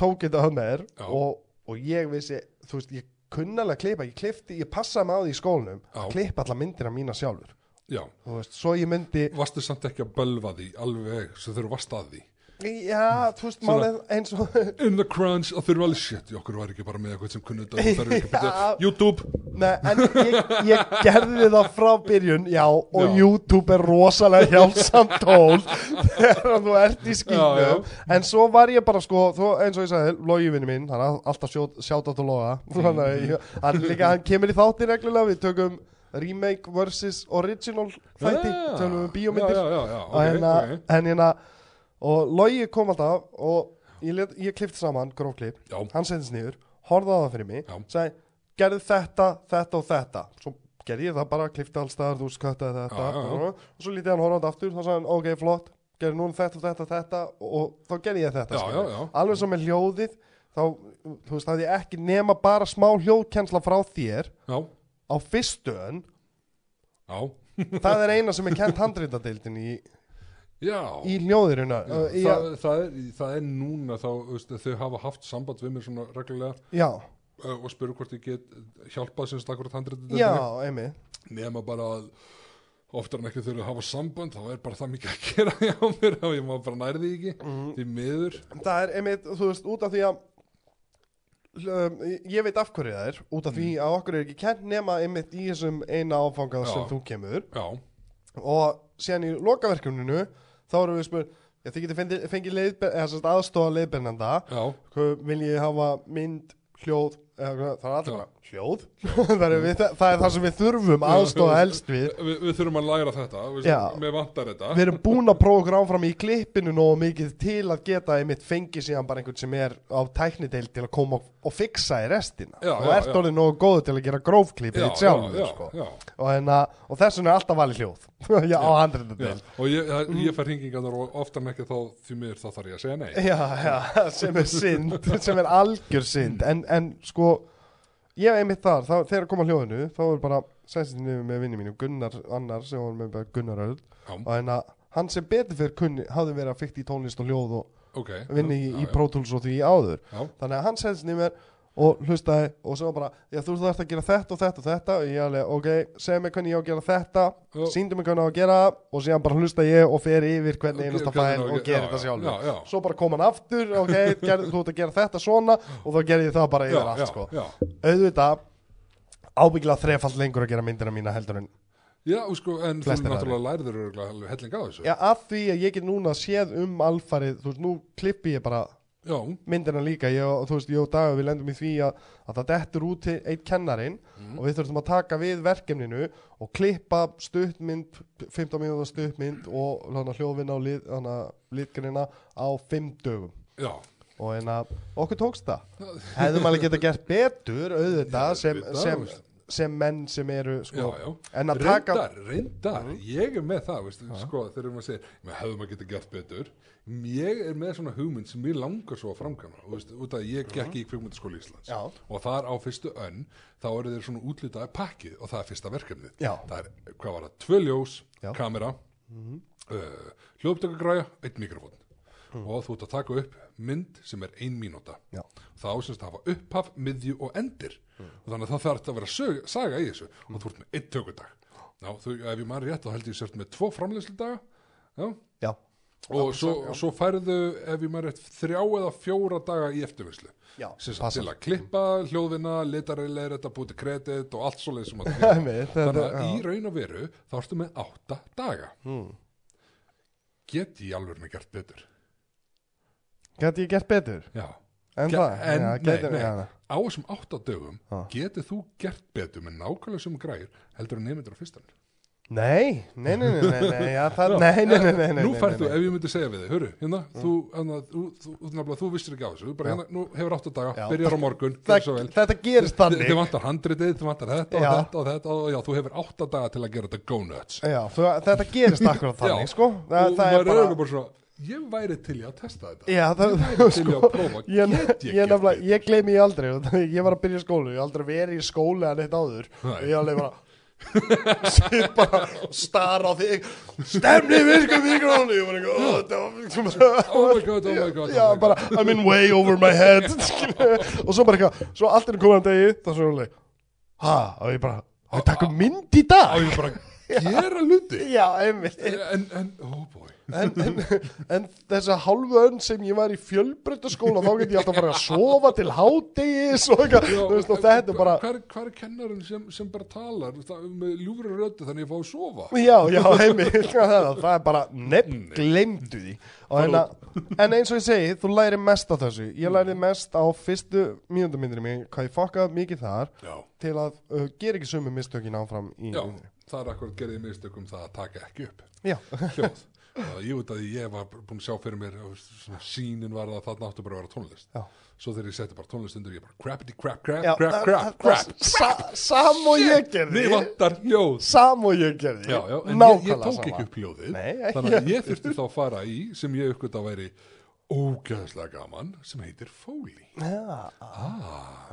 S1: tók þetta hann með og, og ég vissi, þú veist, ég kunnalega klippa, ég klifti, ég passaði því í skólanum
S2: Já.
S1: að klippa alla myndina mína sjálfur.
S2: Já.
S1: Þú veist, svo ég myndi
S2: Varstu samt ekki að bölva því alveg sem þeir varst að því
S1: já, þú veist, málið eins og
S2: In the crunch og eru alveg shit. Okkur var ekki bara með eitthvað sem kunni þetta og þeir eru ekki að byrja. YouTube.
S1: Nei, en ég, ég gerði það frá byrjun, já, og
S2: Já.
S1: YouTube er rosalega hjálpsamt tól þegar þú ert í skýnum,
S2: Já,
S1: en svo var ég bara sko, þú, eins og ég sagði, logivinni minn, hann er alltaf sjátt átt að loga, þannig að hann, kemur í þátti reglulega, við tökum remake versus original þætti,
S2: Ah,
S1: tölum við um bíómyndir, og hérna, en hérna, og logi kom alltaf og ég, let, ég klifti saman, grófklip, hann setjast niður, horfði á það fyrir mig sagði, gerði þetta, þetta og þetta. Svo gerði ég það bara, klifti alls staðar þú skattaði þetta.
S2: Já, já, já.
S1: og svo lítið hann horfði aftur, þá sagði hann, ok, flott gerði núna þetta og þetta þetta og þá gerði ég þetta alveg svo með hljóðið þá, þú veist, hafði ég ekki nema bara smá hljóðkensla frá þér
S2: já,
S1: á fyrstu
S2: já,
S1: það er eina sem er kent handritadeildin í,
S2: já.
S1: Í hljóðiruna
S2: Já,
S1: uh,
S2: það, það, það er núna þá, veist, þau hafa haft samband við mér svona reglulega
S1: já,
S2: uh, og spuru hvort ég get hjálpað sem handrið
S1: já, einmitt.
S2: Nema bara að oftar en ekki þau eru að hafa samband þá er bara það mikið að gera hjá mér og ég má bara því ekki
S1: Mhm.
S2: því miður.
S1: Það er einmitt, þú veist, út af því að um, ég veit af hverju það er út af því að okkur er ekki kent nema einmitt í þessum eina áfangað sem þú kemur.
S2: Já,
S1: og síðan í lokaverkuninu þá erum við spurt Já, þið getur fengið, fengið sérst, aðstofa Hvað vil ég hafa mynd, hljóð eða, það er bara hljóð? Það, er við, það er það sem við þurfum aðstofa helst við.
S2: Vi, við þurfum að læra þetta vantar þetta.
S1: Við erum búin að prófa okkur áfram í klippinu nógu mikið til að geta einmitt fengið síðan bara einhvern sem er á tæknideil til að koma og, og fixa í restina.
S2: Já,
S1: og ert orðið nógu góðu til að gera grófklippið sjálfur
S2: já,
S1: sko.
S2: já,
S1: og, hérna, og þess vegna er alltaf valið hljóð já, á
S2: já.
S1: handreitadeil
S2: og ég, ég fær hringingarnar og oftar en ekki þá því miður þá þarf ég að segja nei.
S1: Já, já, sem er synd sem er algjör synd. En, en sko, ég hef einmitt þar þá, þegar koma hljóðinu, þá er bara sænst niður með vinni mínu, Gunnar annar sem var með Gunnar Öll og hérna, hann sem betur fyrir kunni hafði verið að fykta í tónlist og hljóð og
S2: ok.
S1: vinni í, í Tools og því áður.
S2: Já,
S1: þannig að hann sænst niður og hlustaði og svo bara, já þú þarfst að gera þetta og þetta og þetta. Og ég alveg, ok, segð mér hvernig ég á að gera þetta síndu mér hvernig ég á að gera og síðan bara hlusta ég og fer yfir hvernig einasta
S2: hvernig
S1: fæl og
S2: ge-
S1: gera þetta
S2: já.
S1: svo bara kom hann aftur, ok, gerð, þú ert að gera þetta svona. Og þá gerði ég það bara yfir allt sko. auðvitað ábyggilega þrefald lengur að gera myndina mína heldur en
S2: Já, sko, en þú náttúrulega lærður örugglega alveg helling á þessu.
S1: Já, að því að ég get núna séð um alfarið, þú veist, nú klippi ég bara myndina líka, ég, og- þú veist, ég og Dagur við lendum í því að, að það dettur út til eitt kennarin
S2: Mhm.
S1: og við þurfum að taka við verkefninu og klippa stuttmynd 15 mínúta stuttmynd og hana, hljóðvinna og lit, hana, litgrina á 5 dögum.
S2: Já,
S1: og en að okkur tókst það. Hefðum alveg geta gert betur auðvitað
S2: Já,
S1: sem, sem. Sem menn sem eru
S2: já,
S1: sko,
S2: já.
S1: en að taka
S2: reyndar, reyndar, ég er með það veist, sko, þegar maður segir, með hefðum að geta gert betur ég er með svona hugmynd sem ég langar svo að framkvæma þú veist, út að ég gekk í kvikmyndaskóla Íslands
S1: Já.
S2: og þar á fyrstu önn þá eru þeir svona útlitaði pakkið og það er fyrsta verkefnið
S1: Já.
S2: það er, hvað var það, tvö ljós,
S1: Já. Mhm.
S2: kamera uh, hljóðbtökugræja einn mikrofón og þú ert að taka upp mynd sem er ein mínúta
S1: Já.
S2: þá semst að hafa upphaf, miðju og endir og þannig að það þarf að vera sög, saga í þessu. Og þú ert með einn tökudag. Já, þú, ef ég maður rétt þá held ég sért með tvo framleyslu daga Já,
S1: já,
S2: og svo,
S1: já.
S2: svo færðu ef ég maður rétt þrjá eða fjóra daga í
S1: passar.
S2: til að klippa hljóðina, litarilegir þetta búti kredit og allt svoleið sem að þannig að í raun og veru þá ertu með átta daga.
S1: Hmm.
S2: get ég alveg gert betur?
S1: Gæti ég gert betur?
S2: já.
S1: En
S2: Ge-
S1: það?
S2: en,
S1: já,
S2: nei, nei, á þessum átta dögum
S1: Já.
S2: getið þú gert betur með nákvæmlega sem græður heldur en nefndir á fyrstan
S1: Nei, nei, nei, nei,
S2: nú
S1: nei,
S2: færð þú,
S1: nei.
S2: ef ég myndi segja við þig. Hörru, hérna, þú, hérna, þú, vistir ekki á þessu, þú bara
S1: Já.
S2: hérna, nú hefur átta daga, byrjar á morgun,
S1: þetta gerist
S2: Þið
S1: þannig.
S2: vantar handritið, þið vantar þetta og þetta og þetta og já, þú hefur átta daga til að gera þetta go nuts.
S1: Já, þú, þetta gerist akkurat þannig, sko. Það, er bara
S2: ég væri til í að testa þetta.
S1: Já, það,
S2: ég væri til í
S1: sko,
S2: að prófa,
S1: ég,
S2: get ég,
S1: ég, ég gleymi ég aldrei og ég var að byrja í skólu, ég aldrei verið í skóli að neitt áður. Og ég alveg bara sitt bara og stara á þig. Stemni mikrofónu ég var ekki, oh,
S2: oh my god, oh my god,
S1: já,
S2: oh my
S1: bara,
S2: god.
S1: I'm in way over my head. Og svo bara eitthvað, svo allt er komin að degi þá svo alveg, ha, og ég bara við takum mynd í
S2: á
S1: dag
S2: ég bara gera hluti?
S1: Já, einmitt.
S2: En, en, oh boy
S1: en, en, en þessa hálfu önn sem ég var í fjölbreytaskóla þá get ég alltaf fara að sofa til hádegis og, þetta er bara
S2: hvað er, hvað er kennarinn sem, sem bara talar? Það, með ljúfri röddu þannig að ég fá að sofa.
S1: Já, já, heimi það, er bara nefn, glemdu því. Og hérna, en eins og ég segi þú læri mest á þessu, ég læri mest á fyrstu mínúndamindinni mig, hvað ég fokka mikið þar
S2: já,
S1: til að uh, gera ekki sömu mistökin áfram í
S2: já, það er akkur gerðið mistökum það að taka ekki upp.
S1: Já,
S2: hljóð ég veit að ég var búin að sjá fyrir mér sínin var að það náttu bara að vera tónlist.
S1: Já.
S2: svo þegar ég setti bara tónlist undir ég bara crappity crap crap
S1: já
S2: crap crap crap.
S1: sa- sam og ég gerði. sam og ég gerði.
S2: Já, já, en ég, ég tók ekki upp hljóðið þannig að ég þurfti þá að fara í sem ég uppgöt að væri ógæðslega gaman sem heitir Foley.
S1: Já,
S2: ah,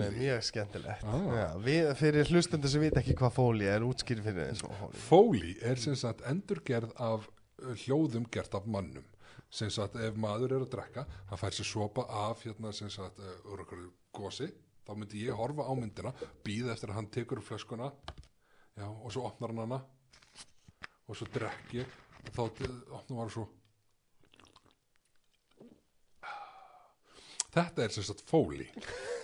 S1: er mjög skemmtilegt.
S2: Ah.
S1: Já, við, Fyrir hlustendur sem vita ekki hvað fóli er svo fóli
S2: er sem sagt endurgerð af hljóðum gert af mannum sem sagt ef maður er að drekka hann fær sér sopa af hérna sem sagt úr okkur gósi þá myndi ég horfa á myndina býða eftir að hann tekur flöskuna já, og svo opnar hann hana og svo drekk ég og þá uh, opnar hann svo þetta er sem sagt Foley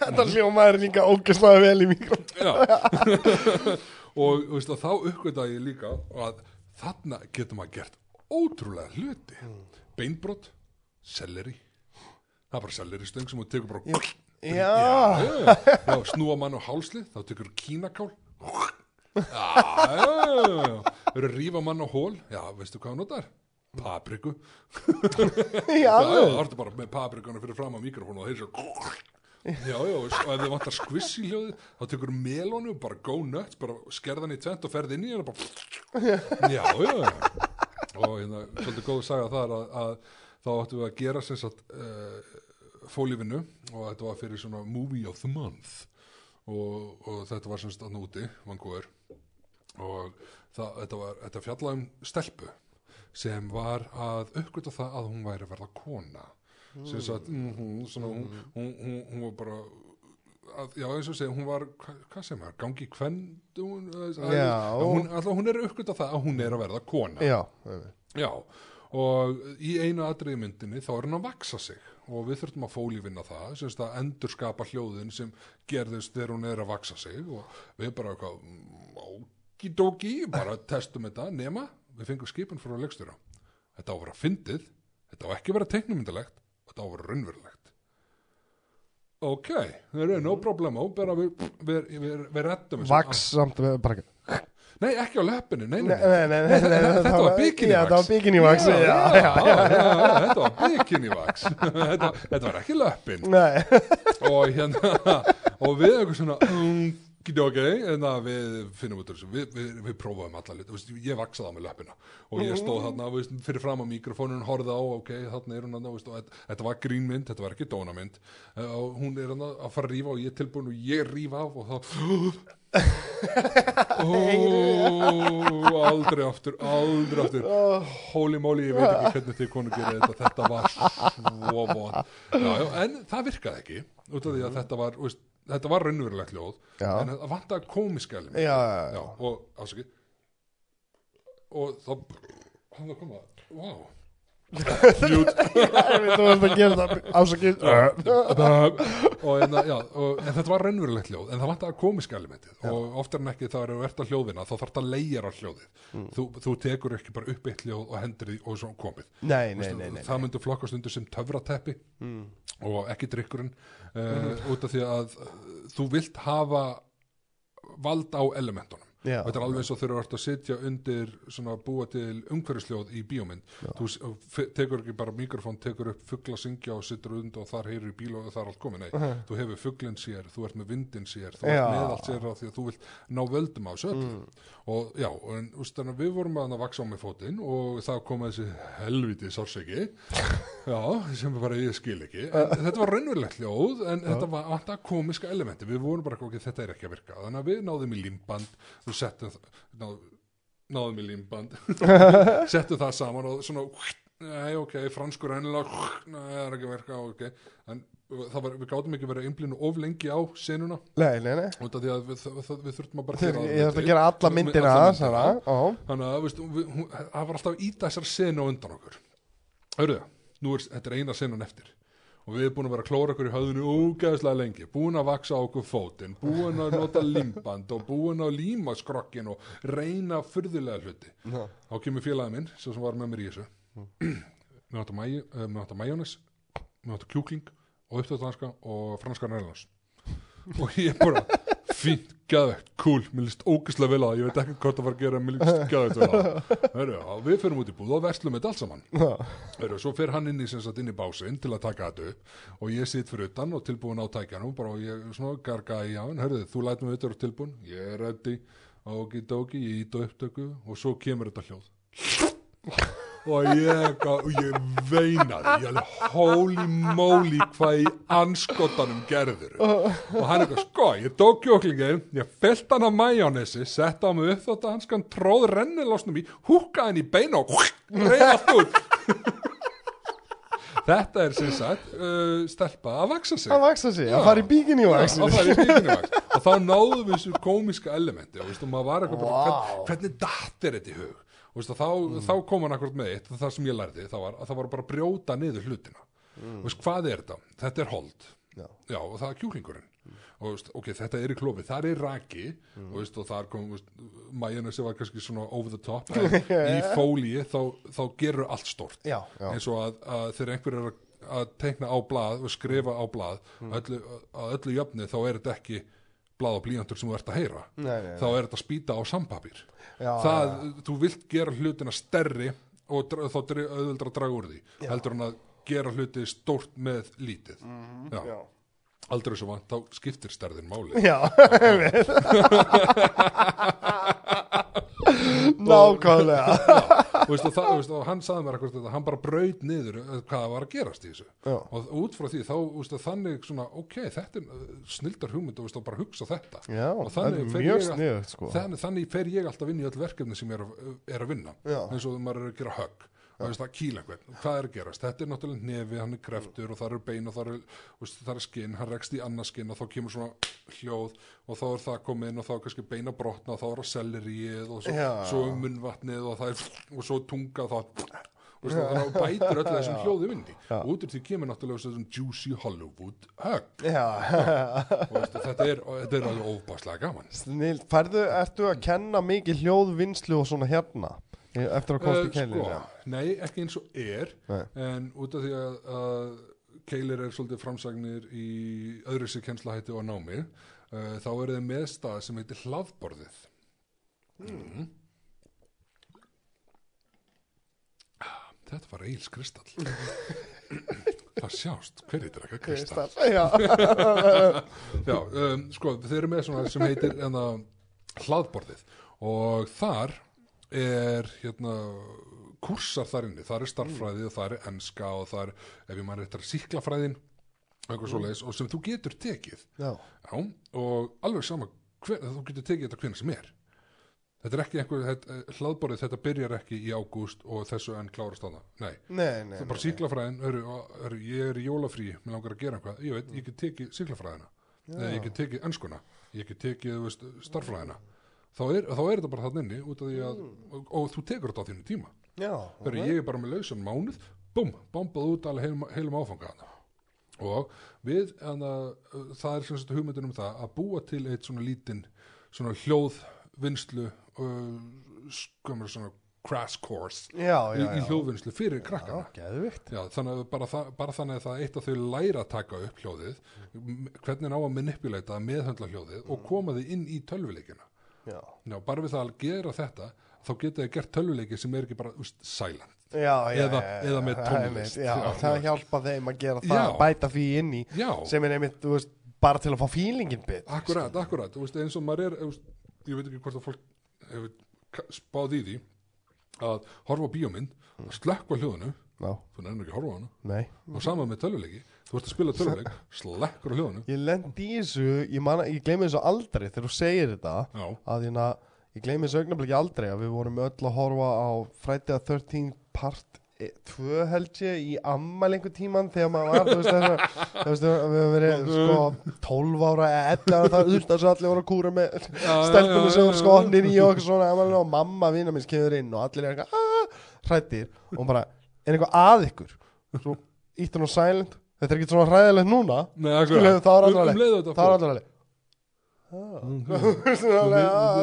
S1: Þetta hljóma er líka ógæslega vel í mikrofón.
S2: Já. Og og þá uppgötaði ég líka að þarna getur maður gert ótrúlega hluti. Beinbrot, selleri. Það er bara selleri stöng sem þú tekur bara
S1: Já,
S2: já,
S1: já,
S2: já, já, snúa mann á hálslið þá tekur kínakál. Eru að rífa mann á hól já, veistu hvað hann notar? papriku. Það ertu bara með paprikana fyrir fram á mikrofónu og þeir svo Já, já, og ef þið vantar squiss í hljóði þá tekur melónu, bara go nuts bara skerðan í tvent og ferð inn í hann og bara já, já og hérna, svolítið góð saga þar að, að þá áttum við að gera sem sagt uh, fólífinu og þetta var fyrir svona movie of the month. Og, og þetta var sem sagt að núti, Vancouver. Og það, þetta var þetta fjallaði um stelpu sem var að uppgöta það að hún væri að verða kona. Sem sagt, mm, svona, hún, hún, hún, hún var bara að, já eins og segja, hún var hva, hvað sem er, gangi kvendu hún, að, að hún, alltaf hún er uppgöta það að hún er að verða kona.
S1: Já,
S2: Já, og í einu atriði myndinni þá er hann að vaksa sig og við þurfum að fólífinna það sem sagt að endur skapa hljóðin sem gerðist þegar hún er að vaksa sig og við bara eitthvað okidoki, bara testum þetta nema, við fengum skipin frá leikstjóra. Þetta á að vera fyndið þetta á ekki að vera teiknumyndalegt þetta á að vera raunverulegt ok, það er no problemo bara við, við, við, við rettum
S1: vaks samt með bara ekki.
S2: Nei, ekki á löppinu, nei, nei,
S1: Nei, nei,
S2: Þetta var bikini
S1: Já, þetta var bikini wax
S2: já,
S1: Já,
S2: já, þetta var bikini wax þetta, þetta var ekki löppin.
S1: Nei,
S2: og hérna og við eitthvað svona um, ok, en að við finnum út við, við, við prófaðum alla veist, ég vaksaði á með löppina. Og ég stóð þarna, veist, fyrir fram á mikrofónun horfði á, ok, þarna er hún og þetta, var grínmynd, þetta var ekki dónamynd. Eh, og hún er þarna að fara að rífa og ég er tilbúin og ég rífa af og þá Ó, aldrei aftur, aldrei aftur. Holy moly, ég veit ekki hvernig þið konu gerir þetta. Þetta var svo von En það virkaði ekki út af því að þetta var, veist, þetta var raunverulegt ljóð
S1: Já.
S2: En það komiska
S1: já, já,
S2: já, og ásaki og þá hann að koma, wow
S1: að það ásakið
S2: og, en, já, og, en þetta var raunverulegt hljóð en það vantaði komiska elementið. Og oftar en ekki það er að verða hljóðina þá þarf það að leigja á hljóðið. Þú, þú tekur ekki bara upp eitt hljóð og hendur því og svo komið.
S1: Nei, nei, nei,
S2: það myndi flokkast undir sem töfrateppi.
S1: Mm.
S2: Og ekki drikkurinn uh, út af því að uh, þú vilt hafa vald á elementunum
S1: Já.
S2: og þetta er alveg eins og þegar þú ert að sitja undir svona búa til umhverfisljóð í bíómynd. Þú s- f- tekur ekki bara mikrofón tekur upp fugla syngja og sittur undir og þar heyrir í bíl og það er allt komið, nei þú hefur fuglinn sér, þú ert með vindin sér þú ert
S1: Já.
S2: með allt sér á því að þú vilt ná völdum á þessu öllu. Og já, en úst, að við vorum að vaksa á með fótinn og það kom þessi helviti sárseki já, sem bara ég skil ekki. En þetta var raunverulegt hljóð en þetta var alltaf komiska elementi við vorum bara ekki, þetta er ekki að virka. Þannig að við náðum í limband og settum það- náð, náðum í limband settum það saman og svona nei, ok, franskur ennilega nei, það er ekki að virka, ok. En það var, við gátum ekki verið einblínu of lengi á senuna.
S1: Nei, nei, nei.
S2: Út af því að við, við, við þurftum að bara
S1: Ég
S2: gera
S1: þarf að gera alla myndina.
S2: þannig að við, það var alltaf að íta þessar senu undan okkur. Það, er þetta er eina senan eftir og við erum búin að vera að klóra okkur í höfðinu ógeðslega lengi, búin að vaksa okkur fótinn búin að nota limband og búin að líma skrokkin og reyna furðulega hluti.
S1: Já.
S2: þá kemur félagið minn, sem var með mér í þessu. Með átta mæ- eh, með átta majónis með átta kjúkling og upptöðdanska og franska nærlans og ég bara fínt, gæðvegt, cool, mér líst ógeðslega vel á það, ég veit ekki hvort það var að gera mér líst gæðvegt vel á það. Heru, við fyrir út í búð og verslum þetta allt saman. Heru, svo fer hann inn í, sem sagt, inn í básinn til að taka þetta upp og ég sitt fyrir utan og tilbúin á tækjanum bara og ég svona garga í hann. Hörðu, þú læt mig auðvitað tilbúin, ég er ready okidoki, ég ít á upptöku og svo kemur þetta hljóð og ég, og ég veinaði ég alveg holy moly hvað í anskotanum gerður. Og hann eitthvað sko, ég tók kjóklingin ég fyllt hann á majónesi sett á mig upp þótt að hann skan tróð rennilosnum í, húkaði hann í beina og reyði allt út. Þetta er sem sagt uh, stelpa að vaksa sig.
S1: Að vaksa sig, að fara í bíkinni og
S2: Já,
S1: vaksa
S2: að fara í bíkinu vaks og þá náðum við þessu komiska elementi og, og maður var eitthvað bara,
S1: Vá.
S2: hvern, hvernig datt er þetta í hug? og, veist, þá, þá kom hann akkurat með eitt það sem ég lærði það var að það var bara að brjóta niður hlutina og veist, hvað er þetta? Þetta er hold
S1: Já.
S2: Já, og það er kjúklingurinn og veist, ok, þetta er í klófi, það er raki og, veist, og það kom majónesi var kannski svona over the top í fólíi þá, þá gerur allt stort
S1: Já, já.
S2: eins og að, að þegar einhver er að, að teikna á blað og skrifa á blað
S1: Mm.
S2: öllu, að öllu jöfni þá er þetta ekki blað og blíjantur sem þú ert að heyra
S1: Nei, nei,
S2: þá er þetta spýta á sambapír
S1: Já,
S2: það, þú vilt gera hlutina stærri og dra- þá auðvöldra að draga úr því heldur hann að gera hluti stórt með lítið. Já.
S1: Mhm. Já.
S2: aldrei svo vant, þá skiptir stærðin máli.
S1: Já, nákvæmlega.
S2: Og, veist, og, það, veist, og hann saði mér þetta hann bara braut niður eh, hvað var að gerast í þessu.
S1: Já.
S2: og út frá því þá veist, þannig svona, ok, þetta er uh, snildar hugmynd og bara hugsa þetta.
S1: Já,
S2: og
S1: er
S2: fer ég
S1: sniðugt sko.
S2: þannig, þannig fer ég alltaf inn í öll verkefni sem ég er, er að vinna. Eins og maður er að gera högg veist, að kýla einhvern, hvað er að gerast? Þetta er náttúrulega nefi, hann er kreftur og það eru bein og það er, það er skinn, hann rekst í annað skinn og þá kemur svona hljóð og þá er það komið inn og þá er kannski beina brotna og þá er það selleríið og svo, svo er munnvatnið og er og svo tunga þá þannig að það bætir öllu þessum hljóði vindi og út úr því kemur náttúrulega þessum juicy Hollywood
S1: Já,
S2: og þetta er, og þetta er alveg óbáslega gaman.
S1: Snill Færðu, ertu að kenna mikið hljóðvinnslu og svona hérna eftir að komast í
S2: Eh,
S1: keilir
S2: sko, nei, ekki eins og er
S1: Nei.
S2: en út af því að, að keilir er svolítið framsagnir í öðru sér kennslahætti og námi uh, þá er þeir með stað sem heitir hlaðborðið mm. Þetta var Eils Kristall Það sjást, hver heitir ekki Kristall?
S1: Já,
S2: Já, um, sko, þeir eru með svona sem heitir enna, hlaðborðið og þar er hérna kursar þar inni, þar er starffræði og þar er enska og þar, ef ég maður eitthvað síklafræðin, eitthvað svoleiðis og sem þú getur tekið,
S1: já,
S2: já og alveg sama, hver, þú getur tekið þetta hvernig sem er. Þetta er ekki einhver, þetta, hlaðborðið þetta byrjar ekki í ágúst og þessu enn klárast á það, nei
S1: nei, nei,
S2: það er bara síklafræðin, hörru, hörru, ég er í jólafrí mér langar að gera eitthvað, ég veit, ég get tekið síklafræðina, ég get tekið enskuna. Ég get tekið, starffræðina þá er, þá er þetta bara þannig inni út af því að, og, og þú tekur þetta á þínu tíma.
S1: Já,
S2: hörru, ég er bara með lausan mánuð búm, bombað út alveg heilum, heilum áfanga þarna. og við, hana, það er sagt hugmyndin um það að búa til eitt svona lítinn svona hljóðvinnslu skumur svona crash course
S1: já, já,
S2: í hljóðvinnslu fyrir krakkana. Já, þannig bara, bara þannig að það eitt að þau læra að taka upp hljóðið hvernig ná að manipulata að meðhöndla hljóðið og koma þið inn í tölvuleikina
S1: Já,
S2: Já, bara við það að gera þetta þá geta þið gert tölvuleiki sem er ekki bara úst, silent
S1: já,
S2: Eða- eða með tónlist.
S1: það
S2: já.
S1: hjálpa þeim að gera það,
S2: Já.
S1: bæta því inn í sem er einmitt, veist, bara til að fá fílingin bit
S2: akkurat, akkurat Þú veist, eins og maður er, ég veit ekki hvort að fólk hefur spáð í því að horfa á bíómynd og slökkva hljóðinu,
S1: Já,
S2: þú nefnir ekki að horfa á hana.
S1: Nei.
S2: Og sama með tölvuleiki, þú ert að spila tölvuleik slekkur á hljóðinu.
S1: Ég lendi í þessu, ég, ég gleymi þessu aldrei þegar þú segir þetta.
S2: Já,
S1: að hérna, ég gleymi þessu augnablik aldrei að við vorum öll að horfa á Friday the 13th part 2 held ég í ammæl einhver tíman þegar maður var, þú veist að við höfum verið sko 12 ára eða 11 ára það út að allir voru að kúra með stelpunum sem voru skotnir í og svona og mamma vina minns kemur inn og allir er eitthvað "Ah", hrættir og bara, er eitthvað að ykkur? Svo ítt hún á silent. Þetta er ekki svona hræðilegt núna.
S2: Nei,
S1: er
S2: Um- um og þetta
S1: það er
S2: fór.
S1: allir alveg Ah.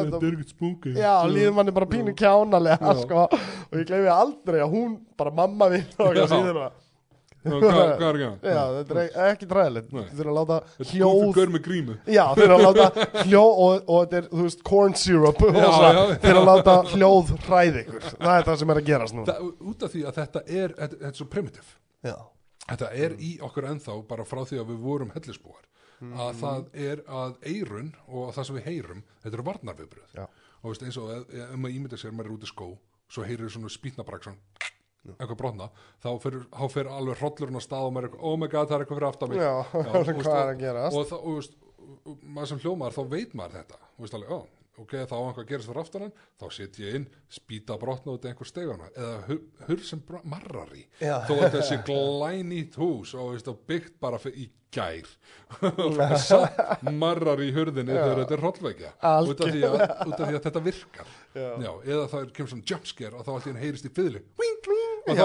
S2: Þetta er ekkert spooky.
S1: Já, líður manni bara pínu kjánalega
S2: Já.
S1: sko. og ég gleymi aldrei að hún bara mamma við og það
S2: Já, Hvað er ekki að?
S1: Já, þetta er ek- ekki træðilegt
S2: Nei.
S1: Þú þurfum að láta hljóð Já, þeir eru að láta hljóð og, og þetta er, þú veist, corn syrup þeir eru að láta hljóð hræði ykkur. Það er það sem er að gerast
S2: Það, út af því að þetta er, þetta, þetta er svo primitive.
S1: Já,
S2: Þetta er í okkur ennþá bara frá því að við vorum hellisbúar að það er að eirun og það sem við heyrum, þetta eru varnarviðbröð og veist eins og ef, maður ímynda sér maður er út í skó, svo heyrir svona spýtnabrak svona eitthvað brotna, þá fer, þá fer alveg hrollurinn á stað og maður er eitthvað, oh my god, það er eitthvað fyrir aftan mig.
S1: Já,
S2: og
S1: hvað
S2: veist,
S1: er að gerast?
S2: og, og, veist, og maður sem hljómaður þá veit maður þetta. Og veist alveg, ó, ok, þá á einhvað gerist fyrir aftan hann þá set ég inn, spýta brotna út einhver stegana, eða hur, hur sem marrar í,
S1: Já.
S2: þó að þessi glænýtt hús og veist, og byggt bara fyrir, í gær. Og satt marrar í hurðinni þegar þetta er hrollveikja út að, út af því að þetta virkar.
S1: Já.
S2: Já, eða það er kemur svona jumpscare og þá í hann heyrist í fiðli og þá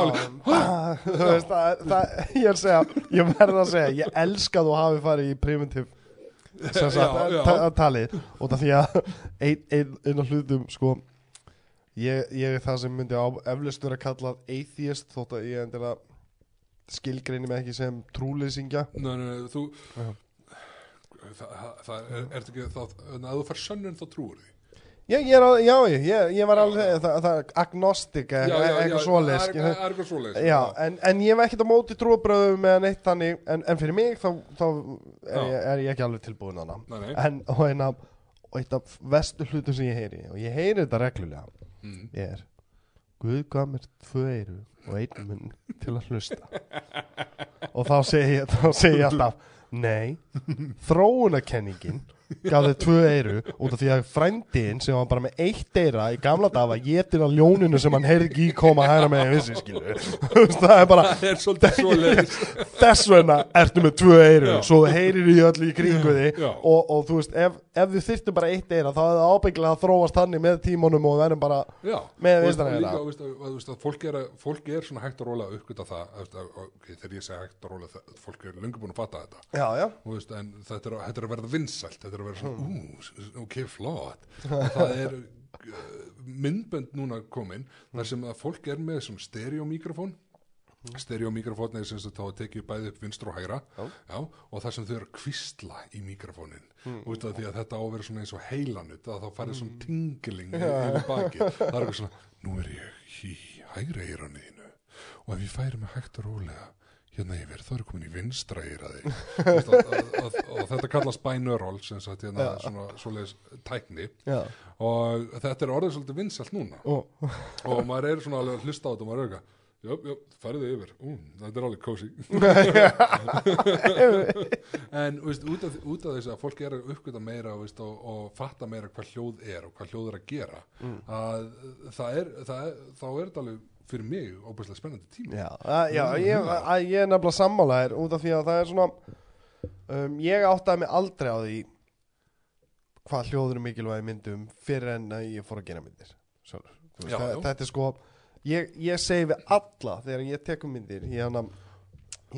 S1: veist, það, það, ég er að segja, ég verð að segja, ég elska að þú hafi farið í primitive sem sagt,
S2: Já, já.
S1: ta- talið. Og það því að ein, ein, ein af hlutum sko ég, ég er það sem myndi á eflust vera kallað atheist þótt að ég endilega skilgreini mig ekki sem trúleysingja.
S2: Nei, nei, nei, þú það, það er, er ekki þá, en að þú fær sönnun þá trúur því
S1: ég, ég, á- já, ég, ég, var alveg það, það er agnostic e- eitthvað
S2: það
S1: skilur.
S2: er- það svoleiðis
S1: Já, en, en ég hef ekkert á móti trúabröðum með neitt þannig, en, en fyrir mig þá, þá er,
S2: Já.
S1: ég, er ég ekki alveg tilbúin
S2: Nei, nei.
S1: en og eina og eitt af vestu hlutum sem ég heyri og ég heyri þetta reglulega
S2: Mm.
S1: er Guð gaf mér tvö eyru og einn munn til að hlusta og þá segi ég, þá segi ég alltaf nei, þróunarkenningin gaf þau tvö eyru út af því að frændiðin sem var bara með eitt eyra í gamla daga getin á ljóninu sem hann heyrði ekki koma hæra með vissi skilu það er bara
S2: það er
S1: þess vegna ertu með tvö eyru
S2: Já.
S1: svo heyrir í öllu í kringu þig og, og þú veist, ef, ef við þyrftum bara eitt eyra þá hefði það ábyggilega að þróast þannig með tímunum og verðum bara
S2: Já,
S1: Með
S2: að, að, að fólk, er, að- fólk er svona hægt og rólega að uppgöta það að, okay, þegar ég segi hægt og rólega það, fólk er löngu búin að fatta þetta.
S1: Já,
S2: og, veist, en þetta er, að- þetta er að verða vinsælt þetta er að verða svona, ú, ok, flott. Og það er uh, myndbönd núna komin þar sem að fólk er með svona stereomikrofón stereomikrofón er sem sagt þá að tekið bæði upp vinstur og hægra.
S1: Já.
S2: og það sem þau eru að kvistla í mikrofónin út af því að þetta á að vera svona eins og heilanut að þá farið svona tingling yfir baki það er eitthvað svona, nú er ég í hægra eiranu þínu og ef ég færi mig hægt og rólega hérna yfir, þá er ég komin í vinstra að, að, og þetta kallast binaural sem sagt hérna svona svoleiðis tækni.
S1: Já.
S2: og þetta er orðið svolítið vinsalt núna.
S1: Og,
S2: og maður er svona alveg að hlusta á þetta og maður er eitthvað Jöp, jöp, færðu yfir, ú, þetta er alveg kósi En, veist, út af, út af þess að fólk er að uppgöta meira veist, og, og fatta meira hvað hljóð er og hvað hljóð er að gera að það er, það er, þá er þetta alveg fyrir mig óbæslega spennandi tíma
S1: já, að, já ég, að, ég er nefnilega sammálaðir út af því að það er svona um, ég áttaði mig aldrei á því hvað hljóður mikilvægi myndum fyrir en að ég fór að gera myndir. Þú veist,
S2: Já,
S1: það, þetta er sko ég, ég segi við alla þegar ég tekum myndir ég,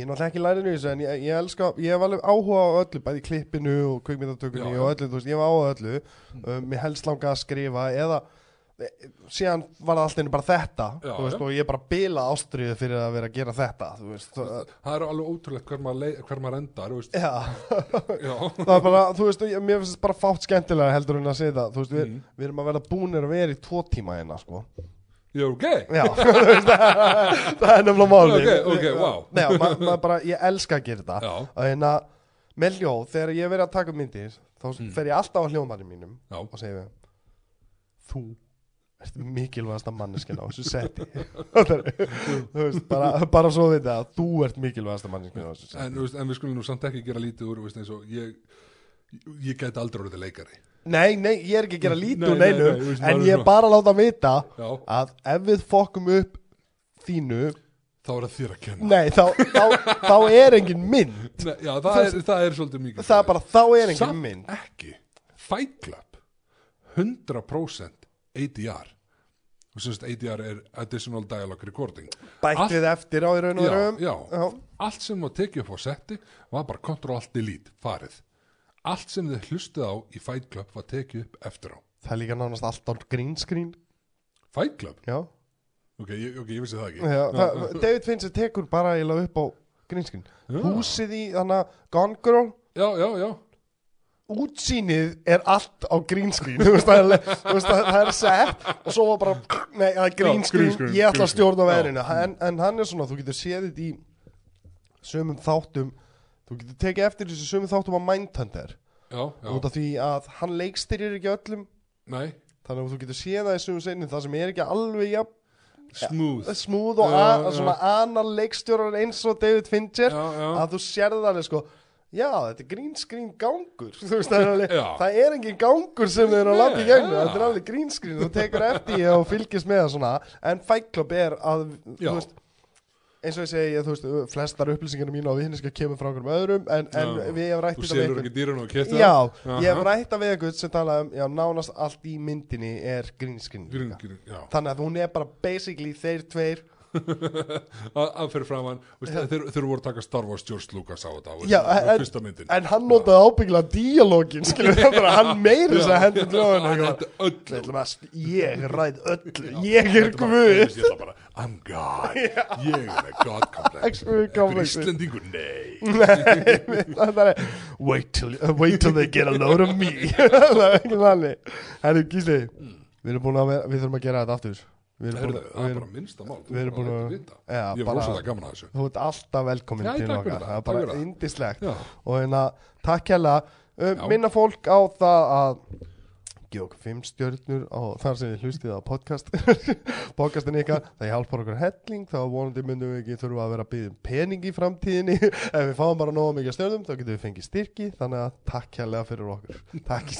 S1: er náttúrulega ekki í þessu en ég, ég elska, ég hef alveg áhuga á öllu bæði klippinu og
S2: já.
S1: og öllu, þú veist, ég hef áhuga á öllu um, mér helst langa að skrifa eða síðan var það alltaf bara þetta
S2: Já,
S1: veist, og ég bara bila ástriðu fyrir að vera að gera þetta veist, það,
S2: það er alveg ótrúlegt hver maður, hver maður endar
S1: já.
S2: Já,
S1: það er bara, þú veist, ég- mér finnst þetta bara fátt skemmtilega heldur en að segja það, veist, við,
S2: Mm.
S1: við erum að verða búnir að vera í tvo tíma hérna, sko.
S2: Ég er ok
S1: Já, það, er nefnilega málið.
S2: Ok, ok, wow.
S1: Nei, já, ma, ma bara, ég elska að gera þetta. Að hérna, með hljóð, þegar ég er verið að taka myndir þá
S2: Mm.
S1: fer ég alltaf á hljóðmannum mínum og við þú ert mikilvægasta manneskina á þessu seti. Veist, bara, bara svo við það þú ert mikilvægasta manneskina á þessu seti.
S2: En, veist, en við skulum nú samt ekki gera lítið úr veist, eins og ég ég gæti aldrei orðið leikari.
S1: Nei, nei, ég er ekki að gera lítið
S2: Nei,
S1: úr
S2: nei,
S1: neinu
S2: nei, veist,
S1: en ég
S2: er
S1: bara að láta vita
S2: já,
S1: að ef við fokkum upp þínu
S2: þá er það þér að kenna.
S1: Nei, þá, þá, þá er engin mynd.
S2: Nei, já, það er, það er svolítið mikið
S1: Það er bara, þá er engin
S2: samt
S1: mynd.
S2: ekki. Fight Club 100% ADR og sem sagt ADR er Additional Dialogue Recording.
S1: Bætt við eftir á í raun og verum
S2: já,
S1: Já.
S2: allt sem var tekið upp á setti var bara Ctrl Alt Delete, farið. Allt sem þið hlustuð á í Fight Club var tekið upp eftir á.
S1: Það er líka nánast allt á green screen.
S2: Fight Club?
S1: Já,
S2: Ok, ég, ok, ég vissi það ekki.
S1: Já það, David Fincher tekur bara upp á green screen.
S2: Já.
S1: Húsið í þannig Gone Girl.
S2: Já, já, já.
S1: Útsýnið er allt á veist, það, það, það er sett og svo var bara, nei, það er screen, ég ætla að stjórna veðrinu. En, en hann er svona, þú getur séð þetta í sömum þáttum. Þú getur tekið eftir þessu sömum þáttum á Mindhunter. Út af því að hann leikstyrir ekki öllum.
S2: Nei,
S1: þannig að þú getur séð það í sömum seinni það sem er ekki alveg jafn
S2: smooth.
S1: smúð og
S2: Já,
S1: a-
S2: já.
S1: svona annar leikstjórar eins og David Fincher
S2: Já,
S1: að þú sérði alveg sko já, þetta er green screen gangur veist, það, er alveg, það er engin gangur sem þau eru að lappa í
S2: já.
S1: þetta er alveg green screen, þú tekur eftir og fylgist með það svona, en Club er að,
S2: Já.
S1: þú veist eins og ég segi, þú veist, flestar upplýsingar mínu á viðhinniska kemur frá einhverjum öðrum en, en við hefum rætt þetta við
S2: keftir
S1: Já, ég hef rætt að við eitthvað sem tala um, já, nánast allt í myndinni er green screen
S2: Green,
S1: líka.
S2: green, já.
S1: Þannig að hún er bara basically þeir tveir
S2: að fyrir framann veist, þeir, þeir voru að taka Star Wars George Lucas á þetta
S1: Já, en- En hann notaði ábyggilega díalógin hann meiri þess að hendur
S2: hann öll
S1: st- Ég ræð öllu Ég er guð.
S2: I'm God. Ég er God complex.
S1: Complex.
S2: Íslendingur, nei.
S1: Wait till, uh, wait till they get a load of me. Það er ekki þannig. Gísli Við erum búin að vera, við þurfum að gera þetta aftur Við erum búin
S2: það
S1: að,
S2: er
S1: við
S2: bara minnsta mál
S1: við erum búin að-
S2: vita.
S1: Já,
S2: ég er
S1: bara-
S2: rosalega gaman að þessu.
S1: þú ert alltaf velkomin
S2: Já,
S1: til okkar.
S2: það,
S1: er bara indislegt. Og hérna, takk hérlega um,
S2: Já.
S1: Minna fólk á það að gefa okkur fimm stjörnur á þar sem þið hlustið á podcast podcastin ykkar, það hjálpar okkur helling. Þá vonandi myndum við ekki þurfa að vera að byggja um pening í framtíðinni. Ef við fáum bara nóga mikið stjörnum þá getum við fengið styrki. Þannig að takk hérlega fyrir okkur. Takk í